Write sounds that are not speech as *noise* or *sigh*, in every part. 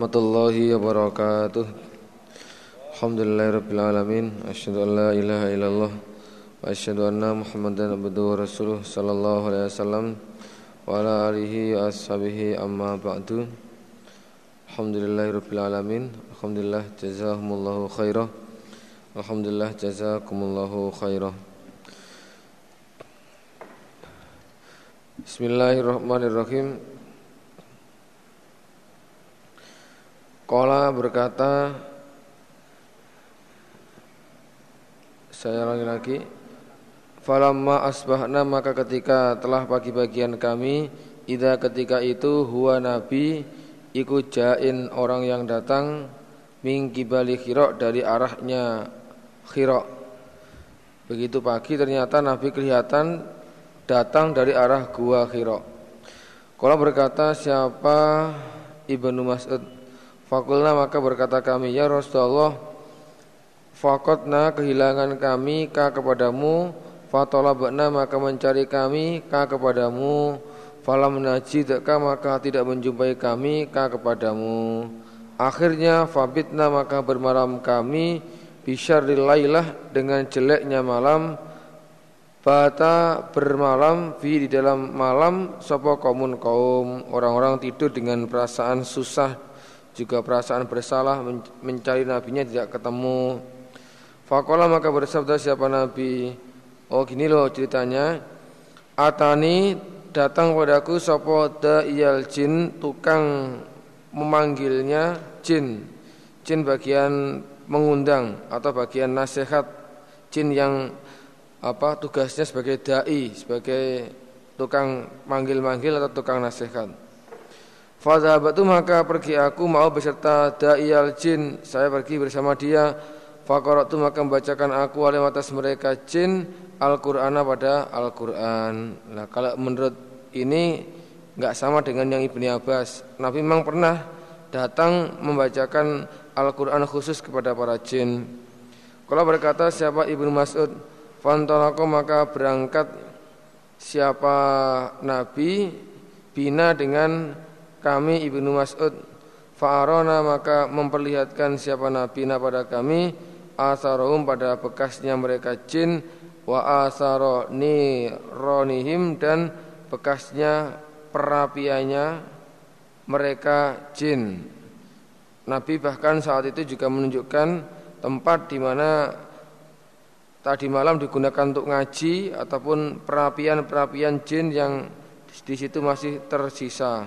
warahmatullahi wabarakatuh Alhamdulillahirabbil alamin asyhadu an la ilaha illallah wa asyhadu anna muhammadan abduhu wa rasuluh sallallahu alaihi wasallam wa ala alihi wa ashabihi amma ba'du Alhamdulillahirabbil alamin alhamdulillah jazakumullahu khairah alhamdulillah jazakumullahu khairah Bismillahirrahmanirrahim Kola berkata Saya lagi lagi Falamma asbahna maka ketika telah pagi bagian kami Ida ketika itu huwa nabi Iku jain orang yang datang Mingkibali khirok dari arahnya khirok. Begitu pagi ternyata nabi kelihatan Datang dari arah gua khirok. Kola berkata siapa Ibnu Mas'ud Fakulna maka berkata kami ya Rasulullah Fakotna kehilangan kami ka kepadamu. Fatolabna maka mencari kami ka kepadamu. Falam najidka maka tidak menjumpai kami ka kepadamu. Akhirnya fabitna maka bermalam kami Bisyarril laylah dengan jeleknya malam. Bata bermalam fi di dalam malam Sopo komun kaum. Orang-orang tidur dengan perasaan susah juga perasaan bersalah mencari nabinya tidak ketemu. Fakola maka bersabda siapa nabi? Oh gini loh ceritanya. Atani datang padaku sopo iyal jin tukang memanggilnya jin. Jin bagian mengundang atau bagian nasihat. Jin yang apa tugasnya sebagai dai, sebagai tukang manggil-manggil atau tukang nasihat. Fadhabatu maka pergi aku mau beserta da'iyal jin. Saya pergi bersama dia. Fakoratu maka membacakan aku oleh atas mereka jin Al-Quran pada Al-Quran. Nah kalau menurut ini nggak sama dengan yang Ibni Abbas. Nabi memang pernah datang membacakan Al-Quran khusus kepada para jin. Kalau berkata siapa Ibnu Mas'ud Fantolako maka berangkat siapa Nabi Bina dengan kami Ibnu Mas'ud Fa'arona maka memperlihatkan siapa Nabi pada kami Asarohum pada bekasnya mereka jin Wa asaro ronihim dan bekasnya perapiannya mereka jin Nabi bahkan saat itu juga menunjukkan tempat di mana tadi malam digunakan untuk ngaji ataupun perapian-perapian jin yang di situ masih tersisa.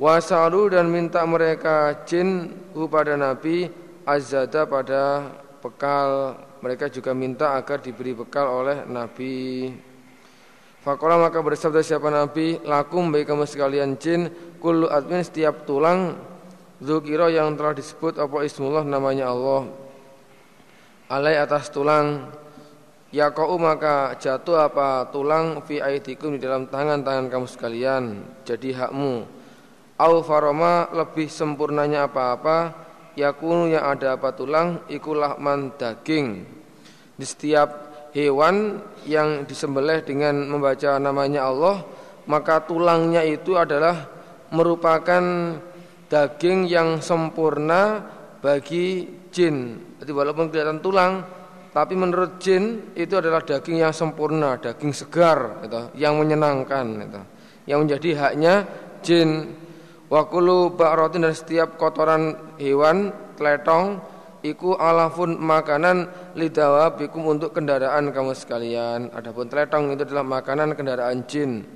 Wasalu dan minta mereka jin pada Nabi azada pada bekal. Mereka juga minta agar diberi bekal oleh Nabi. Fakola maka bersabda siapa Nabi? Lakum baik kamu sekalian jin. Kullu admin setiap tulang zukiro yang telah disebut apa ismullah namanya Allah. Alai atas tulang. Ya kau maka jatuh apa tulang fi aidikum di dalam tangan-tangan kamu sekalian. Jadi hakmu au faroma lebih sempurnanya apa-apa yakunu yang ada apa tulang ikulah man daging di setiap hewan yang disembelih dengan membaca namanya Allah maka tulangnya itu adalah merupakan daging yang sempurna bagi jin. Jadi walaupun kelihatan tulang, tapi menurut jin itu adalah daging yang sempurna, daging segar, gitu, yang menyenangkan, gitu, yang menjadi haknya jin. Wakulu ba'rotin dan setiap kotoran hewan Teletong Iku alafun makanan lidawa bikum untuk kendaraan kamu sekalian. Adapun teletong itu adalah makanan kendaraan jin.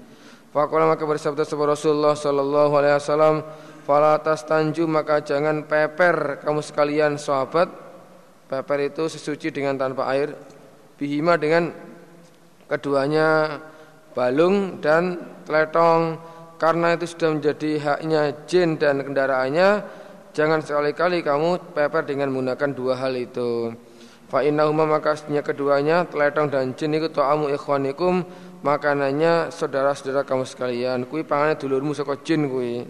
Fakulah maka bersabda sebuah Rasulullah Sallallahu alaihi wasallam Falatas tanju maka jangan peper kamu sekalian sahabat. Peper itu sesuci dengan tanpa air Bihima dengan keduanya balung dan teletong karena itu sudah menjadi haknya jin dan kendaraannya jangan sekali-kali kamu peper dengan menggunakan dua hal itu. Fa innahuma maka keduanya teletong dan jin itu ta'amu ikhwanikum makanannya saudara-saudara kamu sekalian. Kui pangane dulurmu saka jin kui.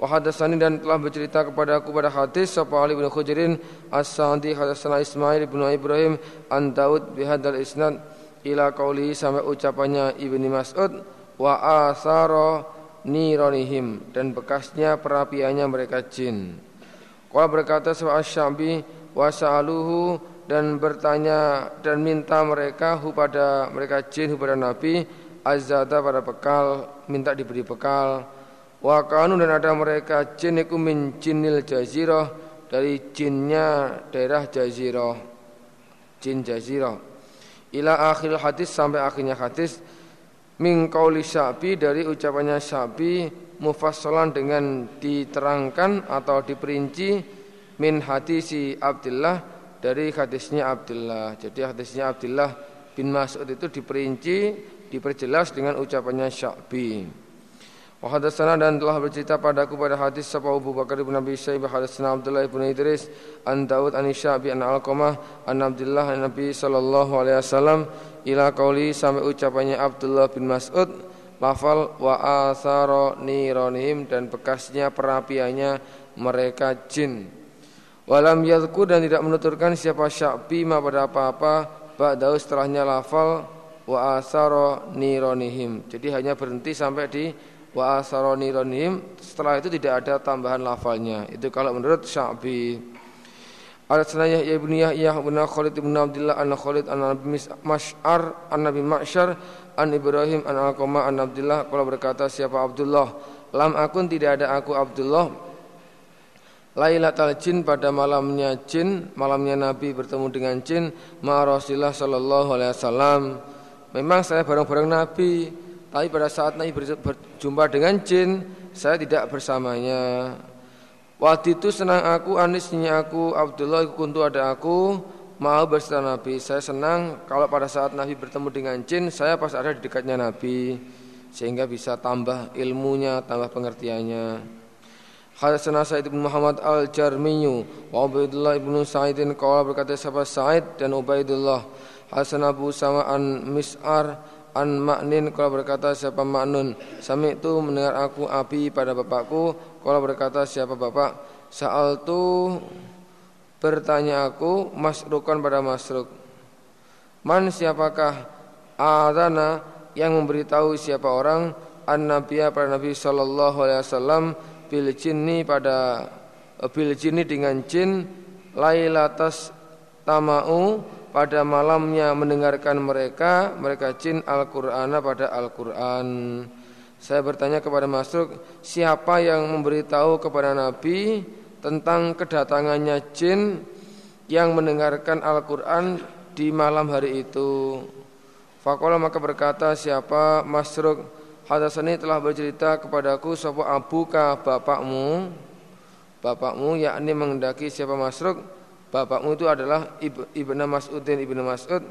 Wa hadatsani dan telah bercerita kepada aku pada hadis sapa Ali bin Khujrin as-Sa'di hadatsana Ismail bin Ibrahim an Daud bihadal isnad ila qauli sampai ucapannya Ibnu Mas'ud wa asara nironihim dan bekasnya perapiannya mereka jin. Qala berkata Sa'ad Syabi wa sa'aluhu dan bertanya dan minta mereka hu pada mereka jin hu pada Nabi azada pada bekal minta diberi bekal. Wa kanu dan ada mereka jin iku min jinil jazirah dari jinnya daerah jazirah. Jin jazirah. Ila akhir hadis sampai akhirnya hadis min qauli syabi dari ucapannya syabi mufassalan dengan diterangkan atau diperinci min hadisi Abdullah dari hadisnya Abdullah. Jadi hadisnya Abdullah bin Mas'ud itu diperinci, diperjelas dengan ucapannya Sya'bi. Wa dan telah bercerita padaku pada hadis sapa Abu Bakar bin Abi Syaibah hadatsana Abdullah bin Idris an Daud an Sya'bi an Alqamah an Abdullah an Nabi sallallahu alaihi wasallam ila qauli sampai ucapannya Abdullah bin Mas'ud lafal wa asara niranihim dan bekasnya perapiannya mereka jin. Walam yadku dan tidak menuturkan siapa Sya'bi ma pada apa-apa ba'dahu setelahnya lafal wa asara niranihim. Jadi hanya berhenti sampai di wa asaroni ronim setelah itu tidak ada tambahan lafalnya. Itu kalau menurut Sya'bi. Ada senaya ya ibnu Yahya bin Khalid bin Abdullah an Khalid an Nabi Mash'ar an Nabi Ma'syar an Ibrahim an Alqamah an Abdullah. Kalau berkata siapa Abdullah? Lam akun tidak ada aku Abdullah. Lailatul jin pada malamnya jin, malamnya Nabi bertemu dengan jin, ma Rasulullah sallallahu alaihi wasallam. Memang saya bareng-bareng Nabi, tapi pada saat Nabi berjumpa dengan jin, saya tidak bersamanya. Waktu itu senang aku, anisnya aku, Abdullah kuntu ada aku, mau bersama Nabi. Saya senang kalau pada saat Nabi bertemu dengan jin, saya pas ada di dekatnya Nabi. Sehingga bisa tambah ilmunya, tambah pengertiannya. Hadatsana Sa'id bin Muhammad Al-Jarmiyu wa Ubaidullah bin Sa'idin qala berkata sahabat Sa'id dan Ubaidullah Hasan Abu Sama'an Mis'ar An maknin kalau berkata siapa maknun Sami itu mendengar aku api pada bapakku. Kalau berkata siapa bapak Sa'al tu bertanya aku Masrukan pada masruk. Man siapakah Adana yang memberitahu siapa orang? An nabiya pada Nabi Sallallahu Alaihi Wasallam Bil jinni pada Bil jinni dengan jin Lailatas tama'u pada malamnya mendengarkan mereka mereka jin Al-Qur'an pada Al-Qur'an. Saya bertanya kepada Masruk, siapa yang memberitahu kepada Nabi tentang kedatangannya jin yang mendengarkan Al-Qur'an di malam hari itu? Fakola maka berkata siapa Masruk Hadasani telah bercerita kepadaku sapa abuka bapakmu bapakmu yakni mengendaki siapa Masruk bapakmu itu adalah Ibnu Mas'udin Ibnu Mas'ud.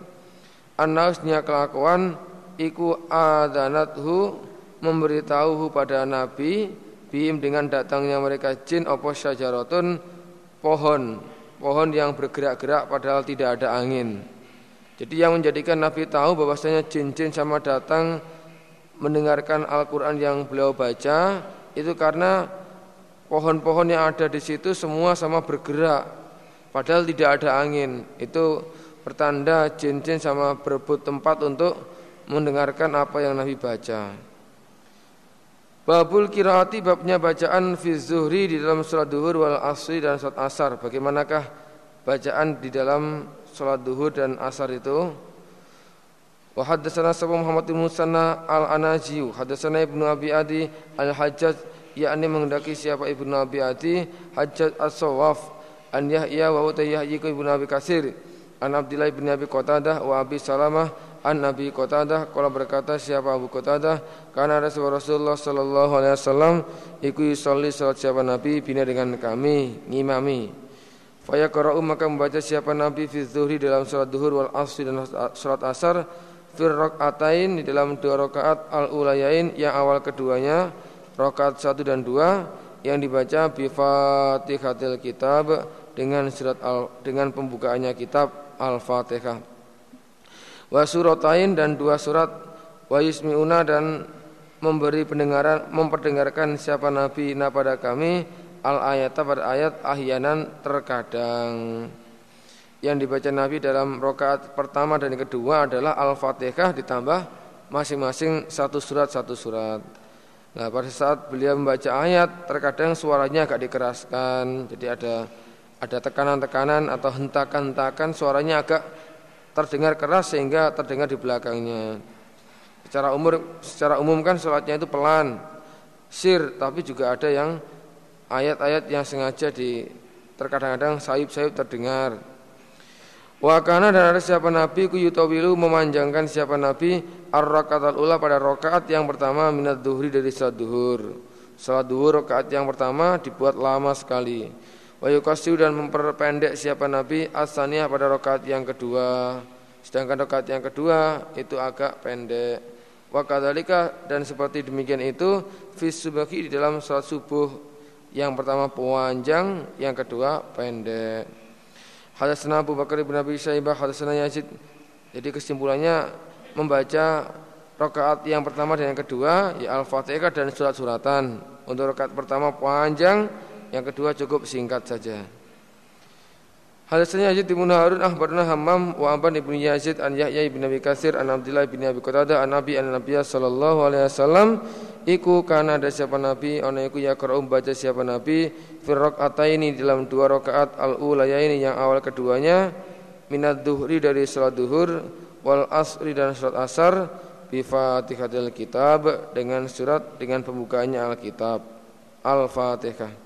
Anausnya kelakuan iku adanathu memberitahu pada Nabi bim dengan datangnya mereka jin opo syajaratun pohon. Pohon yang bergerak-gerak padahal tidak ada angin. Jadi yang menjadikan Nabi tahu bahwasanya jin-jin sama datang mendengarkan Al-Qur'an yang beliau baca itu karena pohon-pohon yang ada di situ semua sama bergerak Padahal tidak ada angin. Itu pertanda jin-jin sama berebut tempat untuk mendengarkan apa yang Nabi baca. Babul kiraati babnya bacaan fi zuhri di dalam sholat duhur wal asri dan sholat asar. Bagaimanakah bacaan di dalam sholat duhur dan asar itu? Wa haddatsana Sabu Muhammad bin Musanna al-Anajiyu, haddatsana Ibnu Abi Adi al-Hajjaj yakni mengendaki siapa Ibnu Abi Adi Hajjaj as-Sawaf an Yahya wa uta Yahya ibn Abi Kasir an Abdullah ibn Abi Qatadah wa Abi Salamah an Nabi Qatadah kalau berkata siapa Abu Qatadah? Karena Rasulullah sallallahu alaihi wasallam iku yusolli salat siapa Nabi bina dengan kami ngimami. Faya qara'u maka membaca siapa Nabi fi zuhri dalam salat duhur wal asri dan salat asar fir rakaatain di dalam dua rakaat al ulayain yang awal keduanya rakaat satu dan dua yang dibaca bi Fatihatil Kitab dengan surat al, dengan pembukaannya kitab Al-Fatihah. Wa suratain dan dua surat wa yusmiuna dan memberi pendengaran memperdengarkan siapa nabi na pada kami al ayat pada ayat ahyanan terkadang yang dibaca Nabi dalam rokaat pertama dan kedua adalah Al-Fatihah ditambah masing-masing satu surat satu surat. Nah pada saat beliau membaca ayat terkadang suaranya agak dikeraskan Jadi ada ada tekanan-tekanan atau hentakan-hentakan suaranya agak terdengar keras sehingga terdengar di belakangnya Secara umur secara umum kan sholatnya itu pelan Sir tapi juga ada yang ayat-ayat yang sengaja di terkadang-kadang sayup-sayup terdengar Wakana dan ada siapa Nabi ku yutawilu memanjangkan siapa Nabi ar al ula pada rakaat yang pertama minat duhri dari salat duhur. Salat duhur rakaat yang pertama dibuat lama sekali. Wa yukasiu dan memperpendek siapa Nabi asaniyah pada rakaat yang kedua. Sedangkan rakaat yang kedua itu agak pendek. Wa kadzalika dan seperti demikian itu fis subaki di dalam salat subuh yang pertama panjang, yang kedua pendek. Hadatsana Abu Bakar bin Abi Syaibah hadatsana Yazid. Jadi kesimpulannya membaca rakaat yang pertama dan yang kedua ya Al-Fatihah dan surat-suratan. Untuk rakaat pertama panjang, yang kedua cukup singkat saja. Hadatsana Yazid bin Harun akhbarana Hammam wa Aban ibn Yazid an Yahya bin Abi Katsir an Abdullah bin Abi Qatadah an Nabi an Nabiy sallallahu alaihi wasallam Iku karena ada siapa Nabi Ona iku ya kera'um baca siapa Nabi Firrok ini dalam dua rakaat al ini yang awal keduanya Minat duhri dari salat duhur Wal asri dan salat asar Bifatihatil kitab Dengan surat dengan pembukaannya Alkitab Al-Fatihah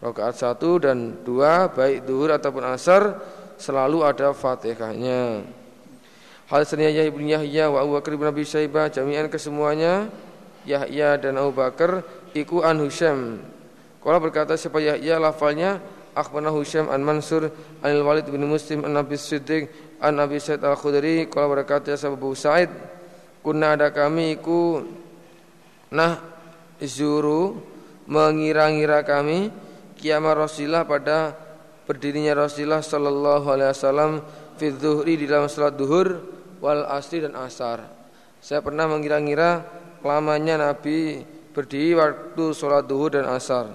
Rakaat satu dan dua Baik duhur ataupun asar Selalu ada fatihahnya Hal seniyah ibn Yahya wa Abu Bakar bin Abi Syaibah Jami'an kesemuanya Yahya dan Abu Bakar iku an Husyam. Kalau berkata siapa Yahya lafalnya akhbarana Husyam an Mansur an Walid bin Muslim an Nabi Siddiq an Nabi Sa'id Al-Khudri kalau berkata siapa Abu Sa'id kunna ada kami iku nah zuru mengira-ngira kami kiamat Rasulullah pada berdirinya Rasulullah sallallahu alaihi wasallam fi di dalam salat duhur wal asri dan asar. Saya pernah mengira-ngira lamanya Nabi berdiri waktu sholat duhur dan asar.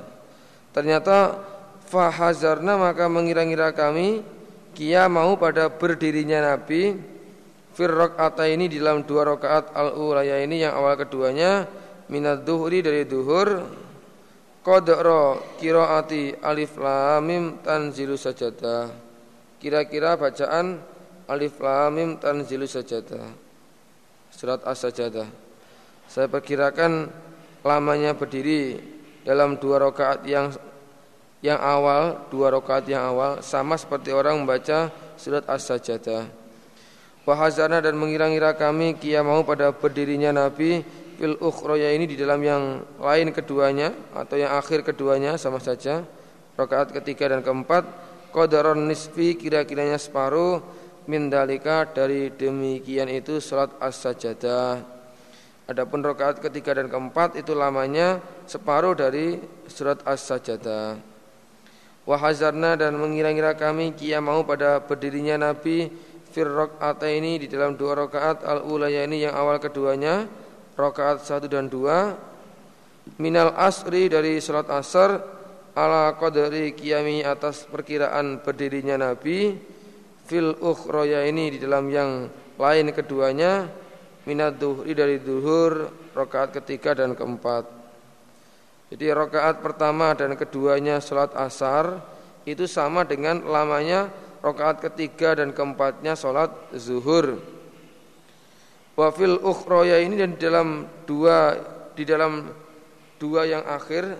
Ternyata fahazarna maka mengira-ngira kami kia mau pada berdirinya Nabi firrok ini di dalam dua rakaat al ulaya ini yang awal keduanya minat duhri dari duhur kodro kiroati alif lamim tanzilu sajadah kira-kira bacaan alif lamim tanzilu sajadah surat as-sajadah saya perkirakan lamanya berdiri dalam dua rakaat yang yang awal, dua rakaat yang awal sama seperti orang membaca surat As-Sajdah. Wahazana dan mengira-ngira kami kia mau pada berdirinya Nabi fil ukhroya ini di dalam yang lain keduanya atau yang akhir keduanya sama saja rakaat ketiga dan keempat qadaron nisfi kira-kiranya separuh mindalika dari demikian itu salat as-sajdah Adapun rakaat ketiga dan keempat itu lamanya separuh dari surat As-Sajdah. Wahazarna dan mengira-ngira kami kia mau pada berdirinya Nabi firrok ini di dalam dua rakaat al ulaya ini yang awal keduanya rakaat satu dan dua minal asri dari surat asar ala qadri kiami atas perkiraan berdirinya Nabi fil ukhroya ini di dalam yang lain keduanya minat duhri dari duhur rakaat ketiga dan keempat. Jadi rakaat pertama dan keduanya sholat asar itu sama dengan lamanya rakaat ketiga dan keempatnya sholat zuhur. Wafil ukhroya ini dan di dalam dua di dalam dua yang akhir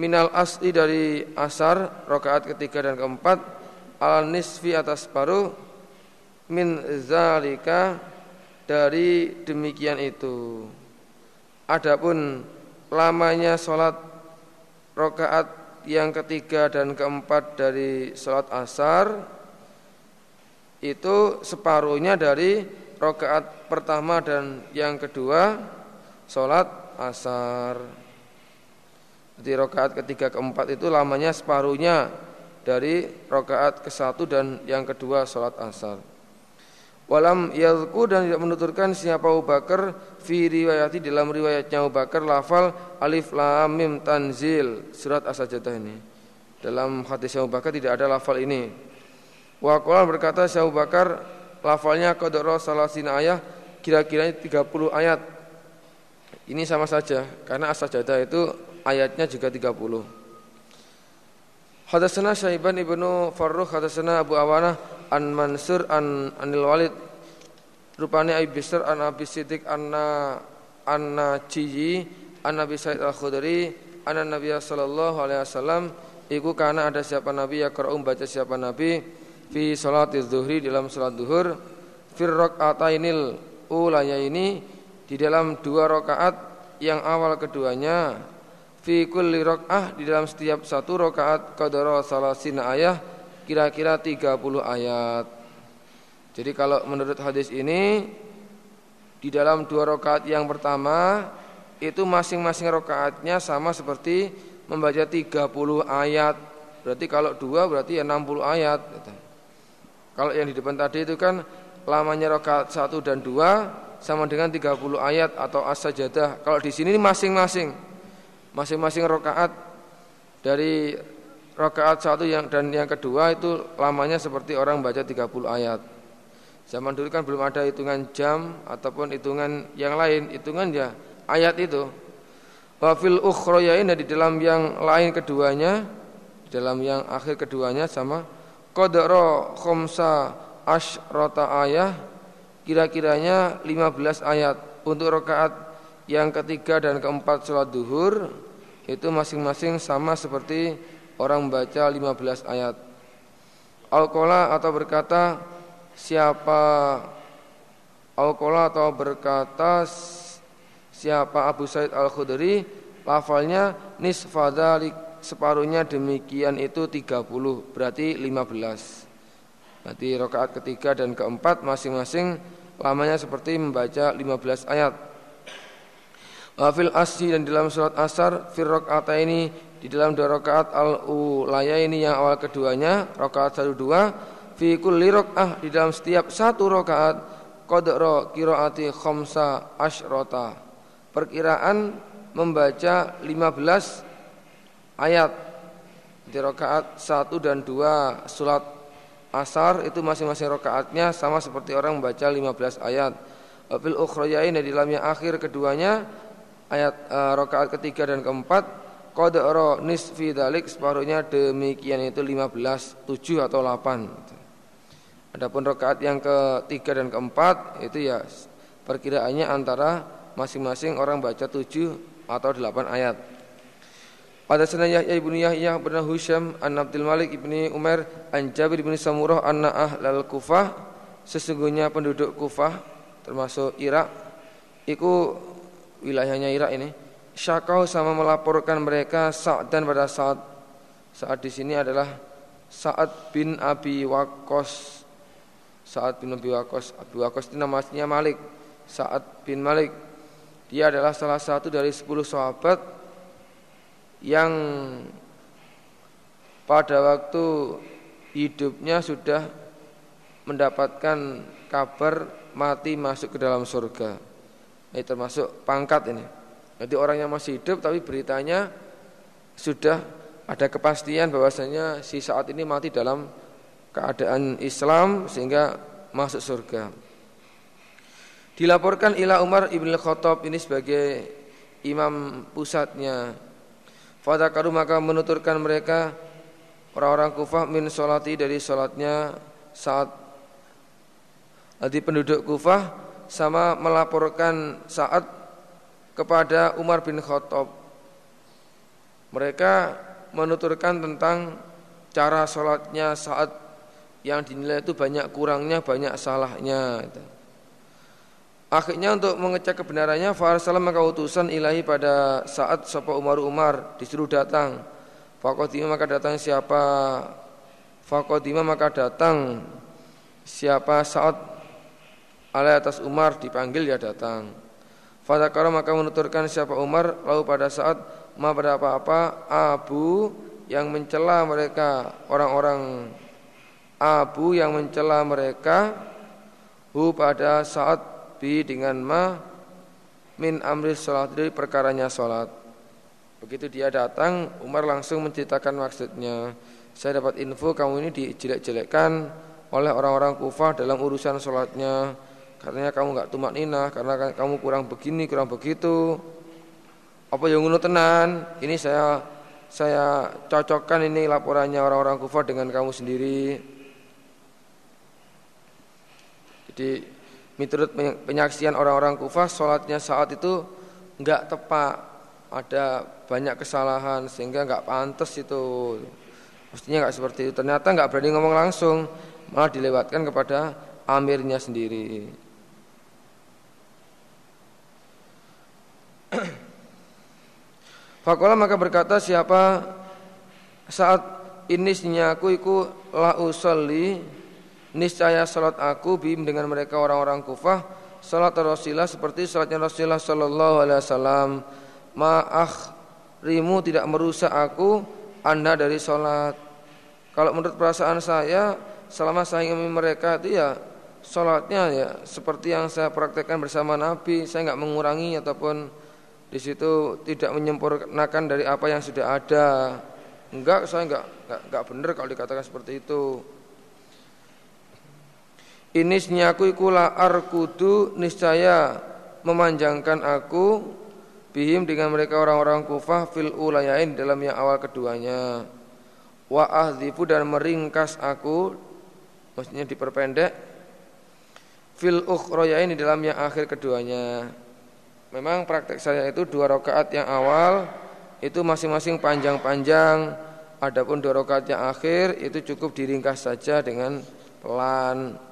minal asli dari asar rakaat ketiga dan keempat al nisfi atas paruh min zalika dari demikian itu. Adapun lamanya sholat rokaat yang ketiga dan keempat dari sholat asar itu separuhnya dari rokaat pertama dan yang kedua sholat asar. Jadi rokaat ketiga keempat itu lamanya separuhnya dari rokaat ke satu dan yang kedua sholat asar. Walam yadku dan tidak menuturkan siapa Abu Bakar fi riwayati dalam riwayatnya Abu lafal alif lam mim tanzil surat as-sajdah ini. Dalam hadis Abu Bakar tidak ada lafal ini. Wa berkata Abu Bakar lafalnya qadra salasina ayat kira-kira 30 ayat. Ini sama saja karena as-sajadah itu ayatnya juga 30. Hadatsana Syaiban ibnu Farrukh hadatsana Abu Awanah an Mansur an Anil Walid rupanya Abi Bisr an Abi Siddiq anna anna Ciyi an Nabi Sa'id Al-Khudri anna Nabi sallallahu alaihi wasallam iku karena ada siapa nabi ya qra'um baca siapa nabi fi salatiz zuhri dalam salat zuhur fir rakaatainil ulaya ini di dalam dua rakaat yang awal keduanya fi kulli rakaah di dalam setiap satu rakaat qadara salasina ayah kira-kira 30 ayat. Jadi kalau menurut hadis ini di dalam dua rakaat yang pertama itu masing-masing rakaatnya sama seperti membaca 30 ayat. Berarti kalau dua berarti ya 60 ayat. Kalau yang di depan tadi itu kan lamanya rakaat satu dan dua sama dengan 30 ayat atau as-sajadah. Kalau di sini masing-masing masing-masing rakaat dari rakaat satu yang dan yang kedua itu lamanya seperti orang baca 30 ayat. Zaman dulu kan belum ada hitungan jam ataupun hitungan yang lain, hitungan ya ayat itu. Wafil ukhroyain di dalam yang lain keduanya, di dalam yang akhir keduanya sama qadra khamsa asyrata ayah kira-kiranya 15 ayat untuk rakaat yang ketiga dan keempat sholat duhur itu masing-masing sama seperti orang baca 15 ayat. Alkola atau berkata siapa Alkola atau berkata siapa Abu Said Al-Khudri lafalnya nisfadalik separuhnya demikian itu 30 berarti 15 berarti rakaat ketiga dan keempat masing-masing lamanya seperti membaca 15 ayat. Wafil asyi dan dalam surat asar firrok ini di dalam dua rakaat al ulaya ini yang awal keduanya rakaat satu dua fi kulli rakaat di dalam setiap satu rakaat qadra qiraati khamsa asyrota perkiraan membaca 15 ayat di rakaat 1 dan 2 surat asar itu masing-masing rakaatnya sama seperti orang membaca 15 ayat. Fil ukhrayain di dalam yang akhir keduanya ayat uh, rakaat ketiga dan keempat qadra nisfi dalik separuhnya demikian itu 15 7 atau 8. Adapun rakaat yang ketiga dan keempat itu ya perkiraannya antara masing-masing orang baca tujuh atau delapan ayat. Pada sana Yahya ibnu Yahya bin Husyam an Abdul Malik ibni Umar an Jabir bin Samurah anna ahlal Kufah sesungguhnya penduduk Kufah termasuk Irak itu wilayahnya Irak ini syakau sama melaporkan mereka saat dan pada saat saat di sini adalah Sa'ad bin Abi Waqqas. Sa'ad bin Abi Waqqas Abi Waqqas itu namanya Malik. Sa'ad bin Malik. Dia adalah salah satu dari sepuluh sahabat yang pada waktu hidupnya sudah mendapatkan kabar mati masuk ke dalam surga. Ini termasuk pangkat ini. Jadi orang yang masih hidup tapi beritanya sudah ada kepastian bahwasanya si saat ini mati dalam keadaan Islam sehingga masuk surga. Dilaporkan ila Umar ibn Khattab ini sebagai imam pusatnya. Fadakaru maka menuturkan mereka orang-orang Kufah min solati dari solatnya saat Jadi penduduk Kufah sama melaporkan saat kepada Umar bin Khattab. Mereka menuturkan tentang cara sholatnya saat yang dinilai itu banyak kurangnya, banyak salahnya. Gitu. Akhirnya untuk mengecek kebenarannya Farsalam maka utusan ilahi pada saat Sapa Umar Umar disuruh datang. Fakodima maka datang siapa? Fakodima maka datang Siapa saat Alai atas Umar dipanggil ya datang. Fadakara maka menuturkan siapa Umar Lalu pada saat Ma pada apa-apa Abu yang mencela mereka Orang-orang Abu yang mencela mereka Hu pada saat bi dengan ma min amri sholat dari perkaranya sholat. Begitu dia datang, Umar langsung menceritakan maksudnya. Saya dapat info kamu ini dijelek-jelekkan oleh orang-orang kufah dalam urusan sholatnya. Katanya kamu nggak tumak nina karena kamu kurang begini, kurang begitu. Apa yang ngono tenan? Ini saya saya cocokkan ini laporannya orang-orang kufar dengan kamu sendiri. Jadi menurut penyaksian orang-orang kufar, sholatnya saat itu nggak tepat, ada banyak kesalahan sehingga nggak pantas itu. Mestinya nggak seperti itu. Ternyata nggak berani ngomong langsung, malah dilewatkan kepada amirnya sendiri. *clears throat* Fakola maka berkata siapa saat ini aku iku la usolli niscaya salat aku bim dengan mereka orang-orang kufah salat Rasulullah seperti salatnya Rasulullah sallallahu alaihi wasallam. Ma'ah rimu tidak merusak aku anda dari salat. Kalau menurut perasaan saya selama saya ingin mereka itu ya sholatnya ya seperti yang saya praktekkan bersama Nabi saya nggak mengurangi ataupun di situ tidak menyempurnakan dari apa yang sudah ada. Enggak saya enggak enggak, enggak benar kalau dikatakan seperti itu ini senyaku ikula arkudu niscaya memanjangkan aku bihim dengan mereka orang-orang kufah fil ulayain dalam yang awal keduanya. Wa ahdzifu dan meringkas aku maksudnya diperpendek fil ukhrayain di dalam yang akhir keduanya. Memang praktek saya itu dua rakaat yang awal itu masing-masing panjang-panjang. Adapun dua rakaat yang akhir itu cukup diringkas saja dengan pelan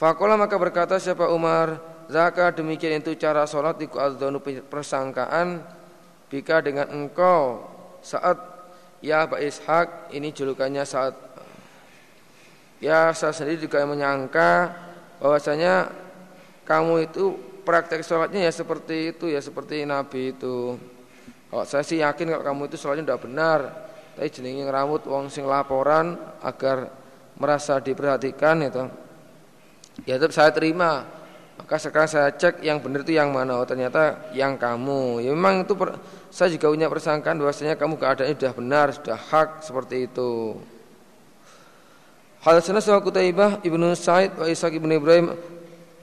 Fakola maka berkata siapa Umar Zaka demikian itu cara sholat Iku adzonu persangkaan Bika dengan engkau Saat Ya Pak Ishak Ini julukannya saat Ya saya sendiri juga menyangka bahwasanya kamu itu praktek sholatnya ya seperti itu ya seperti Nabi itu. Kalau saya sih yakin kalau kamu itu sholatnya tidak benar, tapi jenenge rambut wong sing laporan agar merasa diperhatikan itu. Ya tetap saya terima. Maka sekarang saya cek yang benar itu yang mana. Oh, ternyata yang kamu. Ya memang itu per, saya juga punya persangkaan bahwasanya kamu keadaannya sudah benar, sudah hak seperti itu. Hadatsana Sa'id Qutaibah Ibnu Sa'id wa Ishaq ibnu Ibrahim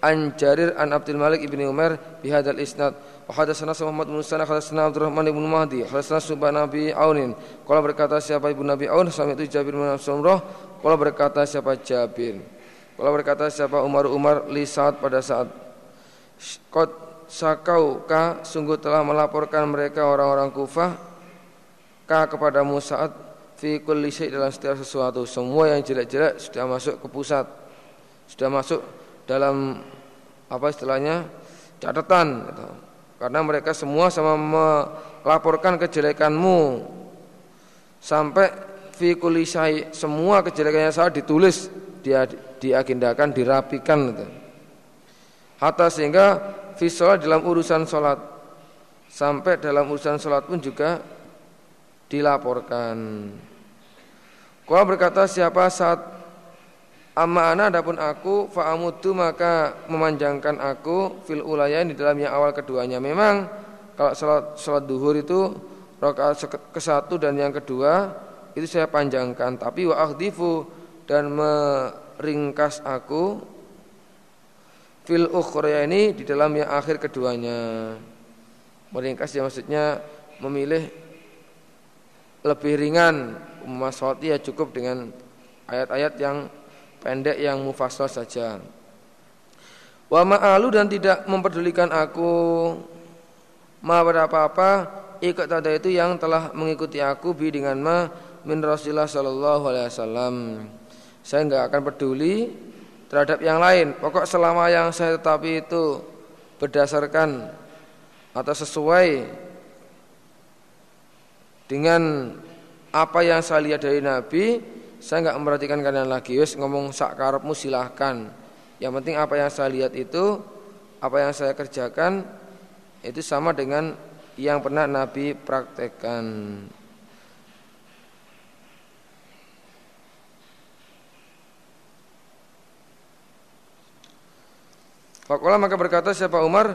an Jarir an Abdul Malik ibnu Umar bi hadzal isnad wa hadatsana Muhammad bin Sana hadatsana Abdurrahman ibnu Mahdi hadatsana Subhan Nabi Aunin qala berkata siapa ibu Nabi Aun sama itu Jabir bin Samrah qala berkata siapa Jabir qala berkata siapa Umar Umar li saat pada saat qad sakau ka sungguh telah melaporkan mereka orang-orang Kufah ka kepadamu saat fi kulli dalam setiap sesuatu semua yang jelek-jelek sudah masuk ke pusat sudah masuk dalam apa istilahnya catatan gitu. karena mereka semua sama melaporkan kejelekanmu sampai fi kulli semua kejelekannya saya ditulis dia diagendakan dirapikan gitu. hatta sehingga fi dalam urusan sholat sampai dalam urusan sholat pun juga dilaporkan. Kau berkata siapa saat amma ana adapun aku fa'amudu maka memanjangkan aku fil ulayan di dalam yang awal keduanya. Memang kalau salat salat duhur itu rakaat ke satu dan yang kedua itu saya panjangkan tapi wa akhdifu dan meringkas aku fil ukhra ini di dalam yang akhir keduanya. Meringkas ya maksudnya memilih lebih ringan Maswati ya cukup dengan ayat-ayat yang pendek yang mufassal saja. Wa ma'alu dan tidak memperdulikan aku ma apa-apa ikut tanda itu yang telah mengikuti aku bi dengan ma min Rasulullah sallallahu alaihi wasallam. Saya enggak akan peduli terhadap yang lain. Pokok selama yang saya tetapi itu berdasarkan atau sesuai dengan apa yang saya lihat dari Nabi saya nggak memperhatikan kalian lagi. Wes ngomong sak karepmu silahkan. Yang penting apa yang saya lihat itu apa yang saya kerjakan itu sama dengan yang pernah Nabi praktekkan Fakola maka berkata siapa Umar?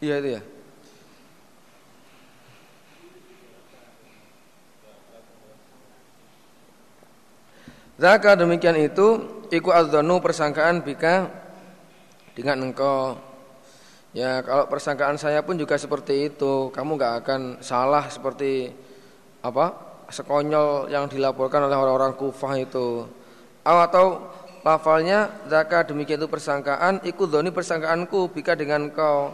Iya itu ya. Zaka demikian itu Iku adzanu persangkaan bika Dengan engkau. Ya kalau persangkaan saya pun juga seperti itu. Kamu gak akan salah seperti Apa? Sekonyol yang dilaporkan oleh orang-orang kufah itu. Atau lafalnya zaka demikian itu persangkaan ikut doni persangkaanku bika dengan kau.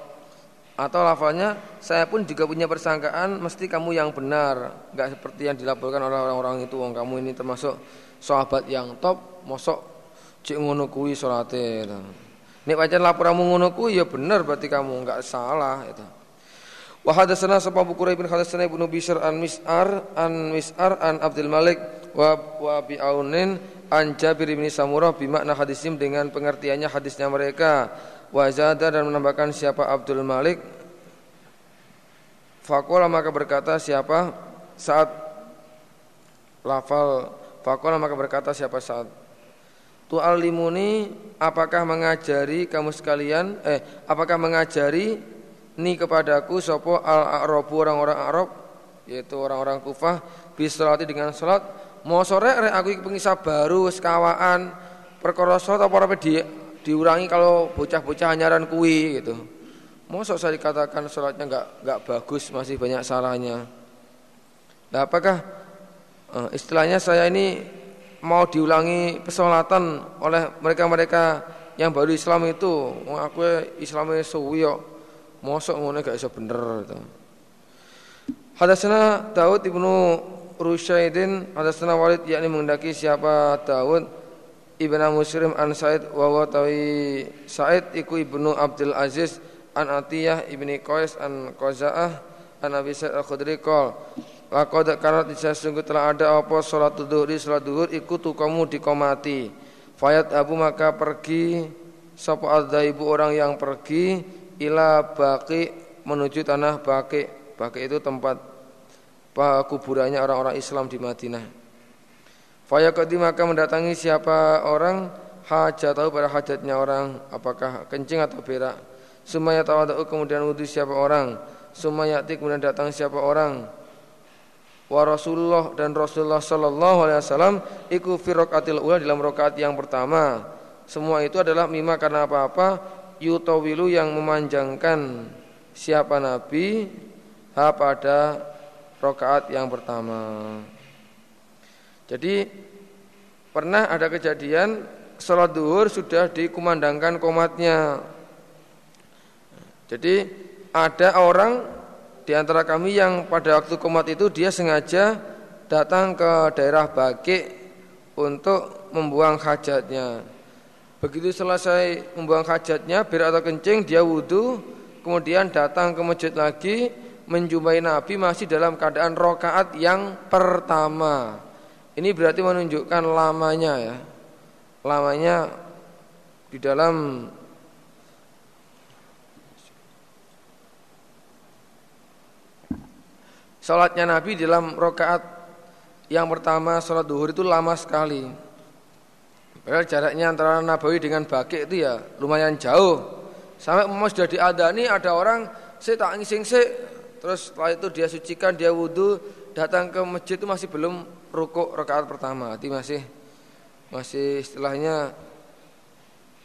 Atau lafalnya saya pun juga punya persangkaan mesti kamu yang benar, nggak seperti yang dilaporkan oleh orang-orang itu. Wong kamu ini termasuk sahabat yang top, mosok cik ngono kuwi salate. Nek pancen laporanmu ngono ku ya bener berarti kamu enggak salah itu. Wa hadatsana sapa Bukhari bin hadatsana Ibnu Bishr an Mis'ar an Mis'ar an Abdul Malik wa wa bi Aunin an Jabir bin Samurah bimakna hadisim dengan pengertiannya hadisnya mereka. Wa zada dan menambahkan siapa Abdul Malik. Fakola maka berkata siapa saat lafal. Fakola maka berkata siapa saat Tu'allimuni apakah mengajari kamu sekalian eh apakah mengajari ni kepadaku sopo al-a'rabu orang-orang Arab yaitu orang-orang Kufah bisolati dengan salat. Mau sore rek aku pengisah baru sekawaan perkara salat apa ora di, diurangi kalau bocah-bocah nyaran kui gitu. Mosok saya dikatakan sholatnya enggak enggak bagus masih banyak salahnya. Nah, apakah uh, istilahnya saya ini mau diulangi pesolatan oleh mereka-mereka yang baru Islam itu? Aku Islamnya suwi mosok ngono gak iso bener itu. Hadatsana Daud ibnu Rusyaidin hadatsana Walid yakni mengendaki siapa Daud ibnu Muslim an Said wa wa tawi Said iku ibnu Abdul Aziz an Atiyah ibni Qais an Qaza'ah an Abi Sa'id al-Khudri qol Laqad kanat sungguh telah ada apa salat zuhur salat zuhur ikut kamu dikomati. Fayat Abu maka pergi sapa ibu orang yang pergi ila baki menuju tanah baki. Baki itu tempat kuburannya orang-orang Islam di Madinah. Fayaqadi maka mendatangi siapa orang hajat tahu pada hajatnya orang apakah kencing atau berak. Sumaya tawadhu kemudian wudhu siapa orang. Sumaya kemudian datang siapa orang wa Rasulullah dan Rasulullah sallallahu alaihi wasallam iku fi rakaatil ula dalam rakaat yang pertama. Semua itu adalah mima karena apa-apa yutawilu yang memanjangkan siapa nabi ha pada rakaat yang pertama. Jadi pernah ada kejadian salat duhur sudah dikumandangkan komatnya. Jadi ada orang di antara kami yang pada waktu komat itu dia sengaja datang ke daerah Bakik untuk membuang hajatnya. Begitu selesai membuang hajatnya, bir atau kencing, dia wudhu, kemudian datang ke masjid lagi, menjumpai Nabi masih dalam keadaan rokaat yang pertama. Ini berarti menunjukkan lamanya ya, lamanya di dalam Salatnya Nabi dalam rokaat yang pertama salat duhur itu lama sekali. Padahal jaraknya antara Nabawi dengan Bakik itu ya lumayan jauh. Sampai mau sudah diadani ada orang saya tak ngising se terus setelah itu dia sucikan dia wudhu datang ke masjid itu masih belum rukuk rokaat pertama. Jadi masih masih istilahnya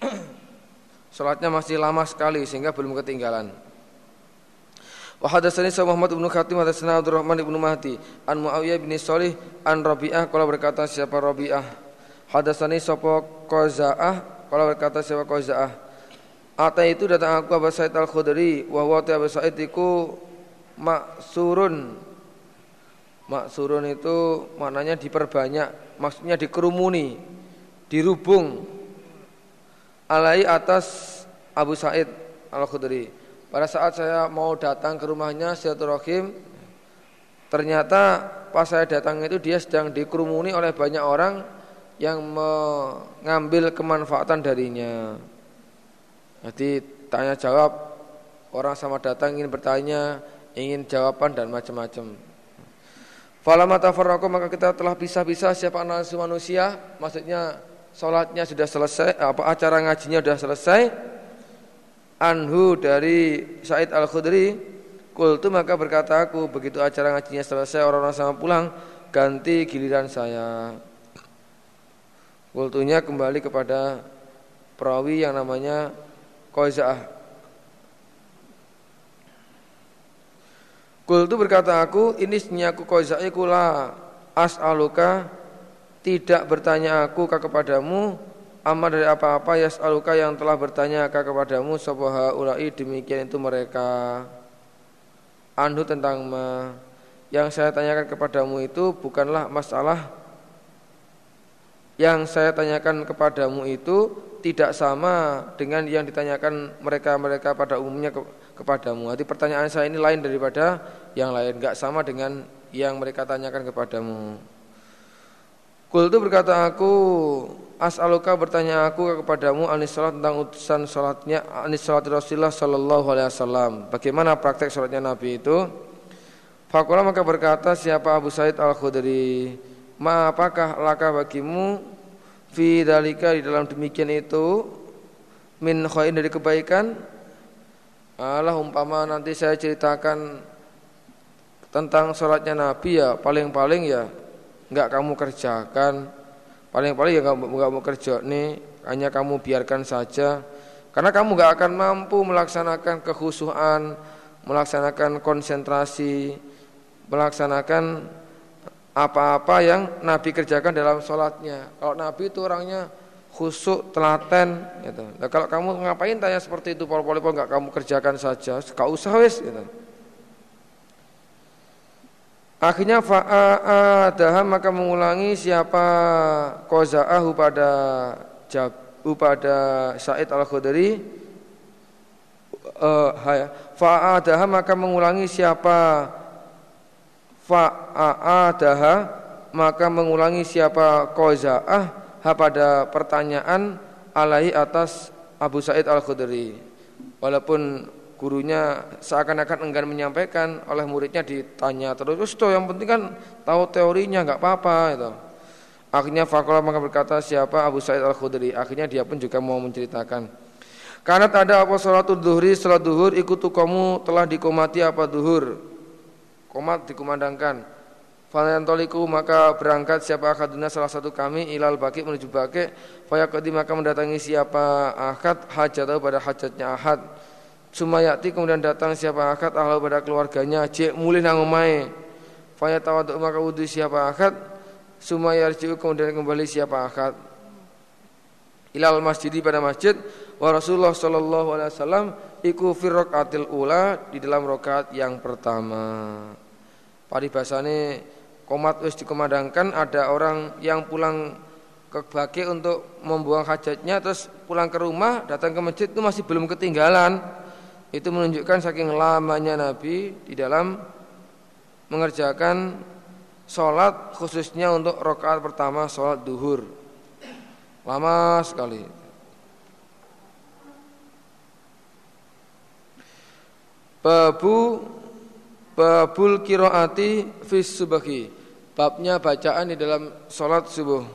*clears throat* salatnya masih lama sekali sehingga belum ketinggalan. Wa hadatsani sa Muhammad bin Khatim hadatsana Abdurrahman bin Mahdi an Muawiyah bin Shalih an Rabi'ah kalau berkata siapa Rabi'ah hadatsani sapa Qaza'ah kalau berkata siapa Qaza'ah? Ata itu datang aku Abu Sa'id Al-Khudri wa Abu Sa'id iku maksurun. Maksurun itu maknanya diperbanyak, maksudnya dikerumuni, dirubung. Alai atas Abu Sa'id Al-Khudri. Pada saat saya mau datang ke rumahnya silaturahim, ternyata pas saya datang itu dia sedang dikerumuni oleh banyak orang yang mengambil kemanfaatan darinya. Jadi tanya jawab orang sama datang ingin bertanya, ingin jawaban dan macam-macam. Falamma tafarraqu maka kita telah pisah-pisah siapa analisis manusia, maksudnya sholatnya sudah selesai, apa acara ngajinya sudah selesai, anhu dari Said Al Khudri kultu maka berkata aku begitu acara ngajinya selesai orang-orang sama pulang ganti giliran saya Kultunya kembali kepada perawi yang namanya Qaiza'ah. Kultu berkata aku ini senyaku Qaiza'ah kula as'aluka. Tidak bertanya aku kepadamu amma dari apa-apa yas'aluka yang telah bertanya kepadamu sapa ulai demikian itu mereka. Anhu tentang ma. Yang saya tanyakan kepadamu itu bukanlah masalah yang saya tanyakan kepadamu itu tidak sama dengan yang ditanyakan mereka-mereka pada umumnya ke, kepadamu. Jadi pertanyaan saya ini lain daripada yang lain, enggak sama dengan yang mereka tanyakan kepadamu. Kul itu berkata aku as'aluka bertanya aku kepadamu anis salat tentang utusan salatnya anis salat Rasulullah sallallahu alaihi wasallam. Bagaimana praktek salatnya Nabi itu? Fakulah maka berkata siapa Abu Said Al-Khudri Ma apakah laka bagimu fi dalika di dalam demikian itu min khain dari kebaikan? Allah umpama nanti saya ceritakan tentang sholatnya Nabi ya paling-paling ya nggak kamu kerjakan paling-paling ya nggak nggak mau kerja nih hanya kamu biarkan saja karena kamu nggak akan mampu melaksanakan kekhusuan melaksanakan konsentrasi melaksanakan apa-apa yang Nabi kerjakan dalam sholatnya. Kalau Nabi itu orangnya khusuk, telaten, gitu. Nah, kalau kamu ngapain tanya seperti itu, pol-pol nggak kamu kerjakan saja, gak usah wes, gitu. Akhirnya fa'adaha maka mengulangi siapa koza'ahu pada jabu pada Said al-Khudri uh, fa'adaha maka mengulangi siapa fa'adaha maka mengulangi siapa qaza'ah ha pada pertanyaan alai atas Abu Said Al-Khudri. Walaupun gurunya seakan-akan enggan menyampaikan oleh muridnya ditanya terus toh yang penting kan tahu teorinya nggak apa-apa itu akhirnya fakola maka berkata siapa Abu Said Al-Khudri? Akhirnya dia pun juga mau menceritakan. Karena tak ada apa salatul duhri? Salat duhur ikutu kamu telah dikomati apa duhur komat dikumandangkan. Fayantoliku maka berangkat siapa akaduna salah satu kami ilal baki menuju baki. Fayakodi maka mendatangi siapa akad hajat pada hajatnya ahad. Sumayati kemudian datang siapa akad ahal pada keluarganya. Cek mulih nangumai Fayatawadu maka wudhu siapa akad Sumayarji'u kemudian kembali siapa akad Ilal masjidi pada masjid. Wa Rasulullah sallallahu alaihi wasallam Iku firrok atil ula di dalam rokat yang pertama paribasane komat wis dikomandangkan ada orang yang pulang ke baki untuk membuang hajatnya terus pulang ke rumah datang ke masjid itu masih belum ketinggalan. Itu menunjukkan saking lamanya Nabi di dalam mengerjakan sholat khususnya untuk rokaat pertama sholat duhur. Lama sekali. Babu Babul kiroati fis subahi. Babnya bacaan di dalam salat subuh.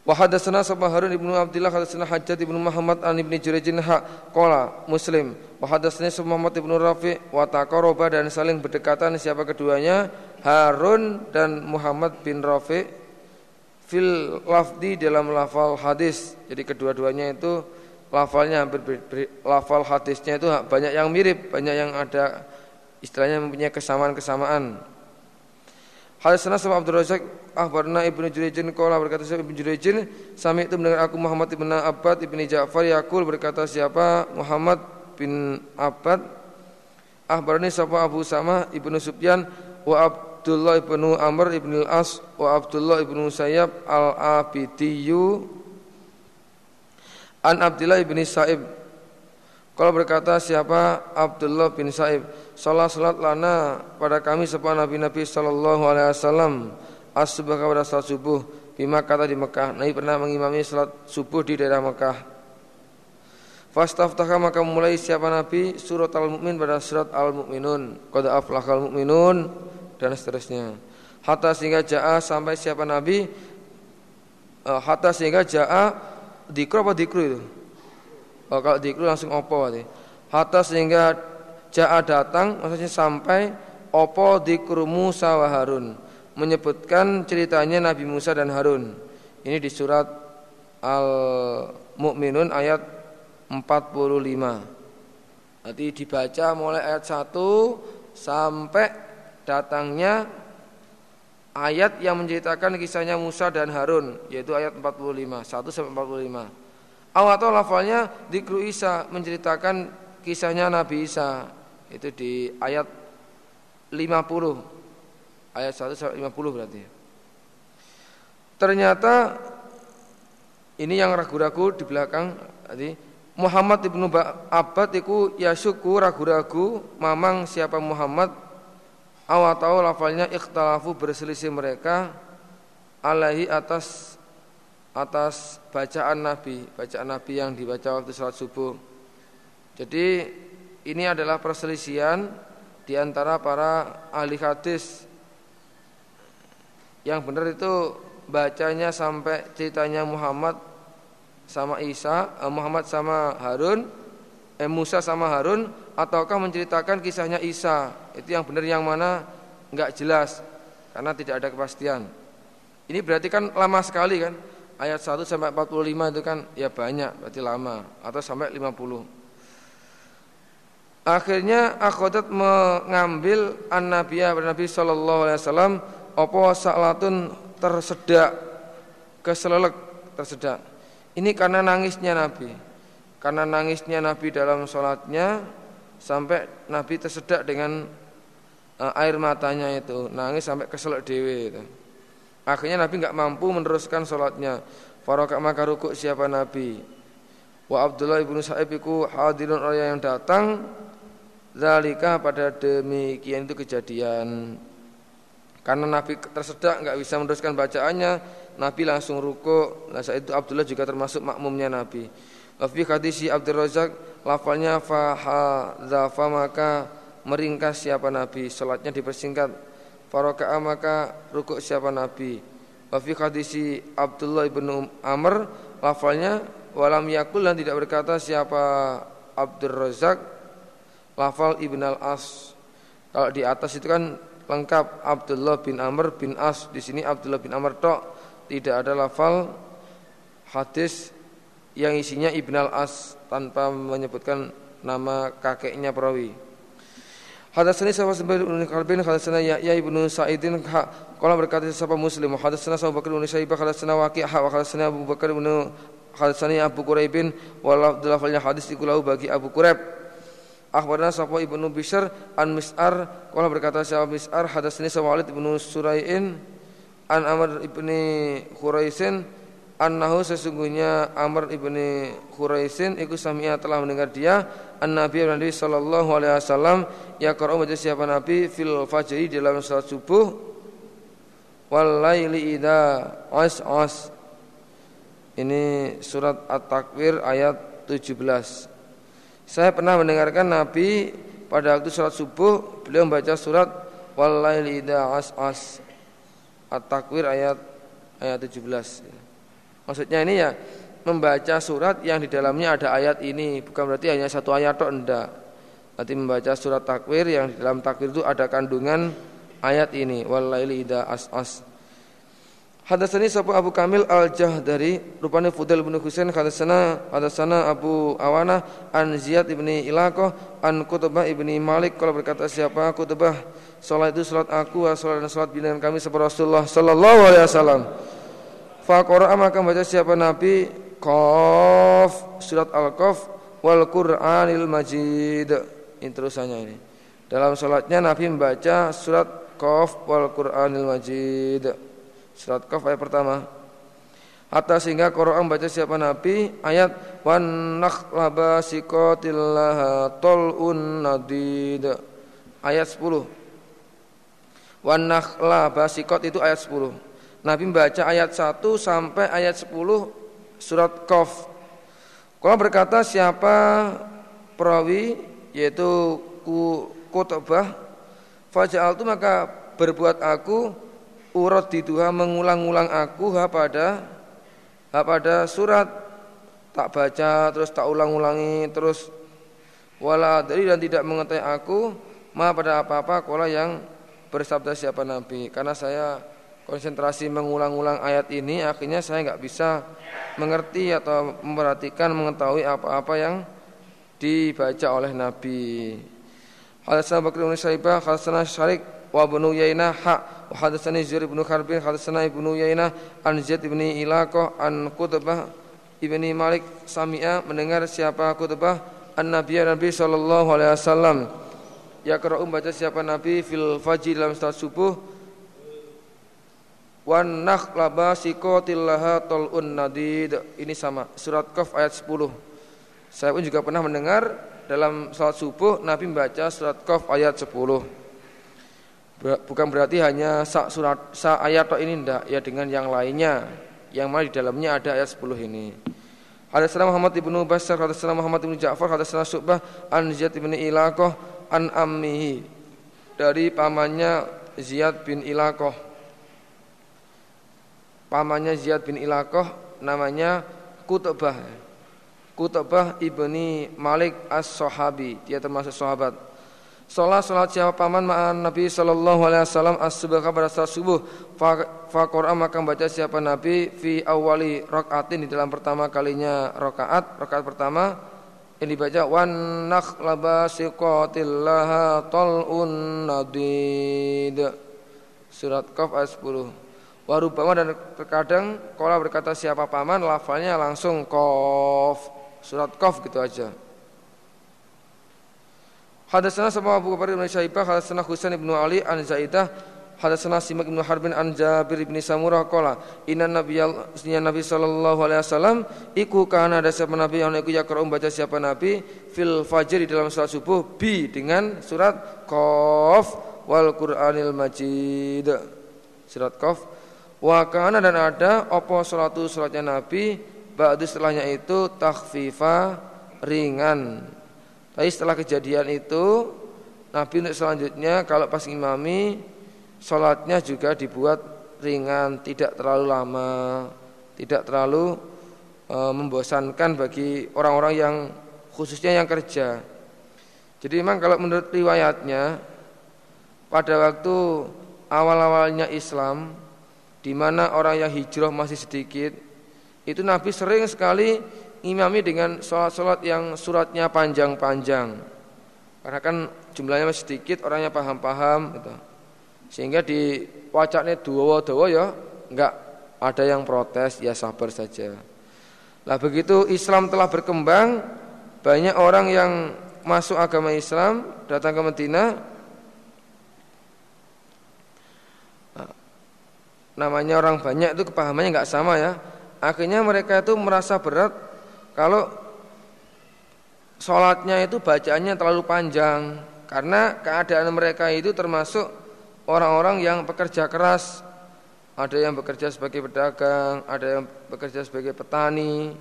Wa hadatsana sama Harun ibnu Abdullah hadatsana Hajjat ibnu Muhammad an ibni Jurayjin ha qala Muslim wa hadatsana Muhammad ibnu Rafi wa taqarraba dan saling berdekatan siapa keduanya Harun dan Muhammad bin Rafi fil lafdi dalam lafal hadis. Jadi kedua-duanya itu lafalnya hampir lafal hadisnya itu banyak yang mirip, banyak yang ada istilahnya mempunyai kesamaan-kesamaan. Hadisna sama Abdul Razak akhbarna Ibnu Jurayjin qala berkata siapa? Ibnu Jurayjin sami itu mendengar aku Muhammad bin Abbad Ibnu Ja'far yaqul berkata siapa? Muhammad bin Abbad akhbarani siapa Abu Sama Ibnu Sufyan wa Abdullah ibnu Amr ibnu Al-As wa Abdullah ibnu Sayyab Al-Abidiyyu an Abdullah ibni Sa'ib kalau berkata siapa? Abdullah bin Sa'ib. Salat salat lana pada kami sepan Nabi Nabi Sallallahu Alaihi Wasallam. As-subah pada salat subuh Bima kata di Mekah. Nabi pernah mengimami salat subuh di daerah Mekah Fastaftaka maka mulai siapa Nabi? Surat Al-Mu'min pada surat Al-Mu'minun. Qad aflahal mu'minun Dan seterusnya. Hatta sehingga ja'a sampai siapa Nabi? Uh, Hatta sehingga ja'a Dikru apa dikru itu oh, Kalau dikru langsung opo Hatta sehingga Ja'a datang maksudnya sampai opo dikru Musa wa Harun menyebutkan ceritanya Nabi Musa dan Harun Ini di surat Al-Mu'minun ayat 45. Nanti dibaca mulai ayat 1 sampai datangnya ayat yang menceritakan kisahnya Musa dan Harun yaitu ayat 45 1 sampai 45. Atau lafalnya dikru Isa menceritakan kisahnya Nabi Isa. Itu di ayat 50 ayat 1 sampai 50 berarti. Ternyata ini yang ragu-ragu di belakang tadi Muhammad ibnu Abbad itu yasuku ragu-ragu mamang siapa Muhammad. Awal tahu lafalnya ikhtalafu berselisih mereka alaihi atas atas bacaan Nabi, bacaan Nabi yang dibaca waktu sholat subuh. Jadi ini adalah perselisihan di antara para ahli hadis. Yang benar itu bacanya sampai ceritanya Muhammad sama Isa, eh, Muhammad sama Harun, eh, Musa sama Harun ataukah menceritakan kisahnya Isa itu yang benar yang mana nggak jelas karena tidak ada kepastian ini berarti kan lama sekali kan ayat 1 sampai 45 itu kan ya banyak berarti lama. Atau sampai 50 akhirnya akhodat mengambil an-nabiyah Nabi sallallahu alaihi wasallam apa salatun tersedak keselelek tersedak. Ini karena nangisnya Nabi. Karena nangisnya Nabi dalam sholatnya sampai Nabi tersedak dengan uh, air matanya itu. Nangis sampai keselak dewe itu. Akhirnya Nabi nggak mampu meneruskan sholatnya. Faroka maka rukuk siapa Nabi. Wa Abdullah ibnu Sa'ib iku hadirun orang yang datang. Zalika pada demikian itu kejadian. Karena Nabi tersedak nggak bisa meneruskan bacaannya, Nabi langsung rukuk. Nah saat itu Abdullah juga termasuk makmumnya Nabi. Wafi hadisi Abdul Razak lafalnya fahadzafa maka meringkas siapa Nabi salatnya dipersingkat faraka'a maka rukuk siapa Nabi? Wafi hadisi Abdullah ibn Amr lafalnya walam yakul dan tidak berkata siapa Abdul Razak lafal ibn al As kalau di atas itu kan lengkap Abdullah bin Amr bin As. Di sini Abdullah bin Amr tok tidak ada lafal hadis yang isinya Ibn al-As tanpa menyebutkan nama kakeknya perawi. Hadatsani Zubair bin Kalbin hadatsana Yahya ibnu Sa'idin qala berkata sahaba Muslim hadatsana Bakar bin Syaibah hadatsana Waqi' wa hadatsana Abu Bakar bin hadatsani Abu Quraibin wal lafalnya hadis dikulau bagi Abu Quraib. Akhbarana sahaba Ibnu Bishr an Mis'ar qala berkata sahaba Mis'ar hadatsani Walid ibnu Surai'in an Amr ibni Khuraisin annahu sesungguhnya Amr ibni Khuraisin iku sami'a telah mendengar dia an Nabi Nabi sallallahu alaihi wasallam ya baca siapa Nabi fil fajri dalam salat subuh wal laili idza as as. Ini surat At-Takwir ayat 17 saya pernah mendengarkan Nabi pada waktu salat subuh beliau membaca surat wal laili idza as as. At-Takwir ayat ayat 17 Maksudnya ini ya membaca surat yang di dalamnya ada ayat ini, bukan berarti hanya satu ayat atau enggak. Nanti membaca surat takwir yang di dalam takwir itu ada kandungan ayat ini, walaili ida as as. Hadasani sapa Abu Kamil Al-Jahdari rupanya Fudail bin Husain hadasana hadasana Abu Awana an Ziyad ibni Ilaqah an Kutubah ibni Malik kalau berkata siapa Kutubah salat itu salat aku salat dan salat binaan kami seperti Rasulullah sallallahu alaihi wasallam Faqara maka baca siapa Nabi Qaf surat Al-Qaf wal Qur'anil Majid. Ini terusannya ini. Dalam salatnya Nabi membaca surat Qaf wal Qur'anil Majid. Surat Qaf ayat pertama. Hatta sehingga Quran baca siapa Nabi ayat wan nakhla basiqatil laha talun nadid. Ayat 10. Wan nakhla basiqat itu ayat 10. Nabi membaca ayat 1 sampai ayat 10 surat Qaf. Kalau berkata siapa perawi yaitu Kutubah Faja'al itu maka berbuat aku urat di Tuhan mengulang-ulang aku ha pada ha pada surat tak baca terus tak ulang-ulangi terus wala dari dan tidak mengetahui aku ma pada apa-apa kola yang bersabda siapa nabi karena saya konsentrasi mengulang-ulang ayat ini akhirnya saya nggak bisa mengerti atau memperhatikan mengetahui apa-apa yang dibaca oleh Nabi. Hadatsana Bakr bin Syaibah, hadatsana Syarik wa ibnu Yainah ha wa hadatsani bin Harbin, hadatsana ibnu Yainah an Zaid bin Ilaqah an Qutbah ibni Malik sami'a mendengar siapa Qutbah an Nabi Nabi sallallahu alaihi wasallam ya baca siapa Nabi fil fajr dalam salat subuh wan nakhla basikotil laha tolun nadid. Ini sama surat Qaf ayat 10 saya pun juga pernah mendengar dalam salat subuh Nabi membaca surat Qaf ayat 10 bukan berarti hanya sa surat sa ayat ini ndak ya dengan yang lainnya. Yang mana di dalamnya ada ayat 10 ini. Hadatsana Muhammad ibnu Basar, hadatsana Muhammad ibnu Ja'far, hadatsana Syu'bah an Ziyad bin Ilaqah an ammihi. Dari pamannya Ziyad bin Ilaqah pamannya Ziyad bin Ilaqah namanya Kutbah. Kutbah ibni Malik as-Sahabi, dia termasuk sahabat. Salat salat siapa paman? Ma'an Nabi sallallahu alaihi wasallam as-subuh pada salat subuh. Fa Qur'an maka baca siapa Nabi? Fi awali rakaatin di dalam pertama kalinya rakaat. Rakaat pertama ini dibaca wan nakhla basiqatil laha tal'un nadid. Surat Qaf ayat 10 Warubama dan terkadang kola berkata siapa paman lafalnya langsung kof surat kof gitu aja. Hadasana sama Abu Bakar bin Syaibah, hadasana Husain bin Ali an Zaidah, hadasana Simak bin Harbin an Jabir bin Samurah kola. Inna Nabi Nabi sallallahu alaihi wasallam iku kana ada siapa Nabi yang iku yakra baca siapa Nabi fil fajr di dalam salat subuh bi dengan surat kof wal Qur'anil Majid. Surat kof Wa kana dan ada opo salatu salatnya Nabi ba'du setelahnya itu takhfifa ringan. Tapi setelah kejadian itu Nabi untuk selanjutnya kalau pas imami salatnya juga dibuat ringan, tidak terlalu lama, tidak terlalu e, membosankan bagi orang-orang yang khususnya yang kerja. Jadi memang kalau menurut riwayatnya pada waktu awal-awalnya Islam di mana orang yang hijrah masih sedikit, itu Nabi sering sekali imami dengan sholat-sholat yang suratnya panjang-panjang. Karena kan jumlahnya masih sedikit, orangnya paham-paham gitu. Sehingga di wacaknya dua-dua ya enggak ada yang protes, ya sabar saja. Lah begitu Islam telah berkembang, banyak orang yang masuk agama Islam datang ke Madinah namanya orang banyak itu kepahamannya nggak sama ya. Akhirnya mereka itu merasa berat kalau sholatnya itu bacaannya terlalu panjang karena keadaan mereka itu termasuk orang-orang yang bekerja keras. Ada yang bekerja sebagai pedagang, ada yang bekerja sebagai petani.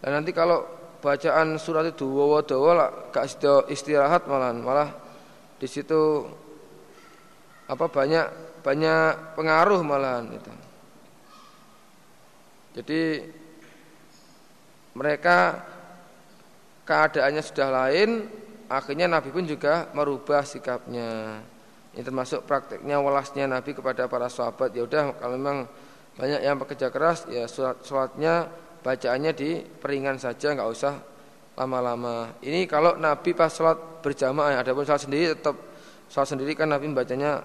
Dan nanti kalau bacaan surat itu dawa-dawa lah gak istirahat malah malah di situ apa banyak banyak pengaruh malahan itu. Jadi mereka keadaannya sudah lain, akhirnya Nabi pun juga merubah sikapnya. Ini termasuk prakteknya welasnya Nabi kepada para sahabat. Ya udah kalau memang banyak yang bekerja keras, ya sholatnya bacaannya di peringan saja, nggak usah lama-lama. Ini kalau Nabi pas sholat berjamaah, ada pun sholat sendiri tetap sholat sendiri kan Nabi bacanya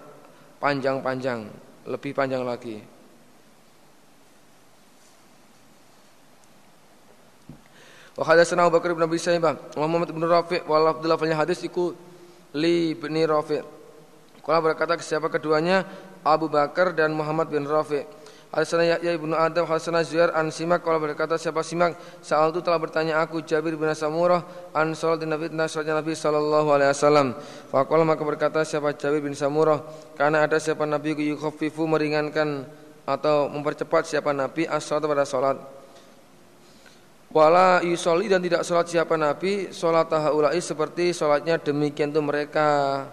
panjang-panjang, lebih panjang lagi. Wa hadatsana Abu Bakar bin Abi Syaibah wa Muhammad bin Rafi' wa Abdullah fil hadis iku li bin Rafi'. Kala berkata siapa keduanya Abu Bakar dan Muhammad bin Rafi'. Hadasana Yahya ibnu Adam Hadasana Zuhair an Simak kalau berkata siapa Simak Saal itu telah bertanya aku Jabir bin Samurah an salat Nabi salatnya Nabi sallallahu alaihi wasallam. Faqala maka berkata siapa Jabir bin Samurah karena ada siapa Nabi yukhaffifu meringankan atau mempercepat siapa Nabi as-salat pada salat. Wala yusolli dan tidak salat siapa Nabi salat tahaulai seperti salatnya demikian itu mereka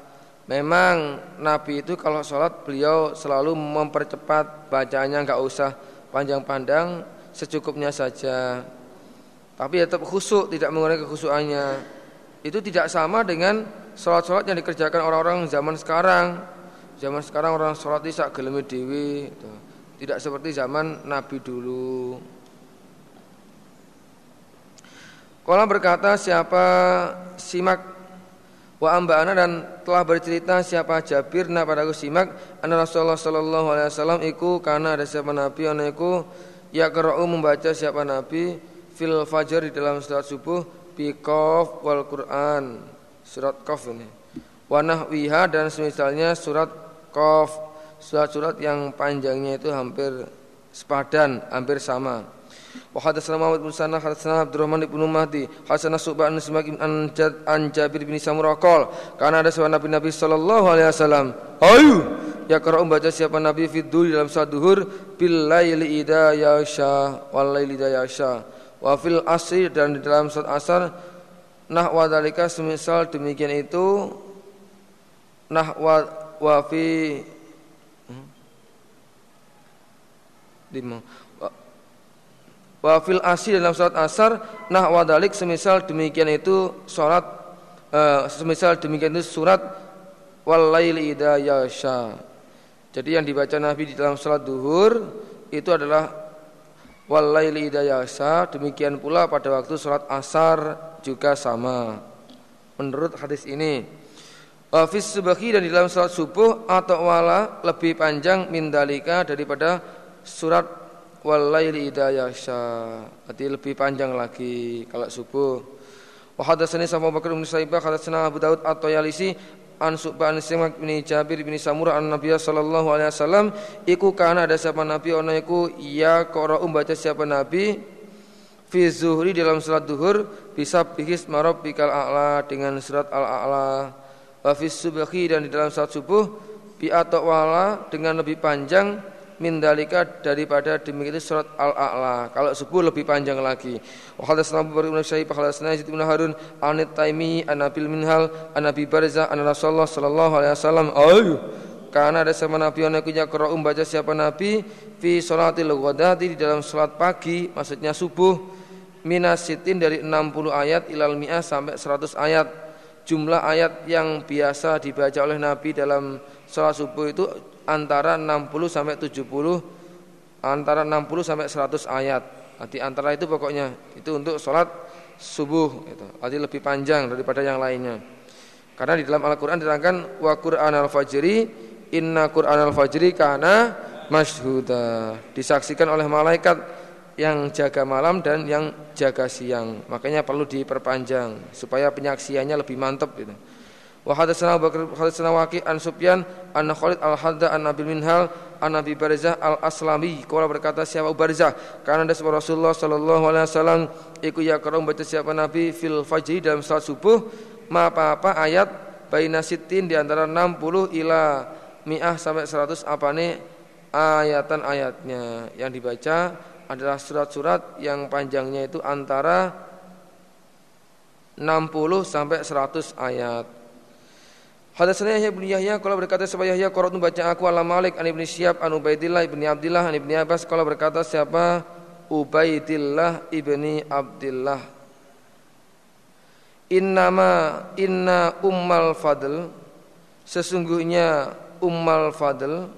Memang Nabi itu kalau sholat beliau selalu mempercepat bacaannya nggak usah panjang-panjang secukupnya saja. Tapi tetap khusuk tidak mengurangi kekhusuannya. Itu tidak sama dengan sholat-sholat yang dikerjakan orang-orang zaman sekarang. Zaman sekarang orang sholat isak gelemi dewi, gitu. tidak seperti zaman Nabi dulu. Kala berkata siapa simak wa amba'ana dan telah bercerita siapa Jabir na pada aku simak anna Rasulullah sallallahu alaihi wasallam iku karena ada siapa nabi ana iku ya qara'u membaca siapa nabi fil fajar di dalam surat subuh bi wal Quran surat qaf ini. Wa nahwiha dan semisalnya surat qaf surat-surat yang panjangnya itu hampir sepadan hampir sama Wa hadatsana Muhammad bin Sanah hadatsana Abdurrahman bin Mahdi hadatsana Subhan bin Simak an an Jabir bin Samurah qol karena ada seorang Nabi Nabi sallallahu alaihi wasallam ayu ya qara membaca siapa Nabi fi dalam saat duhur bil laili idza yasha wal laili idza yasha wa fil asri dan di dalam saat asar nahwa dalika semisal demikian itu nahwa wa fi hmm? Wa fil asri dalam salat asar nah wadalik semisal demikian itu salat uh, semisal demikian itu surat wal laili idza yasha. Jadi yang dibaca Nabi di dalam salat duhur itu adalah wal laili idza yasha, demikian pula pada waktu salat asar juga sama. Menurut hadis ini Wa fis subahi dan di dalam salat subuh atau wala lebih panjang mindalika daripada surat walaili idza yasha. Berarti lebih panjang lagi kalau subuh. Wa hadatsani sama Bakar bin Saibah hadatsana Abu Daud at-Tayalisi an Subban Simak bin Jabir bin Samurah an Nabi sallallahu alaihi wasallam iku kana ada siapa nabi ono iku ya qara baca siapa nabi fi zuhri dalam salat duhur bisa bihis bikal a'la dengan surat al-a'la wa fi subhi dan di dalam salat subuh bi atau wala dengan lebih panjang mindalika daripada demikian surat Al-A'la. Kalau subuh lebih panjang lagi. Wa hadatsana Abu Bakar bin Syaib, hadatsana Yazid bin Harun, an Taimi, an Nabil Minhal, an Nabi Barzah, an Rasulullah sallallahu alaihi wasallam. Ayu. Karena ada sama Nabi yang punya qira'um baca siapa Nabi fi salatil ghadati di dalam salat pagi, maksudnya subuh minasitin dari 60 ayat ilal mi'ah sampai 100 ayat. Jumlah ayat yang biasa dibaca oleh Nabi dalam salat subuh itu antara 60 sampai 70 antara 60 sampai 100 ayat. Arti antara itu pokoknya itu untuk sholat subuh itu. Arti lebih panjang daripada yang lainnya. Karena di dalam Al-Qur'an diterangkan wa Qur'an al-fajri inna Qur'an al-fajri kana masyhuda. Disaksikan oleh malaikat yang jaga malam dan yang jaga siang. Makanya perlu diperpanjang supaya penyaksiannya lebih mantap gitu. Wa hadatsana Bakar hadatsana Waqi an Sufyan an Khalid al Hadda an Nabil Minhal an Nabi Barzah al Aslami qala berkata siapa Barzah? Karena ada sebuah Rasulullah sallallahu alaihi wasallam iku ya karo baca siapa Nabi fil fajri dalam salat subuh ma apa-apa ayat baina sitin di antara 60 ila mi'ah sampai 100 apane ayatan ayatnya yang dibaca adalah surat-surat yang panjangnya itu antara 60 sampai 100 ayat Hadatsana Yahya bin Yahya kalau berkata siapa Yahya? Qara'tu baca aku ala Malik an Ibnu Syihab an Ubaidillah ibni Abdillah an Ibni Abbas. Kalau berkata siapa? Ubaidillah ibni Abdillah. Innama inna ummal fadl. Sesungguhnya ummal fadl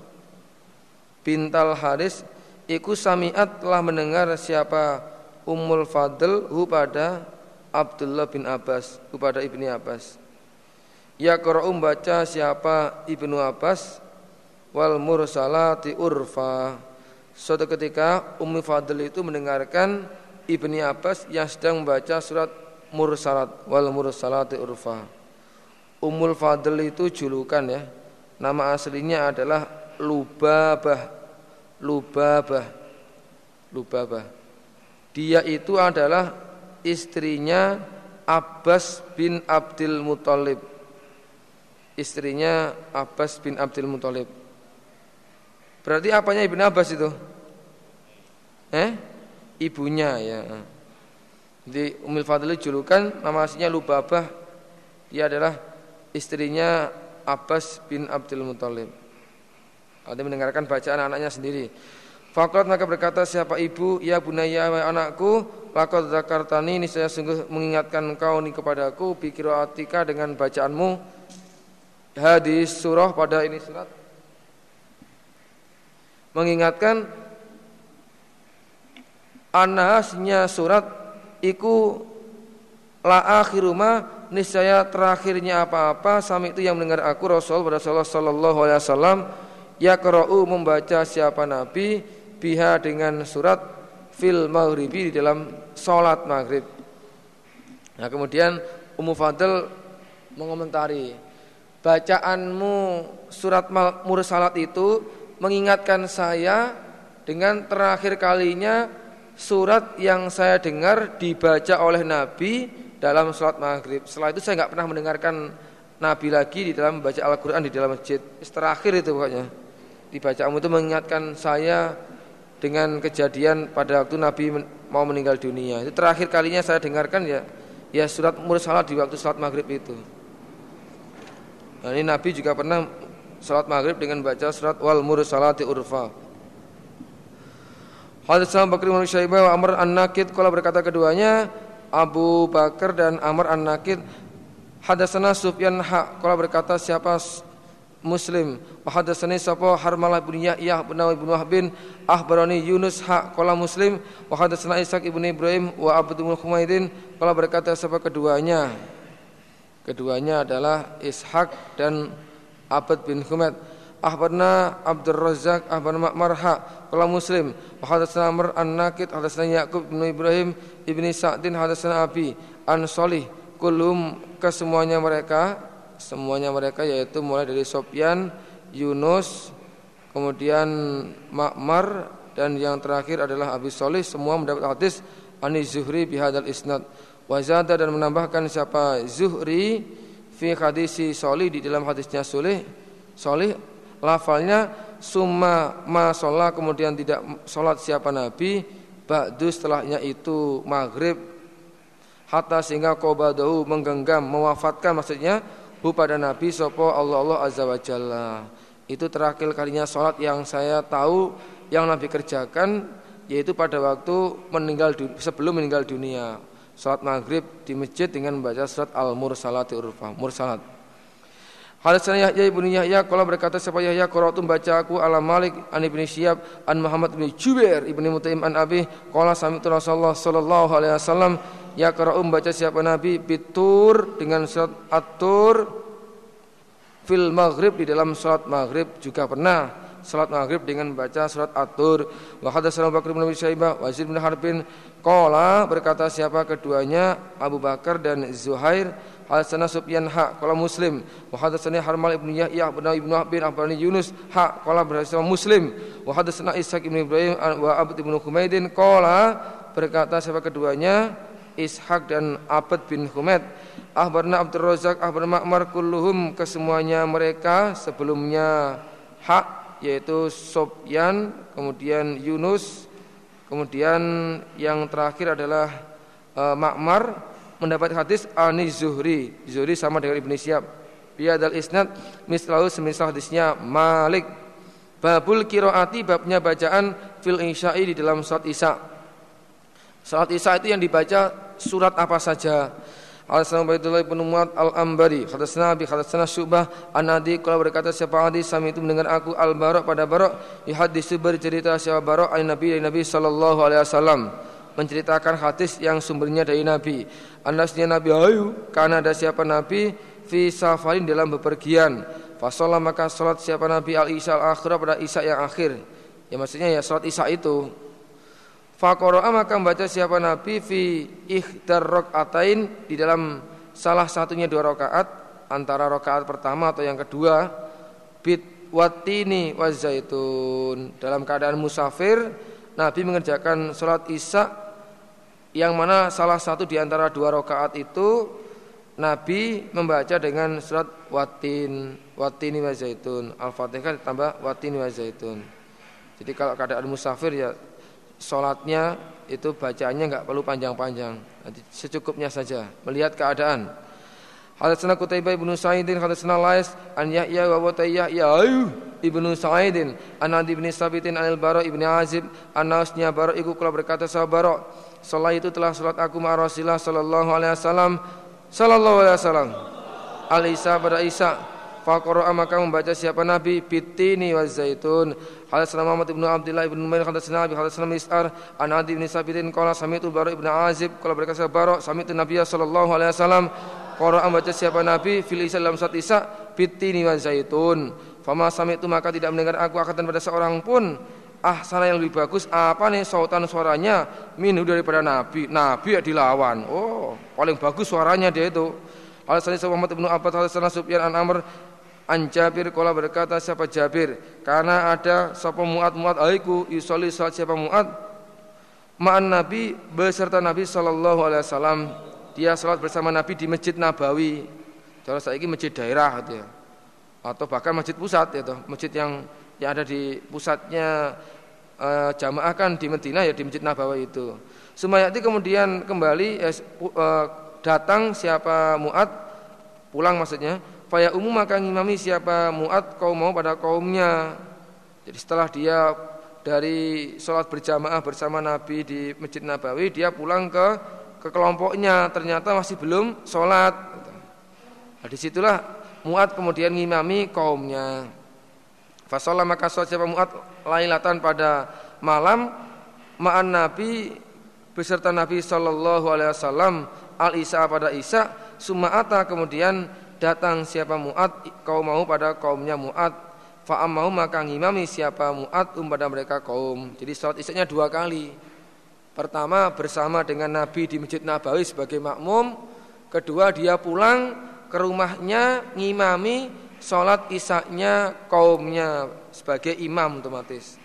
Bintal Haris Iku samiat telah mendengar siapa Ummul Fadl hu pada Abdullah bin Abbas hu pada Ibni Abbas Ya qara'um baca siapa Ibnu Abbas wal mursalati urfa. Suatu ketika Ummi Fadl itu mendengarkan Ibni Abbas yang sedang membaca surat Mursalat wal mursalati urfa. Ummul Fadl itu julukan ya. Nama aslinya adalah Lubabah. Lubabah. Lubabah. Dia itu adalah istrinya Abbas bin Abdul Muthalib istrinya Abbas bin Abdul Muthalib. Berarti apanya Ibn Abbas itu? Eh? Ibunya ya. Di Umil Fadli julukan nama aslinya Lubabah. Dia adalah istrinya Abbas bin Abdul Muthalib. Ada mendengarkan bacaan anaknya sendiri. Fakat maka berkata siapa ibu ya bunaya anakku Lakot zakartani ini saya sungguh mengingatkan kau ni kepadaku Bikiroatika dengan bacaanmu hadis surah pada ini surat mengingatkan anasnya surat iku la akhiruma niscaya terakhirnya apa-apa sami itu yang mendengar aku Rasul pada Rasulullah sallallahu alaihi wasallam ya qara'u membaca siapa nabi biha dengan surat fil maghribi di dalam salat maghrib. Nah, kemudian Ummu Fadl mengomentari bacaanmu surat mursalat itu mengingatkan saya dengan terakhir kalinya surat yang saya dengar dibaca oleh Nabi dalam sholat maghrib. Setelah itu saya nggak pernah mendengarkan Nabi lagi di dalam membaca Al-Quran di dalam masjid. Terakhir itu pokoknya. Dibacamu itu mengingatkan saya dengan kejadian pada waktu Nabi mau meninggal dunia. Itu terakhir kalinya saya dengarkan ya ya surat mursalat di waktu sholat maghrib itu. Nah, ini Nabi juga pernah sholat maghrib dengan baca surat wal mursalati urfa. Hadatsana Bakri bin Syaibah wa Amr An-Nakid kala berkata keduanya Abu Bakar dan Amr An-Nakid Hadatsana Sufyan ha kala berkata siapa Muslim wa hadatsani sapa Harmalah bin Yahya bin bin Wahbin ahbarani Yunus ha kala Muslim wa hadatsana Ishaq ibnu Ibrahim wa Abdul bin Humaidin. Kala berkata siapa keduanya Keduanya adalah Ishaq dan Abd bin Humaid. Ahbarna Abdul Razak Ahbarna Marha Kala Muslim. Hadatsana Amr An-Nakid Hadatsana Yaqub bin Ibrahim Ibni Sa'din Hadatsana Abi An Solih Kulum kesemuanya mereka Semuanya mereka yaitu mulai dari Sofyan Yunus Kemudian Ma'mar Dan yang terakhir adalah Abi Solih Semua mendapat hadis Ani Zuhri bihadal isnad Wazada dan menambahkan siapa? Zuhri Fi hadisi Solih di dalam hadisnya Solih. Solih lafalnya summa ma sholat kemudian tidak sholat siapa Nabi. Ba'du setelahnya itu maghrib. Hatta sehingga qobadahu menggenggam mewafatkan maksudnya hu pada Nabi sopo Allah Allah azza wa jalla. Itu terakhir kalinya sholat yang saya tahu yang Nabi kerjakan yaitu pada waktu meninggal sebelum meninggal dunia sholat maghrib di masjid dengan membaca surat al mursalati urfa mursalat. Hadatsana Yahya ibnu Yahya qala berkata siapa Yahya qara'tu baca aku ala Malik an ibni Syihab an Muhammad bin Jubair ibni Mutaim an Abi qala sami'tu Rasulullah sallallahu alaihi wasallam ya qara'u baca siapa Nabi bitur dengan surat At-Tur fil maghrib di dalam salat maghrib juga pernah salat maghrib dengan baca surat At-Tur. Wa hadatsana Bakr bin Syaibah wa Zaid bin Harbin. Qala berkata siapa keduanya? Abu Bakar dan Zuhair. Hadatsana Sufyan ha qala Muslim. Wa hadatsani Harmal ibnu Yahya bin Ibnu Habib Abbani Yunus ha qala berhasil Muslim. Wa hadatsana Ishaq ibnu Ibrahim wa Abd ibnu Humaidin. Qala berkata siapa keduanya? Ishaq dan Abd bin Humaid. Ahbarna Abdul Razak Ahbarna Ma'mar kulluhum kesemuanya mereka sebelumnya. Hak yaitu Sofyan kemudian Yunus kemudian yang terakhir adalah uh, Ma'mar mendapat hadis ani Zuhri. Zuhri sama dengan Ibnu Syihab. Biadal isnad mislahu semisal hadisnya Malik. Babul kiroati babnya bacaan fil isya'i di dalam salat isya. Salat isya itu yang dibaca surat apa saja. Al-Salam Baitullah ibn Muad Al-Ambari Khadasna Abi Khadasna Syubah An-Nadi Kalau berkata siapa hadis Sami itu mendengar aku Al-Barok pada Barok Yuhadisu bercerita siapa Barok Al Nabi dari Nabi Sallallahu Alaihi Wasallam menceritakan hadis yang sumbernya dari Nabi. Anasnya Nabi ayu karena ada siapa Nabi fi safarin dalam bepergian. Fasolah maka salat siapa Nabi al isya al akhir pada isya yang akhir. Ya maksudnya ya salat isya itu. Fakoroa maka membaca siapa Nabi fi ikhdar atain di dalam salah satunya dua rakaat antara rakaat pertama atau yang kedua bit watini wazaitun dalam keadaan musafir Nabi mengerjakan sholat isya yang mana salah satu di antara dua rakaat itu Nabi membaca dengan surat watin watini wa zaitun. Al-fatihah ditambah watini wa zaitun. Jadi kalau keadaan musafir ya sholatnya itu bacaannya nggak perlu panjang-panjang. Secukupnya saja. Melihat keadaan. Hadatsana Qutaibah ibnu Sa'idin hadatsana Lais an Yahya wa Watayya ya ibnu Sa'idin an Adi bin Sabitin anil Bara ibni Azib an Nausnya Bara iku kula berkata sahabat Bara Salat itu telah salat aku ma Rasulullah sallallahu alaihi wasallam. Sallallahu alaihi wasallam. Al Isa pada Isa Faqara maka membaca siapa Nabi? Bitini wa zaitun. Hadatsana Muhammad ibnu Abdullah ibnu hadatsana Nabi hadatsana Mis'ar an Adi bin Sabitin qala sami'tu Bara ibnu Azib qala berkata Bara? Sami'tu Nabi sallallahu alaihi wasallam. Qara membaca siapa Nabi? Fil Islam saat Isa bitini wa zaitun. Fama sami'tu maka tidak mendengar aku akan pada seorang pun. Ah sana yang lebih bagus apa nih sautan suaranya? Minu daripada Nabi. Nabi ya dilawan. Oh paling bagus suaranya dia itu. Alasannya Muhammad ibnu Abbas Alasannya Sufyan an Amr An Jabir kala berkata siapa Jabir? Karena ada sapa muat muat aiku yusolli salat siapa muat ma'an Nabi beserta Nabi sallallahu alaihi wasallam dia salat bersama Nabi di Masjid Nabawi. Kalau saya ini masjid daerah gitu ya. atau bahkan masjid pusat itu masjid yang yang ada di pusatnya e, jamaah kan di Medina ya di Masjid Nabawi itu. Sumayati kemudian kembali e, datang siapa Muat pulang maksudnya Faya umum maka ngimami siapa muat kaum mau pada kaumnya. Jadi setelah dia dari sholat berjamaah bersama Nabi di Masjid Nabawi, dia pulang ke ke kelompoknya. Ternyata masih belum sholat. Nah, di situlah muat kemudian ngimami kaumnya. Fasolah maka sholat siapa muat lailatan pada malam ma'an Nabi beserta Nabi Shallallahu Alaihi Wasallam al Isa pada Isa sumata kemudian datang siapa Mu'ad kau mau pada kaumnya Mu'ad. Fa'am mau maka ngimami siapa Mu'ad um pada mereka kaum. Jadi sholat isya dua kali. Pertama bersama dengan Nabi di Masjid Nabawi sebagai makmum. Kedua dia pulang ke rumahnya ngimami sholat isaknya kaumnya sebagai imam otomatis.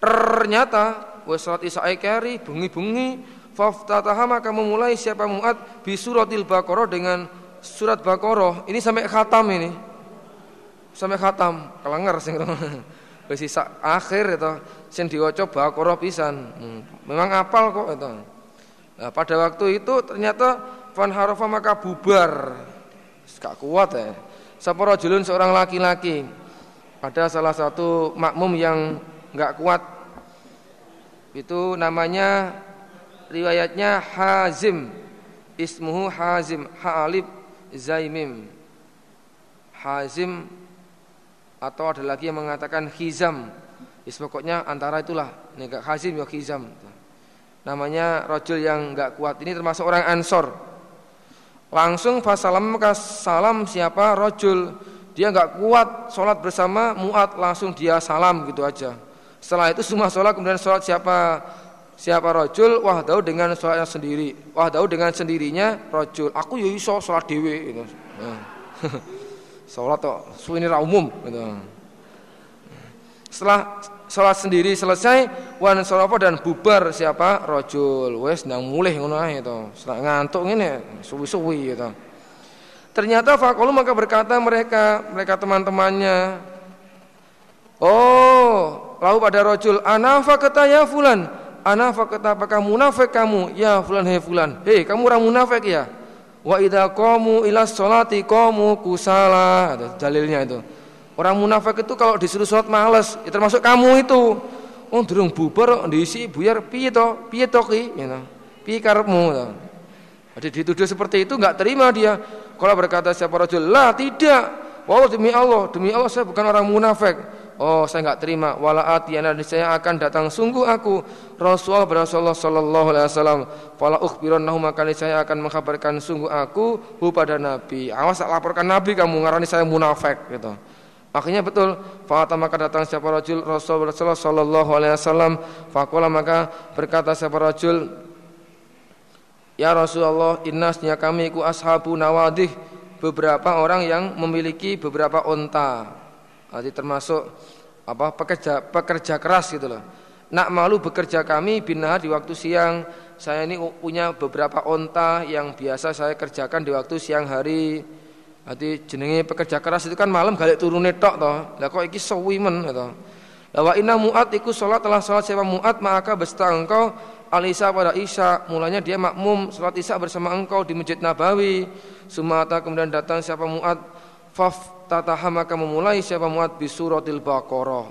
Ternyata wes sholat isya kari bungi-bungi. Faftataha maka memulai siapa Mu'ad bisuratil Baqarah dengan surat Baqarah ini sampai khatam ini. Sampai khatam, kelenger sing *laughs* wis sisa akhir itu sing diwaca Baqarah pisan. Hmm. Memang apal kok itu. Nah, pada waktu itu ternyata fan harafa maka bubar. Gak kuat ya. Sapa rajulun seorang laki-laki. Ada salah satu makmum yang enggak kuat. Itu namanya riwayatnya Hazim. Ismuhu Hazim, Ha'alib Zaimim Hazim atau ada lagi yang mengatakan Hizam Is pokoknya antara itulah. Ini gak Hazim ya Hizam Namanya rojul yang gak kuat Ini termasuk orang Ansor. Langsung fasalam salam siapa? Rojul Dia gak kuat sholat bersama muat Langsung dia salam gitu aja. Setelah itu semua sholat kemudian sholat siapa Siapa rojul wahdau dengan sholatnya sendiri. Wahdau dengan sendirinya rojul. Aku yo iso sholat dewe gitu. Nah. *laughs* sholat kok suwini umum gitu. Setelah sholat sendiri selesai wan soropo dan bubar siapa rojul. Wes nang mulih ngono itu. Setelah ngantuk ngene suwi-suwi gitu. Ternyata fakolu maka berkata mereka mereka teman-temannya Oh, lalu pada rojul anafa kata ya fulan Ana fakata apakah munafik kamu? Ya fulan hei fulan. Hei kamu orang munafik ya? Wa idza qamu ila sholati qamu kusala. Ada dalilnya itu. Orang munafik itu kalau disuruh sholat males, ya termasuk kamu itu. Oh durung bubar diisi buyar piye to? Piye to ki? You know. Piye karepmu? Jadi dituduh seperti itu enggak terima dia. Kalau berkata siapa rajul, "La, tidak. Wallah demi Allah, demi Allah saya bukan orang munafik." Oh saya enggak terima. Wala atiyana saya akan datang. Sungguh aku Rasulullah Rasulullah sallallahu alaihi wasallam. Fala ukhbirannahu maka saya akan mengkabarkan sungguh aku hu pada nabi. Awas tak laporkan nabi kamu ngarani saya munafik gitu. Akhirnya betul. Fa'ata maka datang siapa rajul Rasulullah sallallahu alaihi wasallam. Faqala maka berkata siapa rajul Ya Rasulullah innasnya kami ku ashabu nawadih. Beberapa orang yang memiliki beberapa onta Jadi termasuk apa pekerja pekerja keras gitu loh. Nak malu bekerja kami binah di waktu siang. Saya ini punya beberapa onta yang biasa saya kerjakan di waktu siang hari. Jadi jenenge pekerja keras itu kan malam galik turune tok toh. Lah kok iki sewi men gitu. Lawa inna muat iku sholat telah sholat siapa muat maka besta engkau alisa pada isya mulanya dia makmum sholat isya bersama engkau di masjid Nabawi sumata kemudian datang siapa muat faf tataha maka memulai siapa muat bisuratil baqarah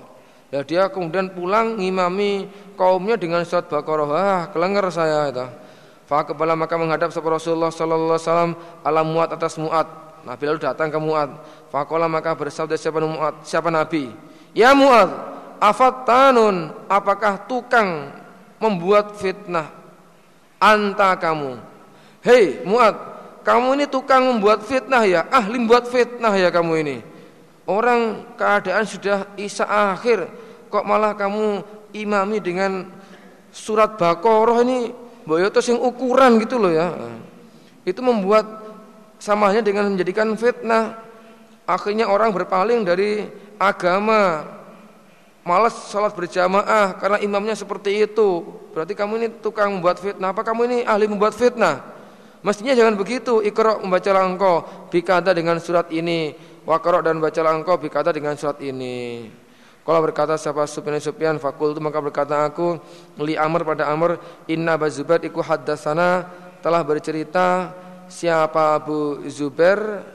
ya dia kemudian pulang ngimami kaumnya dengan surat baqarah ah kelenger saya itu fa kepala maka menghadap sahabat Rasulullah sallallahu alaihi wasallam ala muat atas muat Nabi lalu datang ke Mu'ad. Fakola maka bersabda siapa Mu'ad? Siapa Nabi? Ya Mu'ad, afattanun, apakah tukang membuat fitnah? Anta kamu. Hei Mu'ad, kamu ini tukang membuat fitnah ya? Ahli membuat fitnah ya kamu ini. Orang keadaan sudah isa akhir, kok malah kamu imami dengan surat Baqarah ini boyoto sing ukuran gitu loh ya. Itu membuat samanya dengan menjadikan fitnah. Akhirnya orang berpaling dari agama. Malas sholat berjamaah karena imamnya seperti itu. Berarti kamu ini tukang membuat fitnah. Apa kamu ini ahli membuat fitnah? Mestinya jangan begitu. Iqra membaca engkau bikata dengan surat ini. Wakara dan baca engkau bikata dengan surat ini. Kalau berkata siapa Sufyan Sufyan fakul itu maka berkata aku li Amr pada Amr inna Abu Zubair iku haddatsana telah bercerita siapa Abu Zubair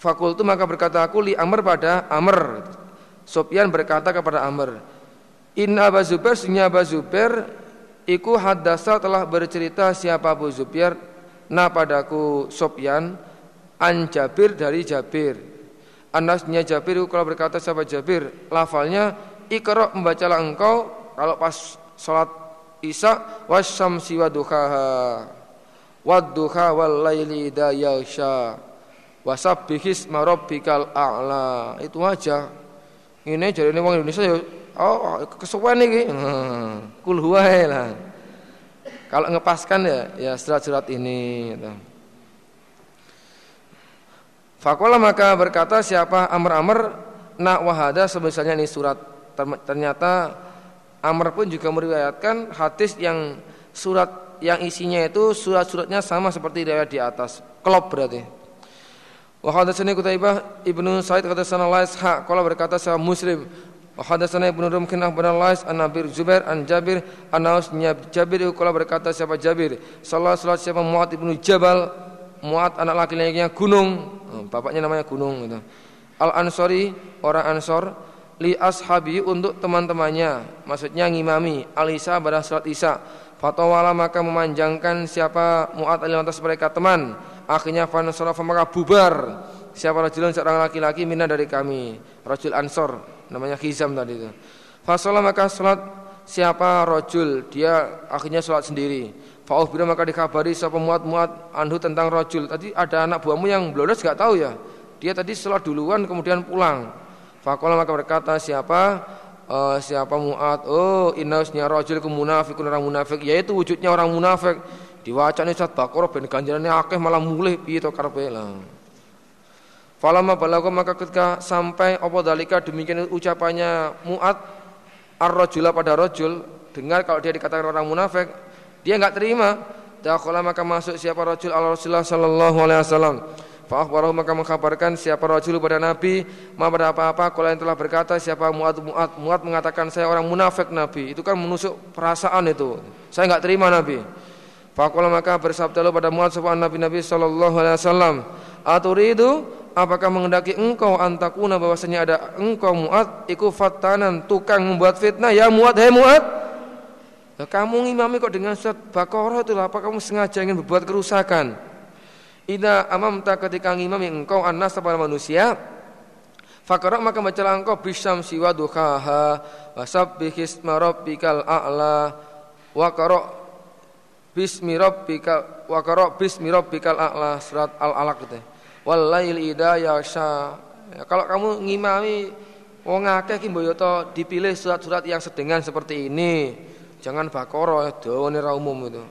fakul itu maka berkata aku li Amr pada Amr Sufyan berkata kepada Amr inna Abu Zubair Zubair iku haddasa telah bercerita siapa Abu Zubair na padaku Sufyan an Jabir dari Jabir Anasnya Jabir kalau berkata sahabat Jabir, lafalnya ikra membacalah engkau kalau pas salat Isya wasyamsi waduhaha wadduha wal laili idza yasha wasabbihis marabbikal a'la. Itu aja. Ini jadi ini orang Indonesia ya oh kesuwen iki. Hmm, kul lah. Kalau ngepaskan ya ya surat-surat ini gitu. Fakola maka berkata siapa Amr Amr nak wahada sebesarnya ini surat ternyata Amr pun juga meriwayatkan hadis yang surat yang isinya itu surat-suratnya sama seperti riwayat di atas klop berarti Wa hadatsani Qutaibah Ibnu Sa'id hadatsana Lais ha qala berkata sama Muslim Wa Ibnu Rumkin bin Lais an Nabir Zubair an Jabir an Jabir qala berkata siapa Jabir. Sallallahu alaihi siapa Muad ibnu Jabal Muad anak laki-lakinya gunung. Oh, bapaknya namanya Gunung gitu. Al Ansori orang Ansor li ashabi untuk teman-temannya maksudnya ngimami Alisa pada salat Isya fatawala maka memanjangkan siapa muat atas mereka teman. Akhirnya fanasarafa maka bubar. Siapa rajulun seorang laki-laki mina dari kami rajul ansor namanya Khizam tadi itu. Fasolah maka salat siapa rajul dia akhirnya salat sendiri. Bila maka dikabari siapa muat-muat anhu tentang rojul. Tadi ada anak buahmu yang blodos gak tahu ya. Dia tadi sholat duluan kemudian pulang. Fakola maka berkata siapa uh, siapa muat? Oh inausnya rojul ke munafikun orang munafik. Yaitu wujudnya orang munafik. Diwacane saat bakor ben ganjarannya akeh malah mulih. Piye to karepe? Lah Falama balago maka ketika sampai apa dalika demikian ucapannya muat ar-rajula pada rojul dengar kalau dia dikatakan orang munafik dia enggak terima. Dakhala maka masuk siapa rajul al Rasulullah sallallahu alaihi wasallam. Fa akhbarahu maka mengkabarkan siapa rajul pada Nabi, ma pada apa-apa kalau yang telah berkata siapa Muad Muad Muad mengatakan saya orang munafik Nabi. Itu kan menusuk perasaan itu. Saya enggak terima Nabi. Faqala maka bersabda pada Muad sapa Nabi Nabi sallallahu alaihi wasallam, "Aturidu apakah menghendaki engkau antakuna bahwasanya ada engkau Muad iku fatanan tukang membuat fitnah ya Muad hai Muad?" Nah, kamu ngimami kok dengan surat Baqarah itu apa kamu sengaja ingin berbuat kerusakan? Ida amamta ketika ngimami engkau anas kepada manusia, Fakarok maka bacalah engkau bisam siwa duhaha wasabbih isma rabbikal a'la wa qara'u bismi rabbika wa qara'u bismi rabbikal a'la surat al-alaq itu. Wal lail ida yasha. Ya, kalau kamu ngimami wong akeh ki dipilih surat-surat yang sedengan seperti ini. Jangan bakoro ya dawane ra umum itu.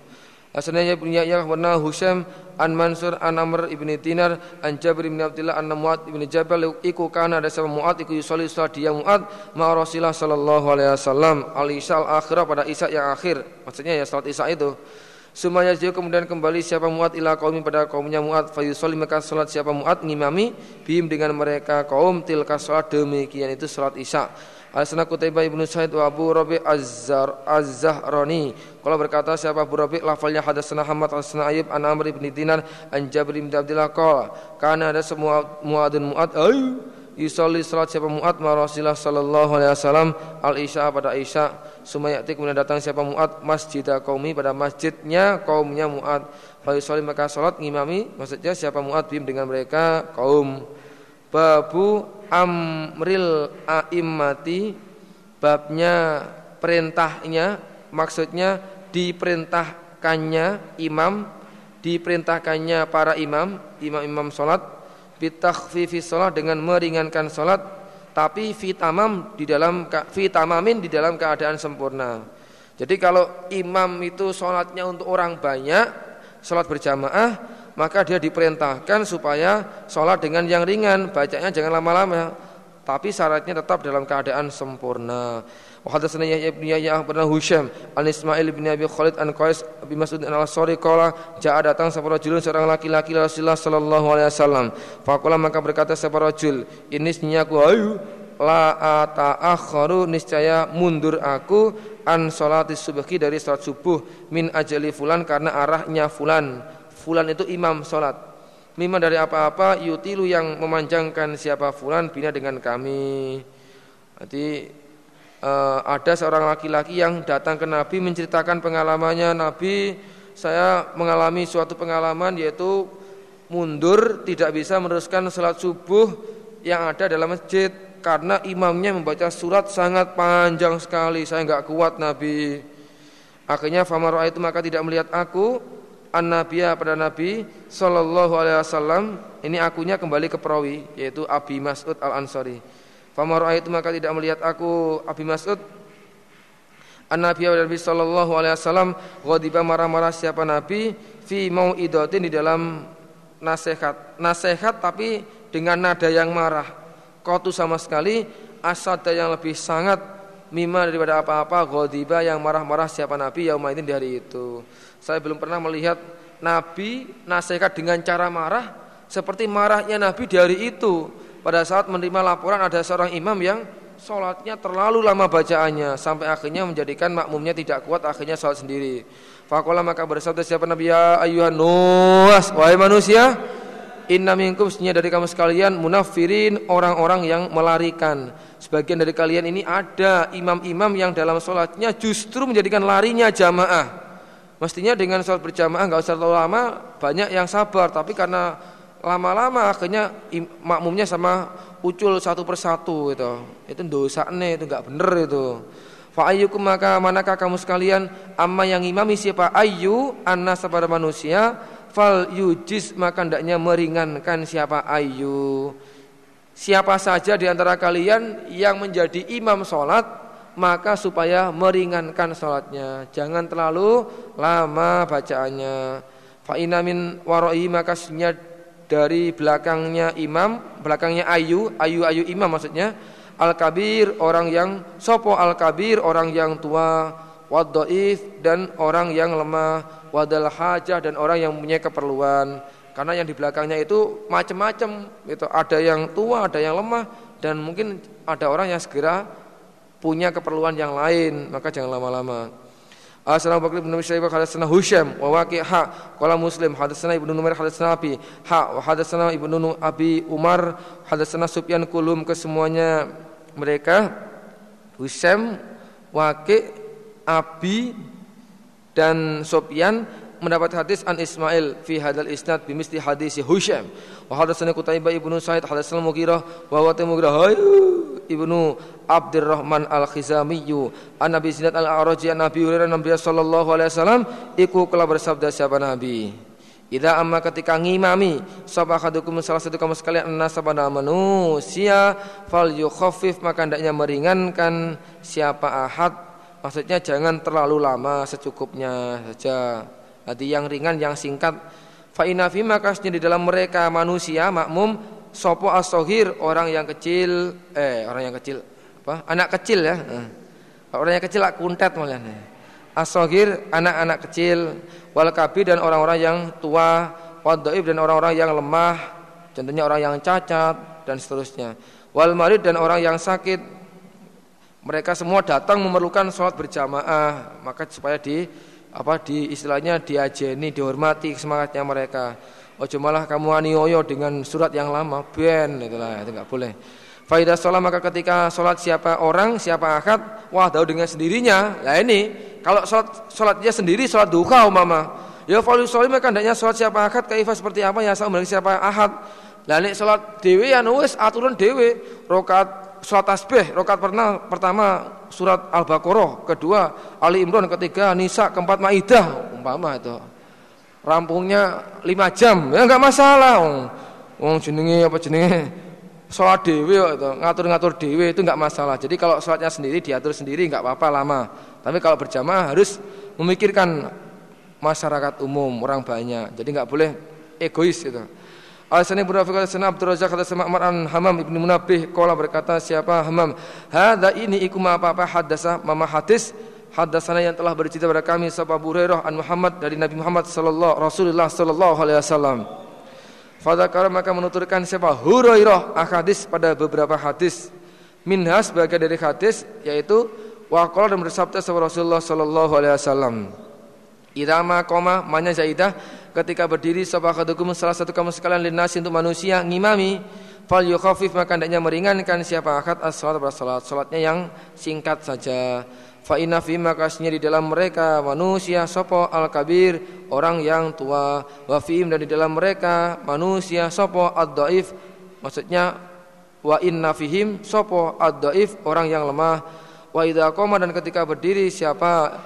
Asalnya punya ya warna Husaim an Mansur an Amr ibni Dinar an Jabir bin Abdullah an Muad ibni Jabal iku kana ada sama Muad iku yusolli salat dia Muad ma Rasulullah sallallahu alaihi wasallam al isya al akhirah pada isya yang akhir. Maksudnya ya salat isya itu. Semuanya dia kemudian kembali siapa muat ila kaum pada kaumnya muat. Fayusolli maka salat siapa muat ngimami bim dengan mereka kaum tilka salat demikian itu salat isya. Al-Sana Kutaibah Ibnu Sa'id wa Abu Rabi Az-Zar Az-Zahrani. Kalau berkata siapa Abu Rabi lafalnya hadatsana Hamad al-Sana Ayub an Amr ibn Dinar an Jabir bin Abdullah qala kana ada semua muadun muad ay yusalli salat siapa muad ma Rasulullah sallallahu alaihi wasallam. Al-isya pada isya Sumayati kemudian datang siapa Mu'ad masjid kaumi pada masjidnya kaumnya Mu'ad. Fayusoli maka salat ngimami maksudnya siapa Mu'ad bim dengan mereka kaum. Babu amril a'immati babnya perintahnya maksudnya diperintahkannya imam diperintahkannya para imam imam-imam salat bitakhfifi salat dengan meringankan salat tapi fitamam di dalam fitamamin di dalam keadaan sempurna. Jadi kalau imam itu sholatnya untuk orang banyak, sholat berjamaah, maka dia diperintahkan supaya sholat dengan yang ringan, bacanya jangan lama-lama, tapi syaratnya tetap dalam keadaan sempurna. Wa hadatsana Yahya ibn Yahya bin Husyam an Ismail bin Abi Khalid an Qais bin Mas'ud an Al-Ansari qala jaa datang seorang rajul seorang laki-laki Rasulullah sallallahu alaihi wasallam. Faqala maka berkata seorang rajul, ini aku ayu la ata'akharu niscaya mundur aku an salati subhi dari salat subuh min ajali fulan karena arahnya fulan. Fulan itu imam salat. Mimma dari apa-apa yutilu yang memanjangkan siapa fulan bina dengan kami. Uh, ada seorang laki-laki yang datang ke Nabi menceritakan pengalamannya. Nabi saya mengalami suatu pengalaman yaitu mundur tidak bisa meneruskan salat subuh yang ada dalam masjid. Karena imamnya membaca surat sangat panjang sekali saya nggak kuat Nabi. Akhirnya famaro itu maka tidak melihat aku an nabiya pada Nabi Shallallahu Alaihi Wasallam. Ini akunya kembali ke perawi yaitu Abi Mas'ud al Ansari Famar itu maka tidak melihat aku Abi Mas'ud An-Nabi Nabi sallallahu alaihi wasallam ghadiba marah-marah siapa Nabi fi mau'idatin di dalam nasihat. Nasihat tapi dengan nada yang marah. Kotu sama sekali asada yang lebih sangat mima daripada apa-apa ghadiba yang marah-marah siapa Nabi yaumaidin di hari itu. Saya belum pernah melihat Nabi nasihat dengan cara marah seperti marahnya Nabi di hari itu pada saat menerima laporan ada seorang imam yang sholatnya terlalu lama bacaannya sampai akhirnya menjadikan makmumnya tidak kuat akhirnya sholat sendiri. Fakola maka bersabda siapa Nabi ya ayuhan nuas wahai manusia Inna minkum dari kamu sekalian munafirin orang-orang yang melarikan. Sebagian dari kalian ini ada imam-imam yang dalam sholatnya justru menjadikan larinya jamaah. Mestinya dengan sholat berjamaah nggak usah terlalu lama, banyak yang sabar. Tapi karena lama-lama akhirnya makmumnya sama ucul satu persatu itu itu dosa nih itu nggak bener itu. Fa ayyukum maka manakah kamu sekalian? Amma yang imami siapa? Ayu annas pada manusia. Fal yujiz maka hendaknya meringankan siapa? Ayu siapa saja di antara kalian yang menjadi imam sholat maka supaya meringankan sholatnya. Jangan terlalu lama bacaannya. Fa inamin waroi maka dari belakangnya imam, belakangnya ayu, ayu-ayu imam maksudnya. Al-kabir orang yang sopo al-kabir orang yang tua, wadhaif dan orang yang lemah, wadal hajah dan orang yang punya keperluan. Karena yang di belakangnya itu macam-macam, itu ada yang tua, ada yang lemah dan mungkin ada orang yang segera punya keperluan yang lain, maka jangan lama-lama. Asana Bakri bin Abi Syaibah hadatsana Husyam wa Waqi' ha qala Muslim hadatsana Ibnu Numair hadatsana Abi ha wa hadatsana Ibnu Abi Umar hadatsana Sufyan kulum kesemuanya mereka Husyam Waqi' Abi dan Sufyan mendapat hadis an Ismail fi hadal isnad bimisli hadis Husyam wa hadatsana Qutaibah ibnu Sa'id hadatsana Mughirah wa wa Mughirah ibnu Abdurrahman al-Khizamiyyu an Nabi Zinad al-A'raji an Nabi Hurairah Nabi sallallahu alaihi wasallam iku kala bersabda siapa Nabi? Ida amma ketika ngimami sapa hadukum salah satu kamu sekalian annas pada manusia? Fal yukhaffif maka hendaknya meringankan siapa ahad. Maksudnya jangan terlalu lama secukupnya saja Jadi yang ringan yang singkat. Fa fi maka di dalam mereka manusia makmum sopo asohir orang yang kecil eh orang yang kecil apa? Anak kecil ya eh. orang yang kecil kuntet malah asohir anak-anak kecil wal dan orang-orang yang tua wadaib dan orang-orang yang lemah contohnya orang yang cacat dan seterusnya. Wal marid dan orang yang sakit. Mereka semua datang memerlukan sholat berjamaah maka supaya di apa di istilahnya diajeni dihormati semangatnya mereka Ojo malah kamu anioyo dengan surat yang lama ben itulah itu enggak boleh. Faidah sholat maka ketika sholat siapa orang, siapa akad, wah tahu dengan sendirinya. Lah ini kalau sholat sholatnya sendiri sholat duha umama. Ya falu sholat maka hendaknya sholat siapa akad kaifah seperti apa ya sama siapa ahad. Lah ini sholat dewi ya nulis aturan dewi. Rokat sholat tasbih, rokat pernah pertama surat Al-Baqarah, kedua Ali Imran, ketiga Nisa, keempat Maidah umpama itu. Rampungnya lima jam, ya enggak masalah. Wong jenenge apa jenenge sholat dewi itu ngatur-ngatur dewi itu enggak masalah. Jadi kalau sholatnya sendiri diatur sendiri enggak apa-apa lama. Tapi kalau berjamaah harus memikirkan masyarakat umum orang banyak. Jadi enggak boleh egois itu. Al-Sani Ibnu Rafiq Al-Sana Abdul Razak kata sama an Hamam Ibnu Munabih Kala berkata siapa Hamam Hada ini iku ma apa-apa hadasa Mama hadis Hadasana yang telah bercerita pada kami Sapa Abu Hurairah an Muhammad Dari Nabi Muhammad sallallahu Rasulullah sallallahu alaihi wasallam. Fadakara maka menuturkan siapa Hurairah Ahadis pada beberapa hadis. Minhas bagian dari hadis Yaitu Waqala dan bersabda Sapa Rasulullah sallallahu alaihi wasallam Idama koma manya zaidah ketika berdiri sabahadukum salah satu kamu sekalian linasi untuk manusia ngimami fal yukhafif maka hendaknya meringankan siapa akad as-salat bersalat salatnya yang singkat saja. Fa inna fi makasnya di dalam mereka manusia sopo al kabir orang yang tua. Wa fihim dan di dalam mereka manusia sopo ad-dhaif maksudnya wa inna fihim sopo ad-dhaif orang yang lemah. Wa idza dan ketika berdiri siapa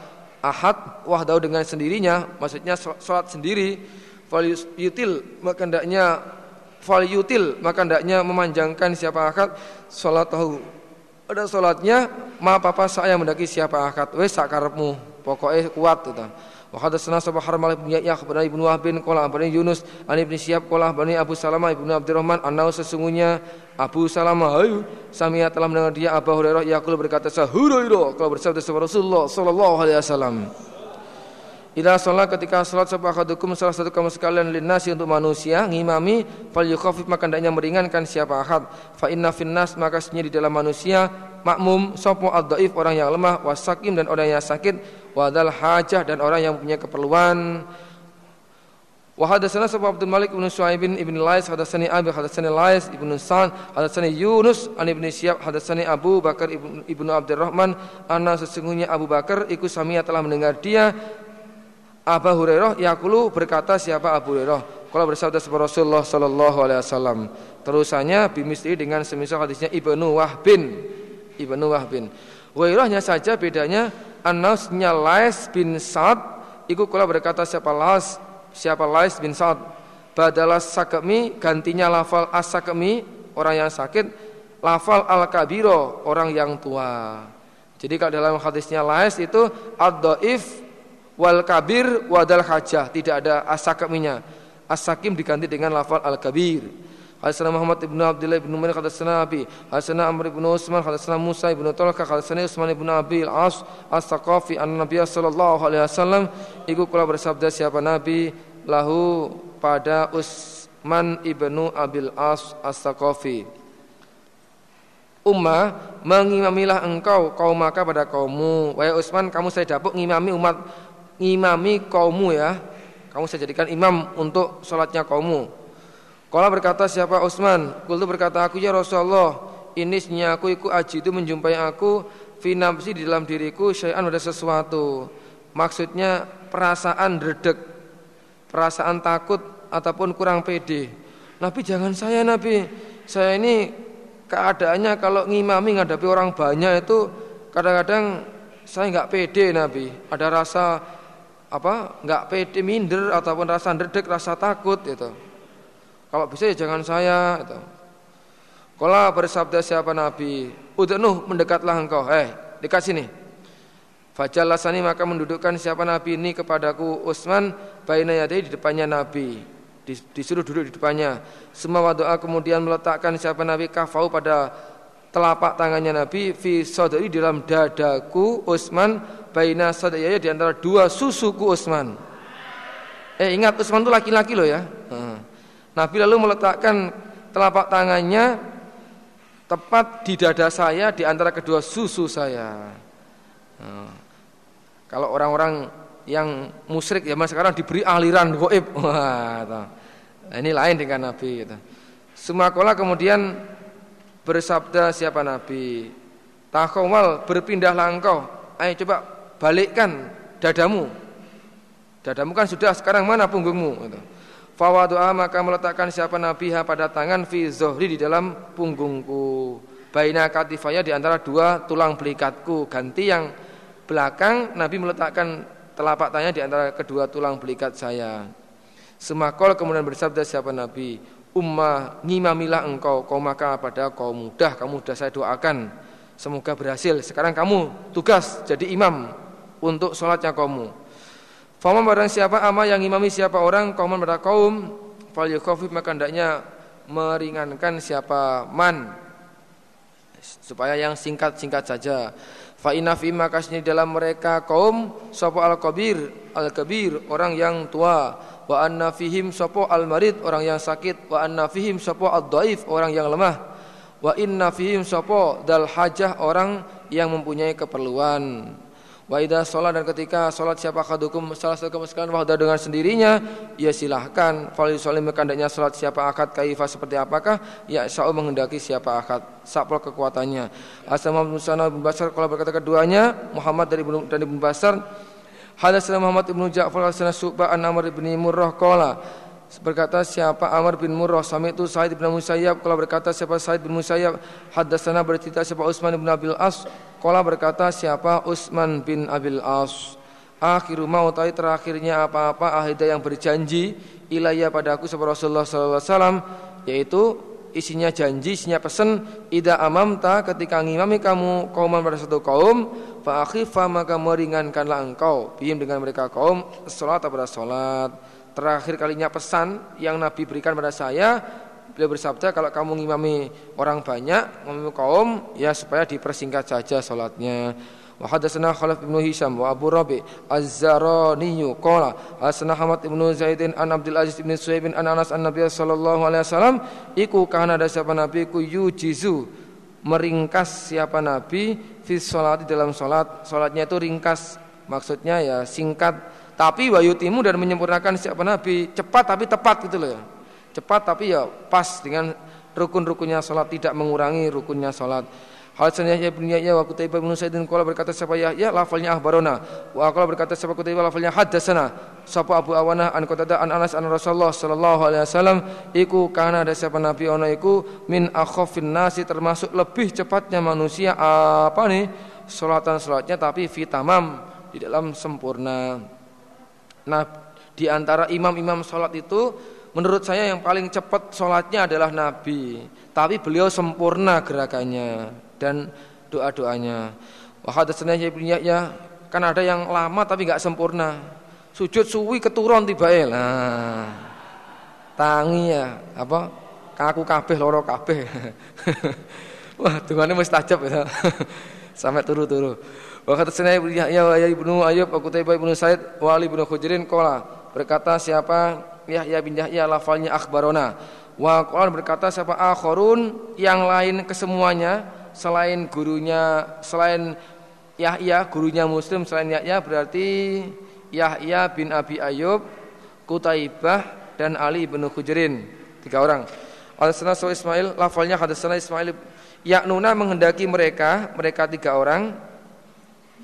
ahad wahdahu dengan sendirinya maksudnya sholat sendiri fal yutil maka hendaknya fal yutil maka hendaknya memanjangkan siapa akad sholat tahu ada sholatnya ma papa saya mendaki siapa akad wes sakarepmu pokoknya kuat itu Wa hadatsana Sabah Harmal bin Yahya bin Ibnu Wahb bin qala bin Yunus an Ibnu Syihab qala bin Abu Salamah Ibnu Abdurrahman annahu sesungguhnya Abu Salamah ayu samia telah mendengar dia Abu Hurairah yaqul berkata sahurairah kalau bersabda Rasulullah sallallahu alaihi wasallam. Ila sholat ketika sholat sabahadukum salah satu kamu sekalian linasi untuk manusia ngimami fal yukhafif maka hendaknya meringankan siapa ahad. Fa inna finnas maka di dalam manusia makmum sopo ad orang yang lemah wasakim dan orang yang sakit wadal hajah dan orang yang punya keperluan. Wa hadatsana Abdul Malik bin Shu'aib bin Lais hadatsani Abi hadatsani Lais ibn San hadatsani Yunus an ibn Syihab hadatsani Abu Bakar ibn ibnu Abdurrahman. Anna sesungguhnya Abu Bakar ikut samia telah mendengar dia. Abu Hurairah yaqulu berkata siapa Abu Hurairah? Kalau bersabda sebuah Rasulullah sallallahu alaihi wasallam terusannya bimisli dengan semisal hadisnya Ibnu Wahbin. Ibnu Wahbin. Wairahnya saja bedanya Anasnya Lais bin Sa'ad. Iku kula berkata siapa Lais? Siapa Lais bin Sa'ad? Badalah sakami gantinya lafal as-sakami Orang yang sakit. Lafal al-kabiro Orang yang tua. Jadi kalau dalam hadisnya Lais itu Ad-do'if wal kabir wadal hajah Tidak ada as-sakaminya As-sakim diganti dengan lafal Hadisana Muhammad ibnu Abdullah ibnu Malik hadisana Abi. Hadisana Amr ibnu Utsman hadisana Musa ibnu Talqa hadisana Utsman ibnu Abi al-As as-Saqafi an Nabi sallallahu alaihi wasallam. Iku kula bersabda siapa Nabi? Lahu pada Utsman ibnu Abil As as-Saqafi. Umma mengimamilah engkau kaum maka pada kaummu. Wahai Utsman kamu saya dapuk ngimami umat ngimami kaummu ya. Kamu saya jadikan imam untuk sholatnya kaummu Kala berkata siapa Utsman? Kultu berkata aku ya Rasulullah, ini aku ikut aji itu menjumpai aku finamsi di dalam diriku syai'an ada sesuatu. Maksudnya perasaan redek, perasaan takut ataupun kurang pede. Nabi jangan saya Nabi, saya ini keadaannya kalau ngimami ngadapi orang banyak itu kadang-kadang saya nggak pede Nabi. Ada rasa apa? nggak pede minder ataupun rasa redek, rasa takut itu. Kalau bisa ya jangan saya itu. Kalau bersabda siapa Nabi, Udnuh mendekatlah engkau. Eh, dekat sini. Fajalasani maka mendudukkan siapa Nabi ini kepadaku Utsman baina yadai di depannya Nabi. Disuruh duduk di depannya. Semua doa kemudian meletakkan siapa Nabi kafau pada telapak tangannya Nabi fi sadri dalam dadaku Utsman baina sadaya di antara dua susuku Utsman. Eh ingat Utsman itu laki-laki loh ya. Hmm. Nabi lalu meletakkan telapak tangannya tepat di dada saya di antara kedua susu saya. Nah, kalau orang-orang yang musyrik ya mas sekarang diberi aliran goib, *laughs* wah, nah, ini lain dengan Nabi. Gitu. Sumakola kemudian bersabda siapa Nabi Takhawal berpindahlah engkau Ayo coba balikkan dadamu Dadamu kan sudah sekarang mana punggungmu gitu. Fawadu'a maka meletakkan siapa Nabi pada tangan fi zohri di dalam punggungku. Baina katifaya di antara dua tulang belikatku. Ganti yang belakang Nabi meletakkan telapak tangannya di antara kedua tulang belikat saya. Semakol kemudian bersabda siapa Nabi Ummah ngimamilah engkau kau maka pada kau mudah kamu mudah saya doakan. Semoga berhasil. Sekarang kamu tugas jadi imam untuk sholatnya kamu Fama barang siapa ama yang imami siapa orang kauman pada kaum fal yukhafif maka hendaknya meringankan siapa man. Supaya yang singkat-singkat saja. Fa inna fi makasni dalam mereka kaum sapa al-kabir al-kabir orang yang tua. Wa anna fihim sapa al-marid orang yang sakit. Wa anna fihim sapa ad-dhaif orang yang lemah. Wa inna fihim sapa dal hajah orang yang mempunyai keperluan wa idza sholat dan ketika sholat siapa kadukum salah satu sekalian wahda dengan sendirinya ya silahkan. Fal yusalli mekandanya sholat siapa akad kaifa seperti apakah? Ya sa'u menghendaki siapa akad sapol kekuatannya. Asma bin Sana bin Basar kalau berkata keduanya Muhammad dari dan Ibnu Basar Hadatsana Muhammad ibnu Ja'far hadatsana Su'bah an Amr bin Murrah berkata siapa Amr bin Murrah sami itu Said bin Musayyab. Kalau berkata siapa Said bin Musayyab? Hadatsana bercerita siapa Utsman bin Abil As? Qala berkata siapa Utsman bin Abil As? Akhiru mautai terakhirnya apa-apa ahida yang berjanji ilayya padaku sebagai Rasulullah sallallahu alaihi wasallam yaitu isinya janji, isinya pesan ida amamta ketika ngimami kamu kauman pada satu kaum fa akhifa maka meringankanlah engkau. Bihim dengan mereka kaum salat pada salat terakhir kalinya pesan yang Nabi berikan pada saya beliau bersabda kalau kamu ngimami orang banyak ngimami kaum ya supaya dipersingkat saja salatnya wa hadatsana Khalaf bin Hisham wa Abu Rabi Az-Zarani qala asna Hamad bin Zaidin an Abdul Aziz bin Suhaib bin Anas an Nabi sallallahu alaihi wasallam iku kana ada siapa nabi ku yujizu meringkas siapa nabi fi salat dalam salat salatnya itu ringkas maksudnya ya singkat tapi wayutimu dan menyempurnakan siapa nabi cepat tapi tepat gitu loh cepat tapi ya pas dengan rukun-rukunnya salat tidak mengurangi rukunnya salat Hadatsana Yahya bin Yahya wa Qutaibah bin Sa'idin qala berkata siapa Yahya? Lafalnya akhbarona wa qala berkata siapa Qutaibah lafalnya hadatsana sapa Abu Awana? An Qatadah an Anas an Rasulullah sallallahu alaihi wasallam. Iku kana ada siapa nabi ono iku min akhafin nasi termasuk lebih cepatnya manusia apa nih salatan salatnya tapi fi tamam di dalam sempurna nah di antara imam-imam salat itu menurut saya yang paling cepat salatnya adalah nabi tapi beliau sempurna gerakannya dan doa-doanya. Wa hadatsana Ibnu Yahya kan ada yang lama tapi nggak sempurna. Sujud suwi keturun tiba Nah. Tangi ya, apa? Kaku kabeh loro kabeh. *laughs* Wah, dungane mustajab ya. *laughs* Sampai turu-turu. Wa hadatsana Yahya Ibnu Ayyub wa Qutaibah Ibnu Said wa Ali Ibnu Khujrin qala berkata siapa? Yahya bin Yahya lafalnya akhbarona. Wa qala berkata siapa? Akhorun yang lain kesemuanya selain gurunya selain Yahya gurunya Muslim selain Yahya berarti Yahya bin Abi Ayub Kutaibah dan Ali bin Khujrin tiga orang. Al-Sana Ismail lafalnya hadasana Ismail Yaknuna menghendaki mereka mereka tiga orang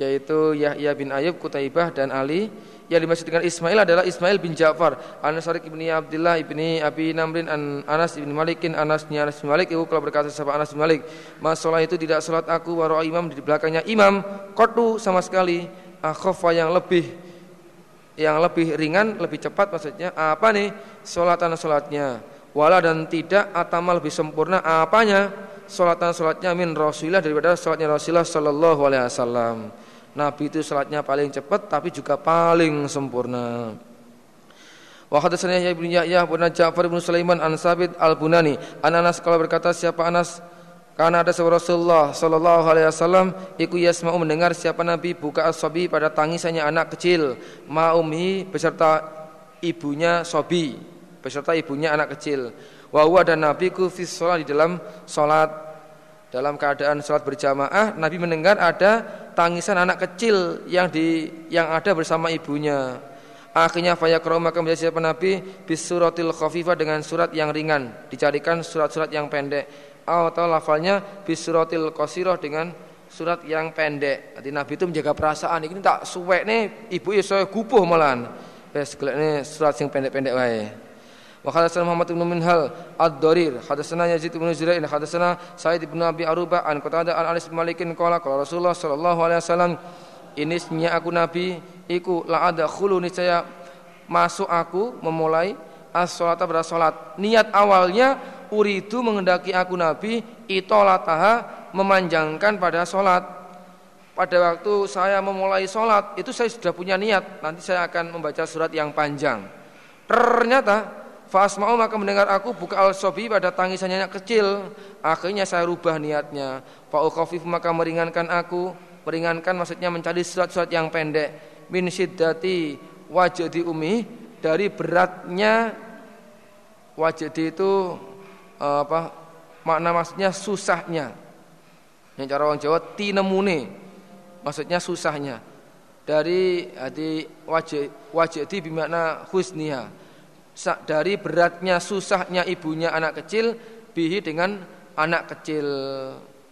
yaitu Yahya bin Ayub Kutaibah dan Ali. Yang dimaksud dengan Ismail adalah Ismail bin Ja'far. An Sarik ibni Abdullah ibni Abi Namrin An Anas ibni Malikin Anas bin Anas bin Malik Ibu kalau berkata siapa Anas bin Malik Masalah itu tidak salat aku waro imam di belakangnya imam Kotu sama sekali. Akhofa yang lebih yang lebih ringan, lebih cepat maksudnya apa nih? Solatan solatnya wala dan tidak atama lebih sempurna apanya? Solatan solatnya min Rasulullah daripada solatnya Rasulullah Sallallahu Alaihi Wasallam Nabi itu salatnya paling cepat tapi juga paling sempurna. Wa hadatsana Yahya bin Yahya bin Ja'far bin Sulaiman an Sabit al-Bunani. An Anas kalau berkata siapa Anas karena ada seorang Rasulullah sallallahu alaihi wasallam iku yasma'u mendengar siapa Nabi buka as-sabi pada tangisannya anak kecil ma'umhi beserta ibunya sobi beserta ibunya anak kecil wa huwa dan Nabi ku di dalam salat dalam keadaan sholat berjamaah Nabi mendengar ada tangisan anak kecil yang di yang ada bersama ibunya akhirnya fayaqra maka menjadi siapa Nabi bisuratil khafifah dengan surat yang ringan dicarikan surat-surat yang pendek atau lafalnya bisuratil qasirah dengan surat yang pendek. Jadi Nabi itu menjaga perasaan. Ini tak suwek nih ibu ya saya gupuh malan. Wes ini surat yang pendek-pendek wae. Wa hadatsana Muhammad bin Minhal ad-Darir, hadatsana Yazid bin Zurain, hadatsana Sa'id bin Abi Aruba an Qatadah an Anas bin Malikin qala qala Rasulullah sallallahu alaihi wasallam aku Nabi iku la ada khulu niscaya masuk aku memulai as-salata pada salat. Niat awalnya uridu mengendaki aku Nabi itolataha memanjangkan pada salat. Pada waktu saya memulai salat itu saya sudah punya niat nanti saya akan membaca surat yang panjang. Ternyata Fasma'u maka mendengar aku buka al-sobi pada tangisannya anak kecil. Akhirnya saya rubah niatnya. Fa'ukhafif maka meringankan aku. Meringankan maksudnya mencari surat-surat yang pendek. Min syiddati wajadi umi. Dari beratnya wajadi itu eh, apa makna maksudnya susahnya. Yang cara orang Jawa tinemune. Maksudnya susahnya. Dari hati wajadi bimakna husniha dari beratnya susahnya ibunya anak kecil bihi dengan anak kecil.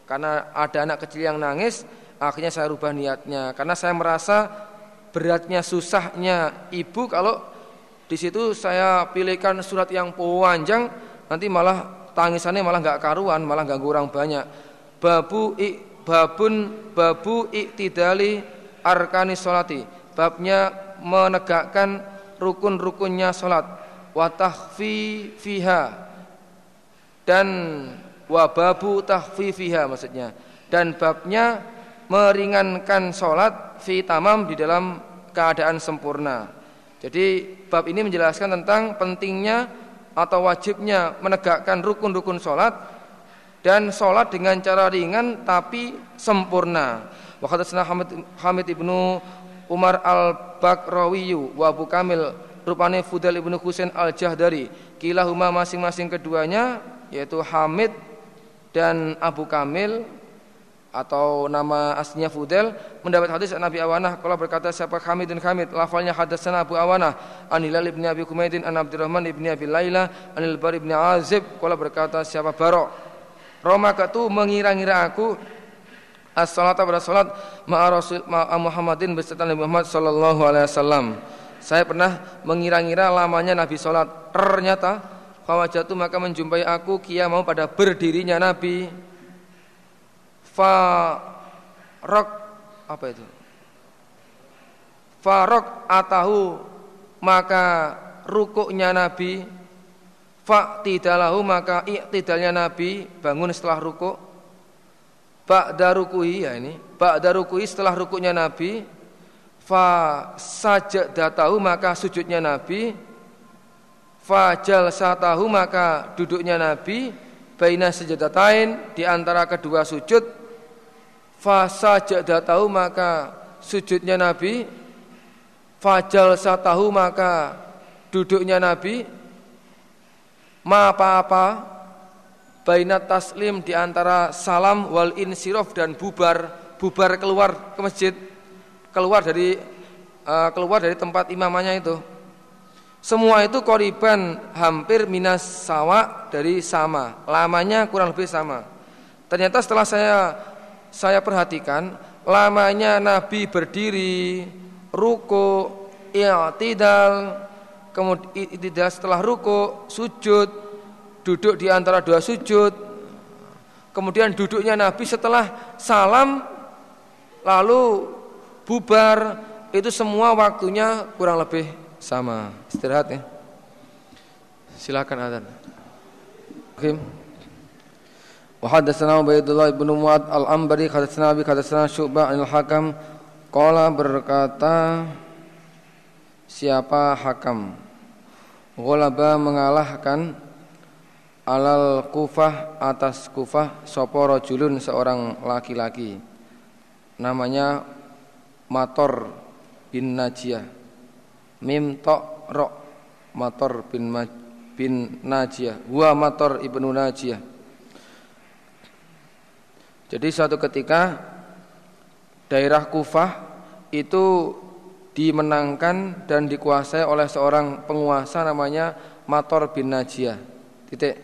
Karena ada anak kecil yang nangis akhirnya saya rubah niatnya. Karena saya merasa beratnya susahnya ibu kalau di situ saya pilihkan surat yang panjang nanti malah tangisannya malah nggak karuan malah ganggu orang banyak. Babu i, babun babu iktidali arkani solati babnya menegakkan rukun-rukunnya solat wa tahfi fiha dan wababu tahfi fiha maksudnya dan babnya meringankan sholat fi tamam di dalam keadaan sempurna. Jadi bab ini menjelaskan tentang pentingnya atau wajibnya menegakkan rukun-rukun sholat dan sholat dengan cara ringan tapi sempurna. Waktu Hamid, Hamid ibnu Umar al Bakrawiyu wa Abu Kamil rupane Fudal ibnu Husain al Jahdari kilahuma masing-masing keduanya yaitu Hamid dan Abu Kamil atau nama aslinya Fudel mendapat hadis Nabi Awanah. Kalau berkata siapa Hamid dan Hamid lafalnya hadasana Abu Awanah Anilal ibni Abi Kumaidin an Abdurrahman ibni Abi Laila anil Bar ibni Azib. Kalau berkata siapa Barok Roma katu mengira-ngira aku as-salata pada salat ma'a Rasul ma'a Muhammadin beserta Nabi Muhammad sallallahu alaihi wasallam saya pernah mengira-ngira lamanya Nabi sholat. Ternyata fawajatu maka menjumpai aku kia mau pada berdirinya Nabi. Farok apa itu? Farok atahu maka rukuknya Nabi Fa tidalahu maka iktidalnya Nabi bangun setelah rukuk Ba'da rukuhi ya ini Ba'da rukuhi setelah rukuknya Nabi fa sajadatahu maka sujudnya Nabi. Fa jalsatahu maka duduknya Nabi. Baina sejadatain di antara kedua sujud. Fa sajadatahu maka sujudnya Nabi. Fa jalsatahu maka duduknya Nabi. Ma apa-apa. Baina taslim di antara salam wal insirof dan bubar. Bubar keluar ke masjid keluar dari uh, keluar dari tempat imamannya itu. Semua itu koriban hampir minas sawa dari sama. Lamanya kurang lebih sama. Ternyata setelah saya saya perhatikan lamanya Nabi berdiri, ruku, i'tidal, kemudian tidak setelah ruku, sujud, duduk di antara dua sujud. Kemudian duduknya Nabi setelah salam lalu bubar itu semua waktunya kurang lebih sama. Istirahat ya. Silakan adzan. Oke. Hadatsana Ubaidullah bin Muad al-Ambari hadatsana Abi hadatsana Syu'bah al-Hakam qala berkata siapa hakam Ghalaba mengalahkan alal kufah atas kufah sapa rajulun seorang laki-laki namanya Mator bin Najiyah. Mim tok rok Mator bin Ma, bin Najiyah. Wa Mator ibnu Najiyah. Jadi suatu ketika Daerah Kufah Itu dimenangkan dan dikuasai oleh seorang penguasa namanya Mator bin Najiyah. Titik.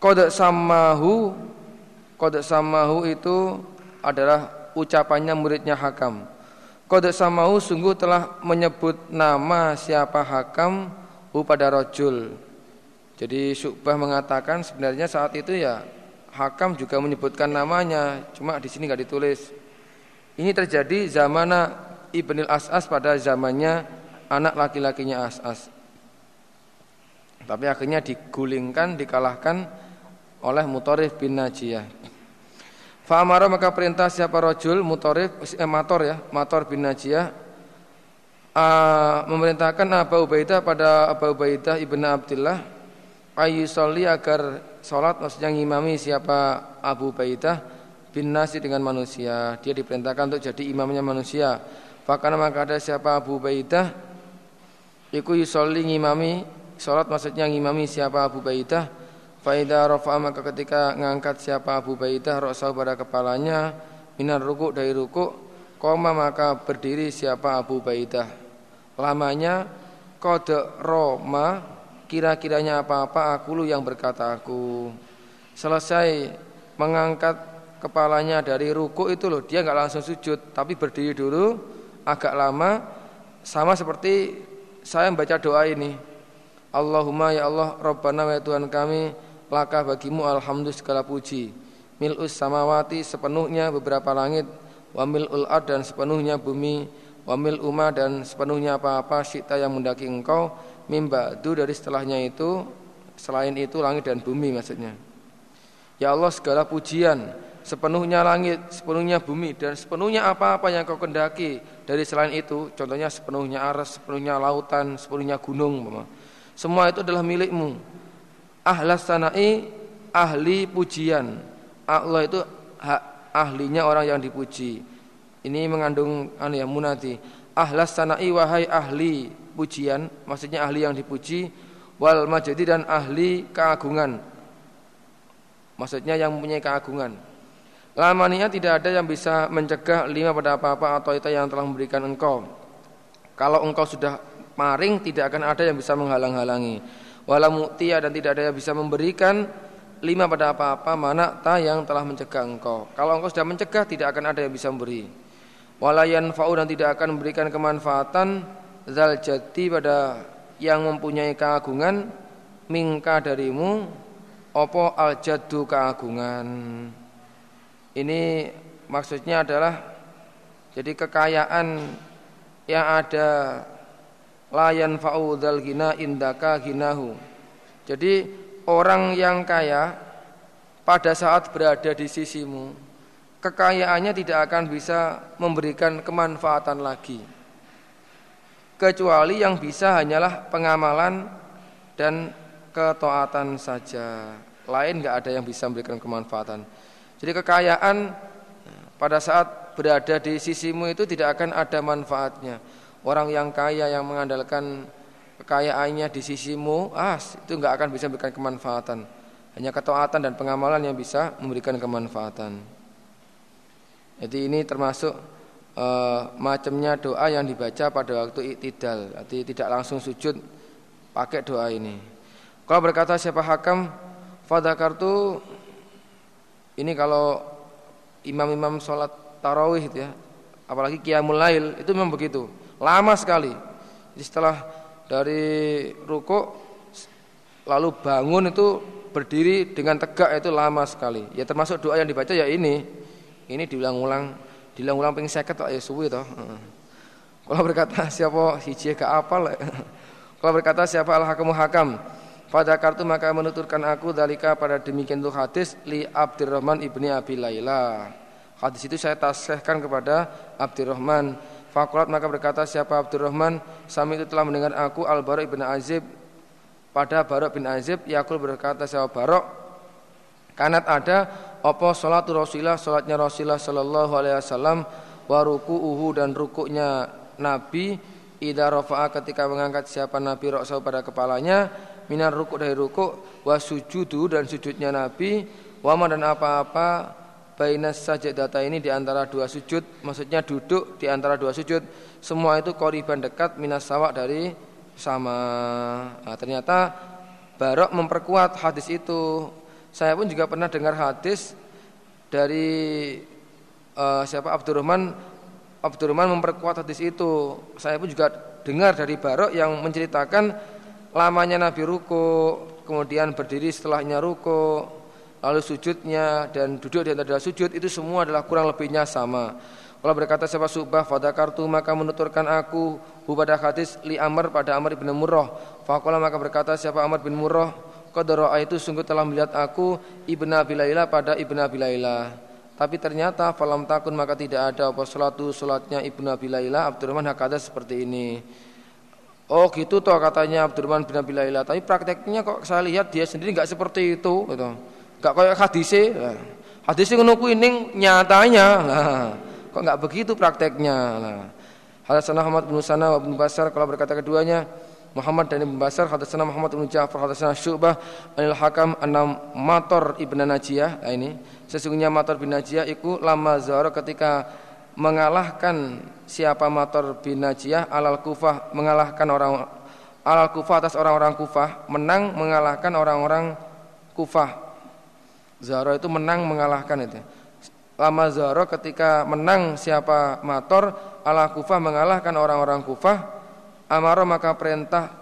Kode samahu Kode samahu itu adalah ucapannya muridnya Hakam Kode samahu sungguh telah menyebut nama siapa Hakam pada rojul. Jadi Syukbah mengatakan sebenarnya saat itu ya Hakam juga menyebutkan namanya Cuma di sini nggak ditulis. Ini terjadi zamana Ibnil As'as pada zamannya anak laki-lakinya As'as. Tapi akhirnya digulingkan, dikalahkan oleh Mutarif bin Najiyah Fa'amara maka perintah siapa rojul Mutarif, eh, Mator ya Mator bin Najiyah uh, Memerintahkan Abu Ubaidah pada Abu Ubaidah ibn Abdullah Ayyusolli agar sholat Maksudnya ngimami siapa Abu Ubaidah bin Nasi dengan manusia. Dia diperintahkan untuk jadi imamnya manusia. Fakana maka ada siapa Abu Ubaidah Iku yusolli ngimami Sholat maksudnya ngimami siapa Abu Ubaidah Faida rofa maka ketika ngangkat siapa Abu Baidah rosau pada kepalanya minar ruku dari ruku koma maka berdiri siapa Abu Baidah. Lamanya kode roma kira-kiranya apa-apa aku lu yang berkata aku. Selesai mengangkat kepalanya dari ruku itu loh dia nggak langsung sujud tapi berdiri dulu agak lama sama seperti saya membaca doa ini. Allahumma ya Allah Rabbana ya Tuhan kami laka bagimu alhamdulillah segala puji? Milus samawati sepenuhnya beberapa langit. Wa milul ad dan sepenuhnya bumi. Wa mil umma dan sepenuhnya apa-apa syita yang mendaki engkau. Mimba du dari setelahnya itu selain itu langit dan bumi maksudnya. Ya Allah segala pujian. Sepenuhnya langit sepenuhnya bumi dan sepenuhnya apa-apa yang kau kendaki. Dari selain itu contohnya sepenuhnya aras sepenuhnya lautan sepenuhnya gunung semua itu adalah milikmu ahlas sanai ahli pujian. Allah itu hak ahlinya orang yang dipuji. Ini mengandung anu ya munati. Ahlas sanai wahai ahli pujian, maksudnya ahli yang dipuji wal majdi dan ahli keagungan. Maksudnya yang mempunyai keagungan. Lamania tidak ada yang bisa mencegah lima pada apa-apa atau itu yang telah memberikan engkau. Kalau engkau sudah maring tidak akan ada yang bisa menghalang-halangi wala mu'tiya dan tidak ada yang bisa memberikan lima pada apa-apa mana ta yang telah mencegah engkau. Kalau engkau sudah mencegah tidak akan ada yang bisa memberi. Wala yanfa'u dan tidak akan memberikan kemanfaatan zal jati pada yang mempunyai keagungan mingka darimu opo al jadu keagungan. Ini maksudnya adalah jadi kekayaan yang ada layan fa'udhal gina indaka ginahu. Jadi orang yang kaya pada saat berada di sisimu, kekayaannya tidak akan bisa memberikan kemanfaatan lagi. Kecuali yang bisa hanyalah pengamalan dan ketaatan saja. Lain nggak ada yang bisa memberikan kemanfaatan. Jadi kekayaan pada saat berada di sisimu itu tidak akan ada manfaatnya orang yang kaya yang mengandalkan kekayaannya di sisimu, ah itu nggak akan bisa memberikan kemanfaatan. Hanya ketaatan dan pengamalan yang bisa memberikan kemanfaatan. Jadi ini termasuk uh, macamnya doa yang dibaca pada waktu iktidal. Jadi tidak langsung sujud pakai doa ini. Kalau berkata siapa hakam fadakartu ini kalau imam-imam sholat tarawih itu ya, apalagi qiyamul lail itu memang begitu lama sekali. Jadi setelah dari ruku lalu bangun itu berdiri dengan tegak itu lama sekali. Ya termasuk doa yang dibaca ya ini. Ini diulang-ulang, diulang-ulang ping 50 tok ya suwi toh. Kalau berkata siapa hiji gak apal. *laughs* Kalau berkata siapa al-hakamu hakam, pada kartu maka menuturkan aku dalika pada demikian tuh hadis li Abdurrahman ibni Abi Laila. Hadis itu saya tasihkan kepada Abdurrahman Fakulat maka berkata siapa Abdurrahman? Sami itu telah mendengar aku Al Barok bin Azib. Pada Barok bin Azib Yakul berkata siapa Barok? Kanat ada Apa salatu Rasulullah Salatnya Rasulullah Sallallahu alaihi wasallam Waruku'uhu dan rukuknya Nabi Ida rofa'a ketika mengangkat siapa Nabi Rasul pada kepalanya Minar rukuk dari rukuk Wasujudu dan sujudnya Nabi Wama dan apa-apa bainas data ini di antara dua sujud, maksudnya duduk di antara dua sujud, semua itu koriban dekat minas sawak dari sama. Nah, ternyata Barok memperkuat hadis itu. saya pun juga pernah dengar hadis dari uh, siapa Abdurrahman Abdurrahman memperkuat hadis itu. Saya pun juga dengar dari Barok yang menceritakan lamanya Nabi ruko, kemudian berdiri setelahnya ruko, lalu sujudnya dan duduk di antara sujud itu semua adalah kurang lebihnya sama. Kalau berkata siapa subah kartu maka menuturkan aku hu pada hadis li Amr pada Amr bin Murrah. Fakola maka berkata siapa Amr bin Murrah Qadara itu sungguh telah melihat aku ibnu Abilaila pada ibnu Abilaila. Tapi ternyata falam takun maka tidak ada apa salatu salatnya ibnu Abilaila Abdurrahman hakada seperti ini. Oh gitu toh katanya Abdurrahman bin Abilaila. Tapi prakteknya kok saya lihat dia sendiri nggak seperti itu gitu. Enggak kayak hadise. Hadise ngono kuwi nyatanya. Nah, Kok nggak begitu prakteknya? Nah, Hadatsana Muhammad bin Sana wa bin Basar kalau berkata keduanya Muhammad dan Ibn Basar hadatsana Muhammad bin Ja'far hadatsana Syu'bah anil Hakam anam Mator ibn Najiyah nah ini sesungguhnya Mator bin Najiyah iku lama zahara ketika mengalahkan siapa Mator bin Najiyah alal Kufah mengalahkan orang alal Kufah atas orang-orang Kufah menang mengalahkan orang-orang Kufah Zahra itu menang mengalahkan itu. Lama Zahra ketika menang siapa Mator ala Kufah mengalahkan orang-orang Kufah. Amaro maka perintah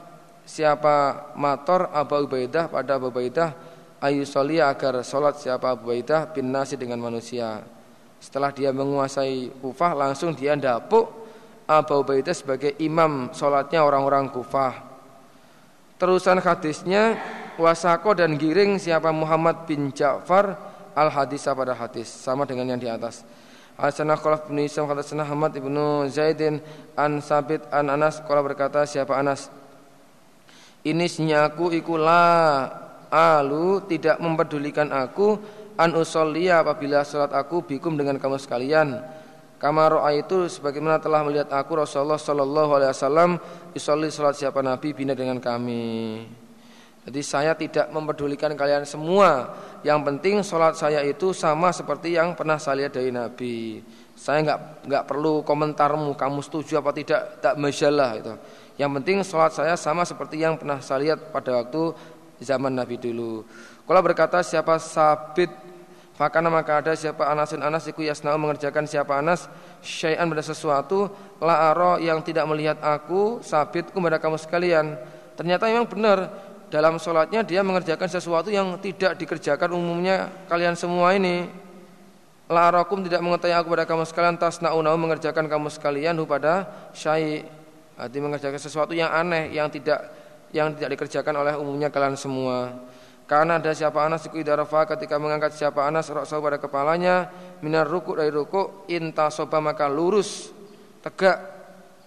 siapa Mator Abu Ubaidah pada Abu Ubaidah ayu agar sholat siapa Abu Ubaidah bin nasi dengan manusia. Setelah dia menguasai Kufah langsung dia dapuk Abu Ubaidah sebagai imam sholatnya orang-orang Kufah. Terusan hadisnya wasako dan giring siapa Muhammad bin Ja'far al hadis pada hadis sama dengan yang di atas. Hasanah Khalaf bin Isam sana Hamad ibnu Zaidin an Sabit an Anas kalau berkata siapa Anas? Ini aku ikulah alu tidak mempedulikan aku an usolliya apabila salat aku bikum dengan kamu sekalian. Kama itu sebagaimana telah melihat aku Rasulullah sallallahu alaihi wasallam isolli salat siapa nabi bina dengan kami jadi saya tidak mempedulikan kalian semua. Yang penting sholat saya itu sama seperti yang pernah saya lihat dari Nabi. Saya nggak nggak perlu komentarmu, kamu setuju apa tidak, tak masalah itu. Yang penting sholat saya sama seperti yang pernah saya lihat pada waktu zaman Nabi dulu. Kalau berkata siapa sabit Fakana maka ada siapa Anasin Anas iku yasna'u mengerjakan siapa Anas syai'an pada sesuatu la aro yang tidak melihat aku sabitku kepada kamu sekalian. Ternyata memang benar dalam sholatnya dia mengerjakan sesuatu yang tidak dikerjakan umumnya kalian semua ini. Larakum tidak mengetahui aku pada kamu sekalian tasnaunau mengerjakan kamu sekalian pada syai. Arti mengerjakan sesuatu yang aneh yang tidak yang tidak dikerjakan oleh umumnya kalian semua. Karena ada siapa anas iku idarafa ketika mengangkat siapa anas roksa pada kepalanya minar ruku dari ruku intasoba maka lurus tegak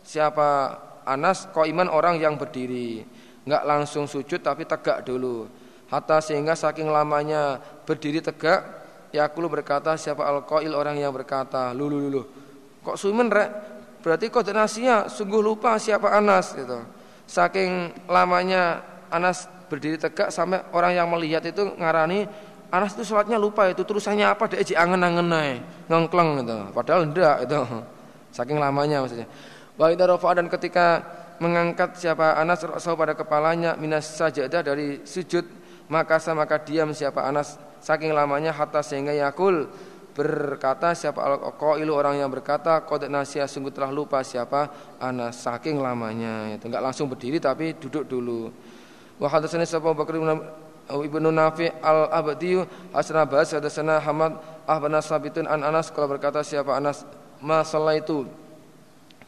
siapa anas iman orang yang berdiri nggak langsung sujud tapi tegak dulu. Hatta sehingga saking lamanya berdiri tegak, Yakulu berkata siapa al-qail orang yang berkata, lulu lulu. Kok sumen rek? Berarti koordinasinya sungguh lupa siapa Anas gitu. Saking lamanya Anas berdiri tegak sampai orang yang melihat itu ngarani Anas itu sholatnya lupa itu terusannya apa dia angen-angen naik ngengkleng gitu. Padahal enggak itu. Saking lamanya maksudnya. Wa dan ketika mengangkat siapa Anas rasul pada kepalanya minas sajadah dari sujud maka maka diam siapa Anas. Saking lamanya hatta sehingga yakul berkata siapa al-qailu orang yang berkata qad nasiya sungguh telah lupa siapa Anas. Saking lamanya itu enggak langsung berdiri tapi duduk dulu. Wa hadatsana siapa Bakar Ibnu Nafi al-Abdi Hasan Abbas hadatsana Hamad ahbana sabitun an Anas kalau berkata siapa Anas ma itu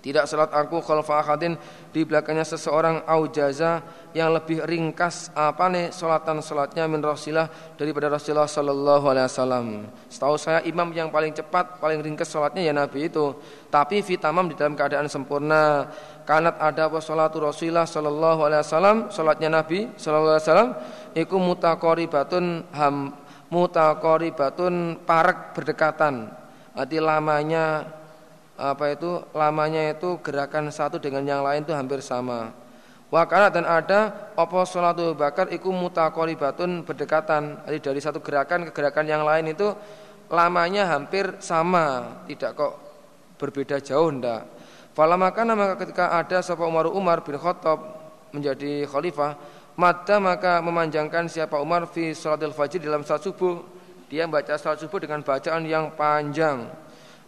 tidak salat aku khalfa akadin di belakangnya seseorang au jaza yang lebih ringkas apa nih salatan salatnya min Rasulullah daripada Rasulullah sallallahu alaihi wasallam. Setahu saya imam yang paling cepat, paling ringkas salatnya ya Nabi itu. Tapi fitamam di dalam keadaan sempurna. Kanat ada apa salatu Rasulullah sallallahu alaihi wasallam, salatnya Nabi sallallahu alaihi wasallam iku mutaqaribatun ham mutaqaribatun parak berdekatan. Arti lamanya apa itu lamanya itu gerakan satu dengan yang lain itu hampir sama. Wakana dan ada opo sholatu bakar iku mutakoribatun berdekatan. Jadi dari satu gerakan ke gerakan yang lain itu lamanya hampir sama, tidak kok berbeda jauh ndak. Fala maka maka ketika ada sapa Umar Umar bin Khattab menjadi khalifah Mata maka memanjangkan siapa Umar fi salatil fajr dalam salat subuh. Dia baca salat subuh dengan bacaan yang panjang.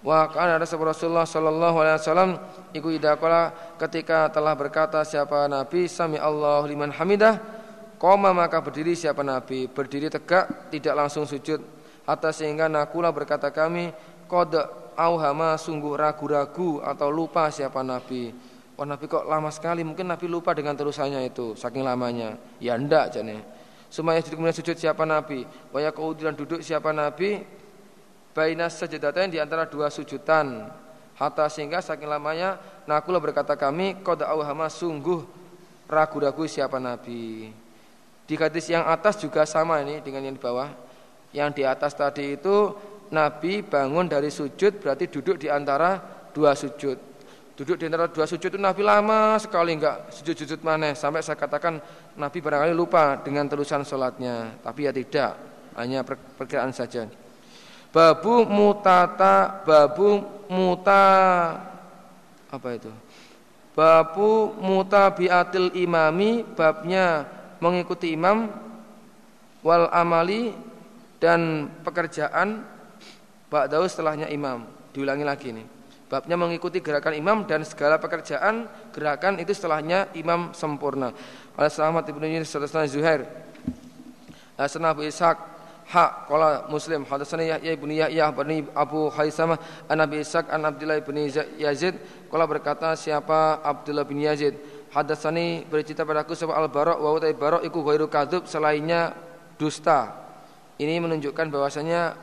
Wa kana Rasulullah sallallahu alaihi wasallam iku idaqala ketika telah berkata siapa Nabi sami Allah liman hamidah Koma maka berdiri siapa Nabi. Berdiri tegak tidak langsung sujud. Hatta sehingga nakula berkata kami Kod auhama sungguh ragu-ragu Atau lupa siapa Nabi. Wah Nabi kok lama sekali? Mungkin Nabi lupa dengan terusannya itu Saking lamanya. Ya ndak jane. Semuanya kemudian sujud siapa Nabi. Waya kemudian duduk siapa Nabi Bainas sajadatain di antara dua sujudan Hatta sehingga saking lamanya Nakula berkata kami Kod auhama sungguh ragu-ragu siapa Nabi di hadis yang atas juga sama ini dengan yang di bawah. Yang di atas tadi itu Nabi bangun dari sujud berarti duduk di antara dua sujud. Duduk di antara dua sujud itu Nabi lama sekali enggak sujud-sujud mana sampai saya katakan Nabi barangkali lupa dengan terusan sholatnya. Tapi ya tidak, hanya perkiraan saja. Babu mutata, babu muta apa itu? Babu mutabiatil imami, babnya mengikuti imam wal amali dan pekerjaan ba'dahu setelahnya imam. Diulangi lagi nih. Babnya mengikuti gerakan imam dan segala pekerjaan gerakan itu setelahnya imam sempurna. Oleh selamat Ibnu Yunus Zuhair. Hasan Abu Ishaq hak qala Muslim hadatsana Yahya ibnu Yahya bin Abu Haisamah an Abi Ishaq an Abdullah bin Yazid qala berkata siapa Abdullah bin Yazid Hadatsani bercerita padaku sebab al-Bara' wa utai Bara' iku ghairu kadzub selainnya dusta. Ini menunjukkan bahwasanya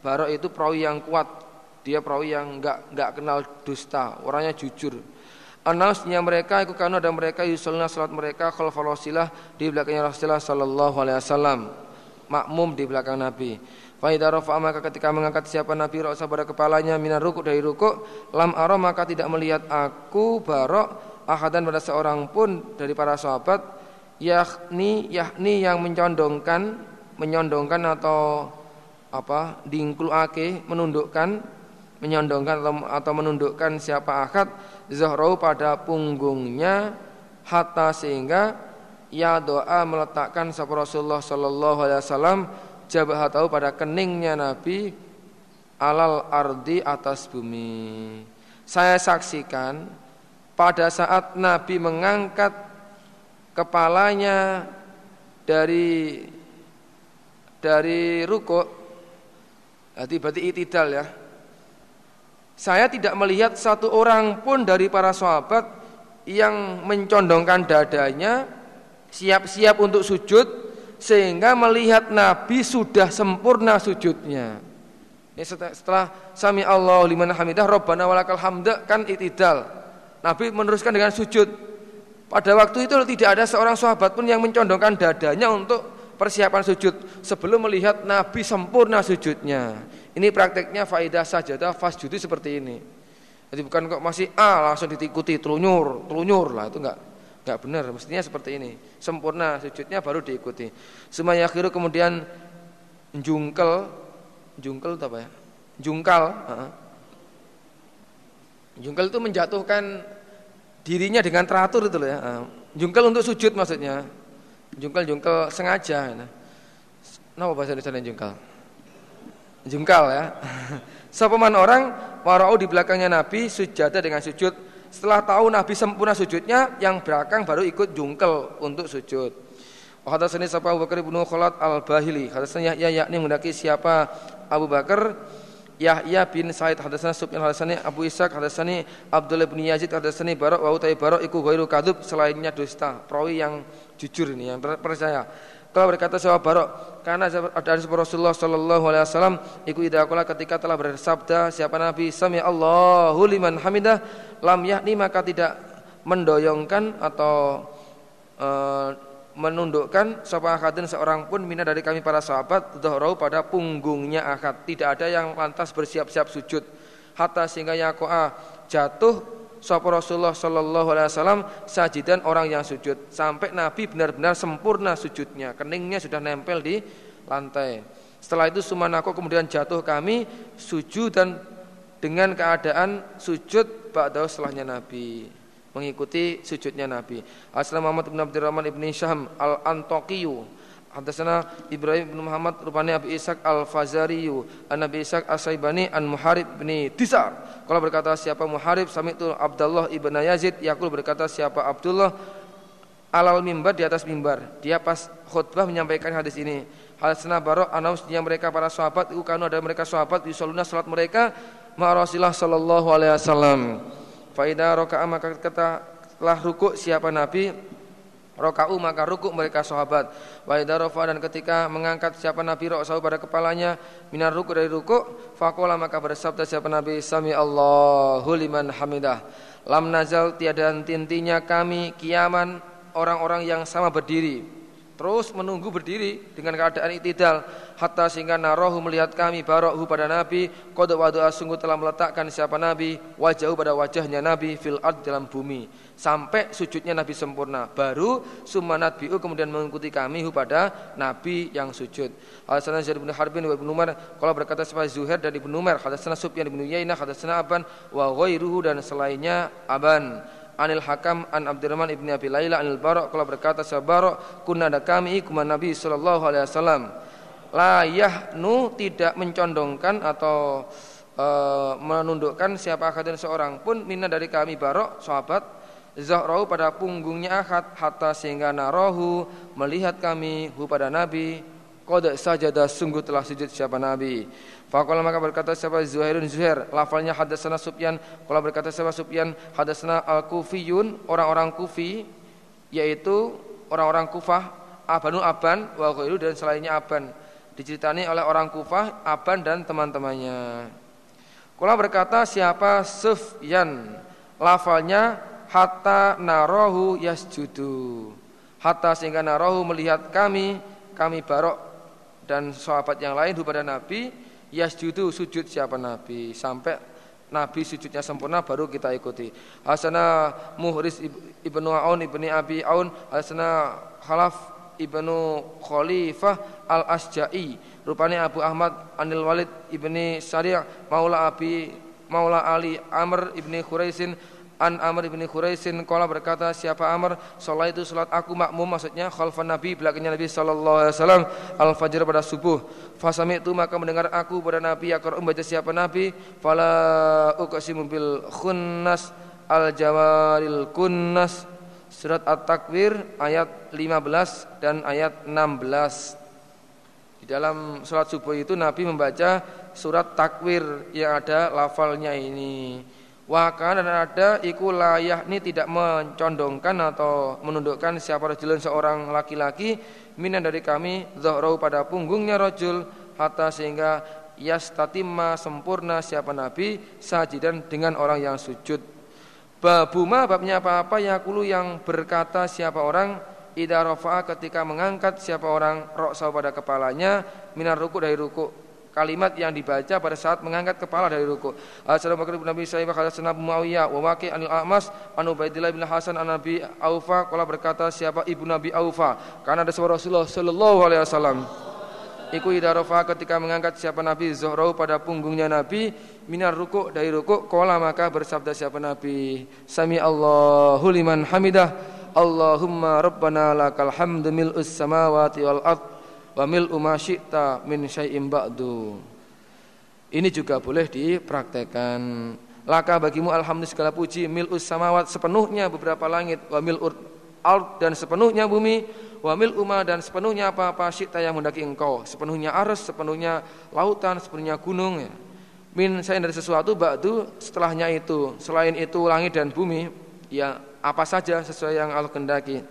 Bara' itu perawi yang kuat. Dia perawi yang enggak enggak kenal dusta, orangnya jujur. Anasnya mereka ikut karena ada mereka yusolna salat mereka khalfal di belakangnya Rasulullah sallallahu alaihi wasallam. Makmum di belakang Nabi. Faidah rafa maka ketika mengangkat siapa Nabi rasa pada kepalanya minar ruku dari ruku lam ara maka tidak melihat aku barok ahadan pada seorang pun dari para sahabat yakni yakni yang mencondongkan menyondongkan atau apa dingkluake menundukkan menyondongkan atau, atau menundukkan siapa akad zahrau pada punggungnya hatta sehingga ya doa meletakkan sapa Rasulullah sallallahu alaihi wasallam tahu pada keningnya Nabi alal ardi atas bumi. Saya saksikan pada saat Nabi mengangkat kepalanya dari dari ruko berarti berarti itidal ya saya tidak melihat satu orang pun dari para sahabat yang mencondongkan dadanya siap-siap untuk sujud sehingga melihat Nabi sudah sempurna sujudnya. Ini setelah, sami Allah liman hamidah Rabbana walakal hamda kan itidal. Nabi meneruskan dengan sujud. Pada waktu itu tidak ada seorang sahabat pun yang mencondongkan dadanya untuk persiapan sujud sebelum melihat Nabi sempurna sujudnya. Ini prakteknya faidah sajadah fasjudi seperti ini. Jadi bukan kok masih A langsung diikuti telunyur, telunyur lah itu enggak enggak benar. Mestinya seperti ini. Sempurna sujudnya baru diikuti. Semuanya akhiru kemudian jungkel, jungkel apa ya? Jungkal, Jungkel itu menjatuhkan dirinya dengan teratur itu loh ya. Ah, jungkel untuk sujud maksudnya. Jungkel-jungkel sengaja. Nah, bahasa Indonesia jungkel? Jungkal ya. *laughs* Sepaman orang warau di belakangnya Nabi sujada dengan sujud. Setelah tahu Nabi sempurna sujudnya, yang belakang baru ikut jungkel untuk sujud. Hadatsani sapa Abu Bakar bin Khalid Al-Bahili. Hadatsani Yahya yakni mendaki siapa Abu Bakar Yahya bin Said hadatsana Sufyan hadatsani Abu Ishaq hadatsani Abdullah bin Yazid hadatsani Barok wa utai Barok iku ghairu kadzub selainnya dusta. Perawi yang jujur ini yang percaya. Kalau berkata sahabat Barok karena ada Rasulullah sallallahu alaihi wasallam iku idza ketika telah bersabda siapa nabi? Sami Allahu liman hamidah lam yakni maka tidak mendoyongkan atau uh, menundukkan sapa akadin seorang pun mina dari kami para sahabat dhahrau pada punggungnya akad tidak ada yang lantas bersiap-siap sujud. Hatta sehingga yakoa jatuh sapa Rasulullah sallallahu alaihi wasallam sajidan orang yang sujud sampai Nabi benar-benar sempurna sujudnya keningnya sudah nempel di lantai setelah itu sumanako kemudian jatuh kami sujud dan dengan keadaan sujud ba'da setelahnya Nabi mengikuti sujudnya Nabi. Aslam Muhammad bin Abdurrahman ibn Syam al-Antokiyu. Hadasana Ibrahim bin Muhammad rupanya Abi Ishaq al-Fazariyu An Nabi Ishaq as-Saibani an Muharib bin Tisar. Kalau berkata siapa Muharib Sami itu Abdullah ibn Yazid Yakul berkata siapa Abdullah. Alal mimbar di atas mimbar. Dia pas khutbah menyampaikan hadis ini. Hadasana Barok anausnya mereka para sahabat Itu kanu ada mereka sahabat Yusoluna salat mereka Ma Rasulullah sallallahu alaihi wasallam. Faidah roka'a maka kata telah rukuk siapa Nabi Roka'u maka rukuk mereka sahabat. Wa rofa dan ketika mengangkat siapa Nabi Roka'u pada kepalanya Minar rukuk dari rukuk Fakola maka bersabda siapa Nabi Sami Allahu liman hamidah. Lam nazal tiada tintinya kami kiaman Orang-orang yang sama berdiri. Terus menunggu berdiri dengan keadaan itidal hatta sehingga narohu melihat kami barohu pada Nabi kodok wadu'a sungguh telah meletakkan siapa Nabi wajahu pada wajahnya Nabi fil ard dalam bumi sampai sujudnya Nabi sempurna. Baru sumanat biu kemudian mengikuti kami pada Nabi yang sujud. Hasan Zaid bin Harbin wa Ibnu Umar kalau berkata sebagai Zuhair dan Ibnu Umar hadasana Sufyan bin Uyainah hadasana Aban wa ghairuhu dan selainnya Aban. Anil Hakam an Abdurrahman ibni Abi Laila anil Barok kalau berkata sahabat Barok kunna ada kami kuman Nabi sallallahu alaihi wasallam. La yahnu tidak mencondongkan atau e, menundukkan siapa akadun seorang pun minna dari kami Barok sahabat Zahrahu pada punggungnya akad hatta sehingga narohu melihat kami hu pada Nabi Qad sajada sungguh telah sujud siapa Nabi. Faqala maka berkata siapa Zuhairun Zuhair, lafalnya hadatsana Sufyan, kalau berkata siapa Sufyan, hadatsana Al-Kufiyun, orang-orang Kufi yaitu orang-orang Kufah, Abanu Aban wa dan selainnya Aban. Diceritani oleh orang Kufah, Aban dan teman-temannya. Kalau berkata siapa Sufyan, lafalnya hatta narohu yasjudu. Hatta sehingga narohu melihat kami, kami barok dan sahabat yang lain kepada Nabi yasjudu sujud siapa Nabi sampai Nabi sujudnya sempurna baru kita ikuti. Hasana Muhris ibnu Aun ibni Abi Aun, Hasana Khalaf ibnu Khalifah al Asja'i. Rupanya Abu Ahmad Anil Walid ibni Syari' Maula Abi Maula Ali Amr ibni Khuraisin An Amr bin Khuraisin Kala berkata siapa Amr? Salat itu salat aku makmum maksudnya Khalfan Nabi belakangnya Nabi Alaihi Wasallam Al-Fajr pada subuh. Fasami itu maka mendengar aku pada Nabi Akar membaca siapa Nabi Fala uqasimu bil khunnas Al-Jawaril kunnas Surat At-Takwir ayat 15 dan ayat 16 di dalam surat subuh itu Nabi membaca surat takwir yang ada lafalnya ini. Waka dan ada iku layah ini tidak mencondongkan atau menundukkan siapa rajulun seorang laki-laki minan dari kami zahrau pada punggungnya rajul hatta sehingga yastatimma sempurna siapa nabi sajidan dengan orang yang sujud. Babuma babnya apa-apa yakulu yang berkata siapa orang idza rafa'a ketika mengangkat siapa orang roksa pada kepalanya minar ruku dari ruku kalimat yang dibaca pada saat mengangkat kepala dari ruku. Assalamualaikum Nabi Sa'ibah hadasana Abu Muawiyah wa Waqi A'mas an Ubaidillah bin Hasan an Nabi Aufa. Kala berkata siapa ibu Nabi Aufa? Karena ada seorang Rasulullah sallallahu alaihi wasallam. Iku idarofa ketika mengangkat siapa Nabi Zuhrau pada punggungnya Nabi minar ruku dari ruku kola maka bersabda siapa Nabi? Sami Allahu liman hamidah. Allahumma rabbana lakal hamdu mil'us samawati wal ardh wa mil umasyita min syai'im ba'du. Ini juga boleh dipraktekkan. Laka bagimu alhamdulillah segala puji mil samawat sepenuhnya beberapa langit wa mil ard dan sepenuhnya bumi wa mil uma dan sepenuhnya apa-apa syita yang mendaki engkau sepenuhnya aras sepenuhnya lautan sepenuhnya gunung ya. min saya dari sesuatu ba'du setelahnya itu selain itu langit dan bumi ya apa saja sesuai yang Allah kendaki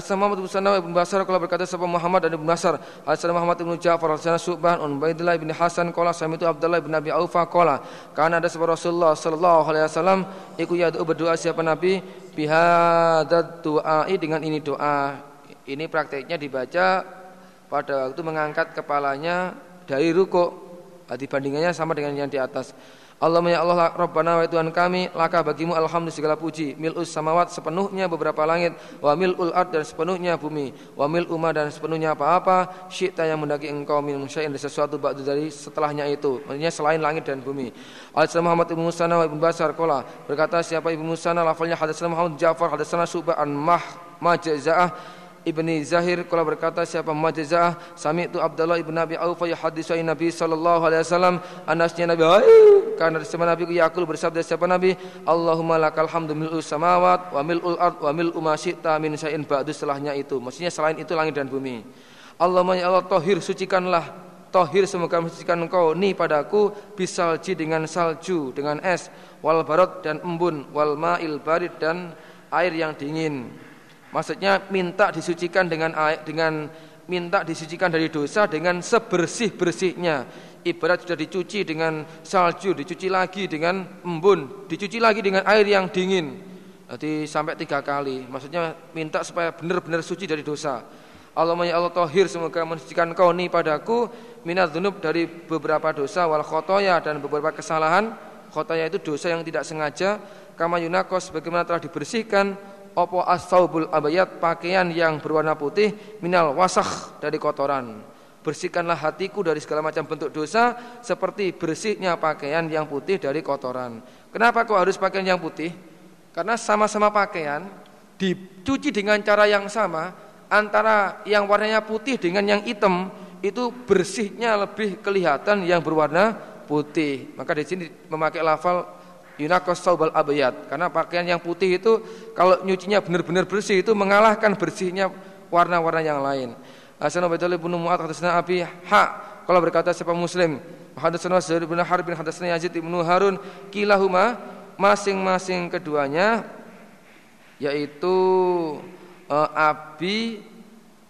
sama Muhammad bin Sanawai bin Basar kalau berkata siapa Muhammad dan Ibn Basar. Al-Sana Muhammad bin Ja'far Al-Sana Subhan Un Baidillah bin Hasan Kola Sama itu Abdullah bin Nabi Aufa Kola Karena ada sebuah Rasulullah Sallallahu Alaihi Wasallam Iku yadu berdoa siapa Nabi? Bihadat doai dengan ini doa. Ini prakteknya dibaca Pada waktu mengangkat kepalanya Dari ruko Dibandingannya sama dengan yang di atas Allahumma ya Allah Rabbana wa Tuhan kami laka bagimu alhamdulillah segala puji. Mil'us samawat sepenuhnya beberapa langit wa mil'ul ard dan sepenuhnya bumi wa mil umma dan sepenuhnya apa-apa. Syi'ta yang mendaki engkau min syai'in dari sesuatu ba'du dari setelahnya itu maksudnya selain langit dan bumi. Al Muhammad ibnu Musana wa ibnu Basar kola berkata siapa ibnu Musana lafalnya hadatsana Muhammad Ja'far hadatsana Subah an Mah Majza'ah Ibni Zahir kalau berkata siapa majazah sami itu Abdullah ibn Abi Auf hadis Nabi sallallahu alaihi wasallam anasnya Nabi karena siapa Nabi yakul bersabda siapa Nabi? Allahumma lakal hamdu mil'u samawat wa mil'ul ard wa mil'u ma syi'ta min syai'in ba'du setelahnya itu. Maksudnya selain itu langit dan bumi. Allahumma ya Allah tohir sucikanlah. Tohir semoga mensucikan engkau. Ni padaku bisalji dengan salju dengan es wal barot dan embun wal ma'il barid dan air yang dingin Maksudnya minta disucikan dengan dengan minta disucikan dari dosa dengan sebersih-bersihnya. Ibarat sudah dicuci dengan salju, dicuci lagi dengan embun, dicuci lagi dengan air yang dingin. Jadi sampai tiga kali. Maksudnya minta supaya benar-benar suci dari dosa. Allahumma ya Allah tohir semoga mensucikan kau ni padaku minat dunub dari beberapa dosa wal khotoya dan beberapa kesalahan. Khotoya itu dosa yang tidak sengaja. Kama yunakos bagaimana telah dibersihkan opo asaubul abayat pakaian yang berwarna putih minal wasakh dari kotoran. Bersihkanlah hatiku dari segala macam bentuk dosa seperti bersihnya pakaian yang putih dari kotoran. Kenapa kok harus pakaian yang putih? Karena sama-sama pakaian dicuci dengan cara yang sama antara yang warnanya putih dengan yang hitam itu bersihnya lebih kelihatan yang berwarna putih. Maka di sini memakai lafal Yunakos saubal abayat karena pakaian yang putih itu kalau nyucinya benar-benar bersih itu mengalahkan bersihnya warna-warna yang lain. Hasan Ubaidullah bin Mu'ad hadatsana Abi Ha kalau berkata siapa muslim. Hadatsana Zaid bin Harb bin hadatsana Yazid bin Harun. Kilahuma masing-masing keduanya yaitu uh, Abi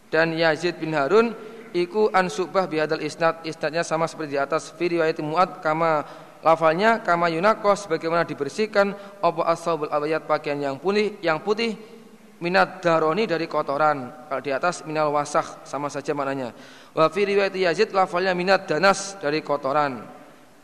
dan Yazid bin Harun iku an Subah bihadal isnad. Isnadnya sama seperti di atas. Fi riwayat Mu'ad kama Lafalnya kama yunakos bagaimana dibersihkan apa ashabul abayat pakaian yang putih yang putih minat daroni dari kotoran. Kalau di atas minal wasakh sama saja maknanya. Wa fi riwayat Yazid lafalnya minat danas dari kotoran.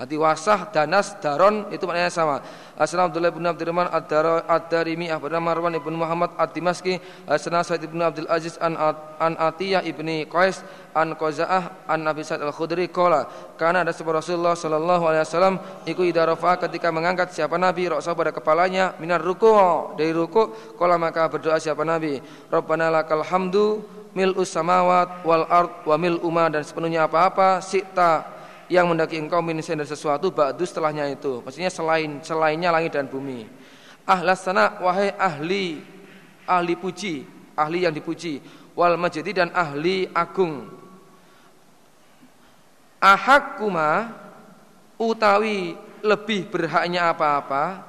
Hati wasah, danas, daron itu maknanya sama. Asana Abdullah bin Abdurrahman Ad-Darimi Ahbana Marwan ibn Muhammad Ad-Dimaski. Asana Said ibn Abdul Aziz an, an Atiyah ibni Qais an Qaza'ah an Nabi Sa'id al-Khudri. Kola Karena ada sebuah Rasulullah sallallahu alaihi wasallam iku idarafa ketika mengangkat siapa Nabi roksa pada kepalanya minar ruku. Dari ruku kola maka berdoa siapa Nabi? Rabbana lakal hamdu mil'us samawat wal ard wa mil dan sepenuhnya apa-apa sita yang mendaki engkau min dari sesuatu ba'du setelahnya itu. Maksudnya selain selainnya langit dan bumi. Ahlas sana wahai ahli ahli puji, ahli yang dipuji, wal majdi dan ahli agung. Ahakuma utawi lebih berhaknya apa-apa.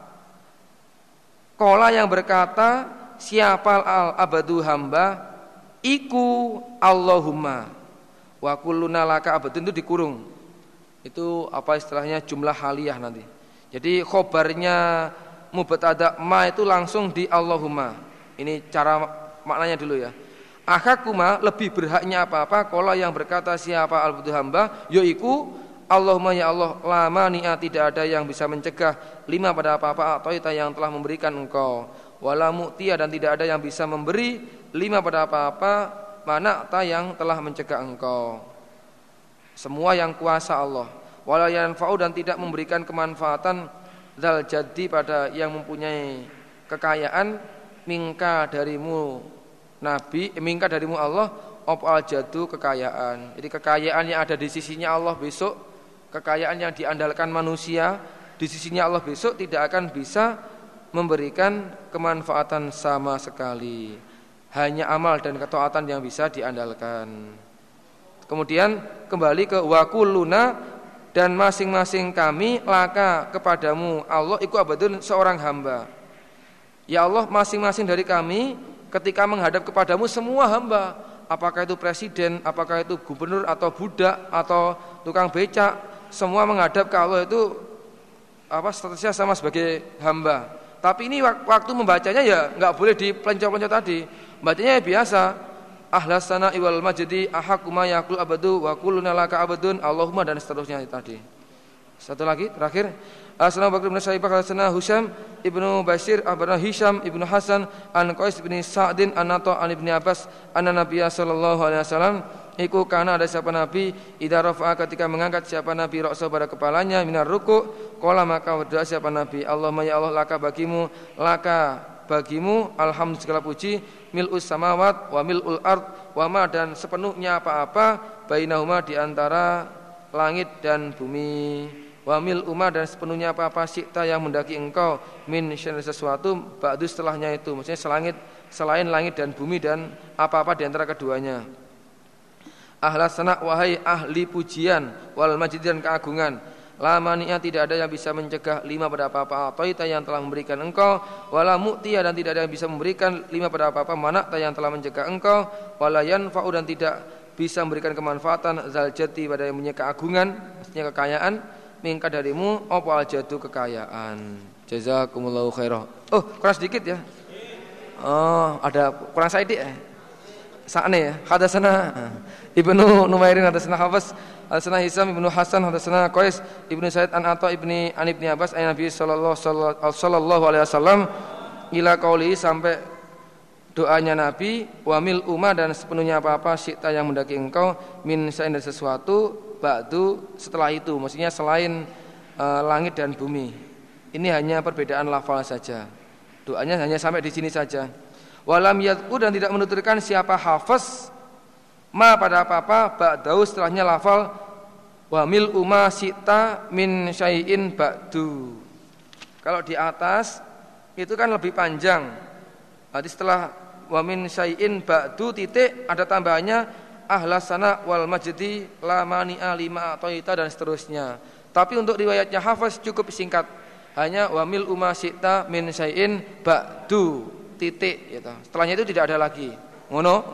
Kola yang berkata siapa al abadu hamba iku Allahumma wa kulluna laka abadun itu dikurung itu apa istilahnya jumlah haliyah nanti. Jadi khobarnya mubtada ma itu langsung di Allahumma. Ini cara maknanya dulu ya. Akakuma lebih berhaknya apa-apa Kalau yang berkata siapa al hamba Yaiku Allahumma ya Allah lama niat tidak ada yang bisa mencegah lima pada apa-apa atau yang telah memberikan engkau wala mu'tiya dan tidak ada yang bisa memberi lima pada apa-apa mana ta yang telah mencegah engkau semua yang kuasa Allah. Wala yanfa'u dan tidak memberikan kemanfaatan zal jadi pada yang mempunyai kekayaan mingka darimu Nabi, eh, mingka darimu Allah op al jadu kekayaan. Jadi kekayaan yang ada di sisinya Allah besok, kekayaan yang diandalkan manusia di sisinya Allah besok tidak akan bisa memberikan kemanfaatan sama sekali. Hanya amal dan ketaatan yang bisa diandalkan. Kemudian kembali ke wakuluna dan masing-masing kami laka kepadamu Allah iku abadun seorang hamba. Ya Allah masing-masing dari kami ketika menghadap kepadamu semua hamba apakah itu presiden, apakah itu gubernur atau budak atau tukang becak, semua menghadap ke Allah itu apa statusnya sama sebagai hamba. Tapi ini waktu membacanya ya nggak boleh di pelenco-pelenco tadi. Bacanya ya biasa ahlas sana iwal majdi ahakuma yakul abadu wa kulluna laka abadun Allahumma dan seterusnya tadi. Satu lagi terakhir Asna Bakr bin Syaibah Asna Husyam ibnu Bashir Abana Hisham ibnu Hasan an Qais bin Sa'din an Nato an ibni Abbas anna Nabiya sallallahu alaihi wasallam Iku karena ada siapa Nabi Ida rafa'a ketika mengangkat siapa Nabi Roksa pada kepalanya Minar ruku Kola maka berdoa siapa Nabi Allahumma ya Allah laka bagimu Laka bagimu Alhamdulillah segala puji Mil'us samawat wa mil'ul ard Wa ma dan sepenuhnya apa-apa Bainahuma di antara langit dan bumi. Wamil umar dan sepenuhnya apa-apa sikta yang mendaki engkau min sesuatu ba'du setelahnya itu. Maksudnya selangit selain langit dan bumi dan apa-apa di antara keduanya. Ahlas sanak wahai ahli pujian wal majid dan keagungan Lamania tidak ada yang bisa mencegah lima pada apa-apa. Yang telah memberikan engkau Wala mu'tiya dan tidak ada yang bisa memberikan lima pada apa-apa. Manakta yang telah mencegah engkau Wala yanfa'u dan tidak bisa memberikan kemanfaatan. Zaljati pada yang punya keagungan Maksudnya kekayaan Mingka darimu Apa jatuh kekayaan. Jazakumullahu khairah Oh kurang sedikit ya? Oh ada kurang sedikit ya Sa'ne ya Hadasana. Ibnu Numairin hadasana Hafiz hadasana Hisam Ibnu Hasan hadasana Qais Ibnu Said an Atha Ibni an Ibni Abbas ayat Nabi sallallahu sallallahu alaihi wasallam. Ila qauli sampai doanya Nabi wamil umma dan sepenuhnya apa-apa syi'ta yang mendaki engkau min sa'in dari sesuatu ba'du setelah itu. Maksudnya selain uh, langit dan bumi. Ini hanya perbedaan lafal saja. Doanya hanya sampai di sini saja walam yadku dan tidak menuturkan siapa hafaz ma pada apa-apa ba'dau setelahnya lafal wa mil umma sita min syai'in ba'du. Kalau di atas itu kan lebih panjang. Berarti setelah wa min syai'in ba'du titik ada tambahannya ahlasana wal majdi la mani'a lima ita dan seterusnya. Tapi untuk riwayatnya Hafiz cukup singkat. Hanya wa mil umma sita min syai'in ba'du titik gitu. Setelahnya itu tidak ada lagi. Ngono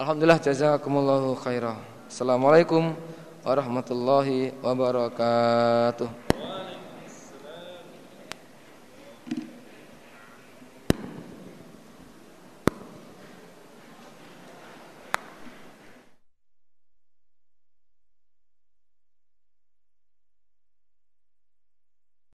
Alhamdulillah jazakumullahu khairah. Assalamualaikum warahmatullahi wabarakatuh.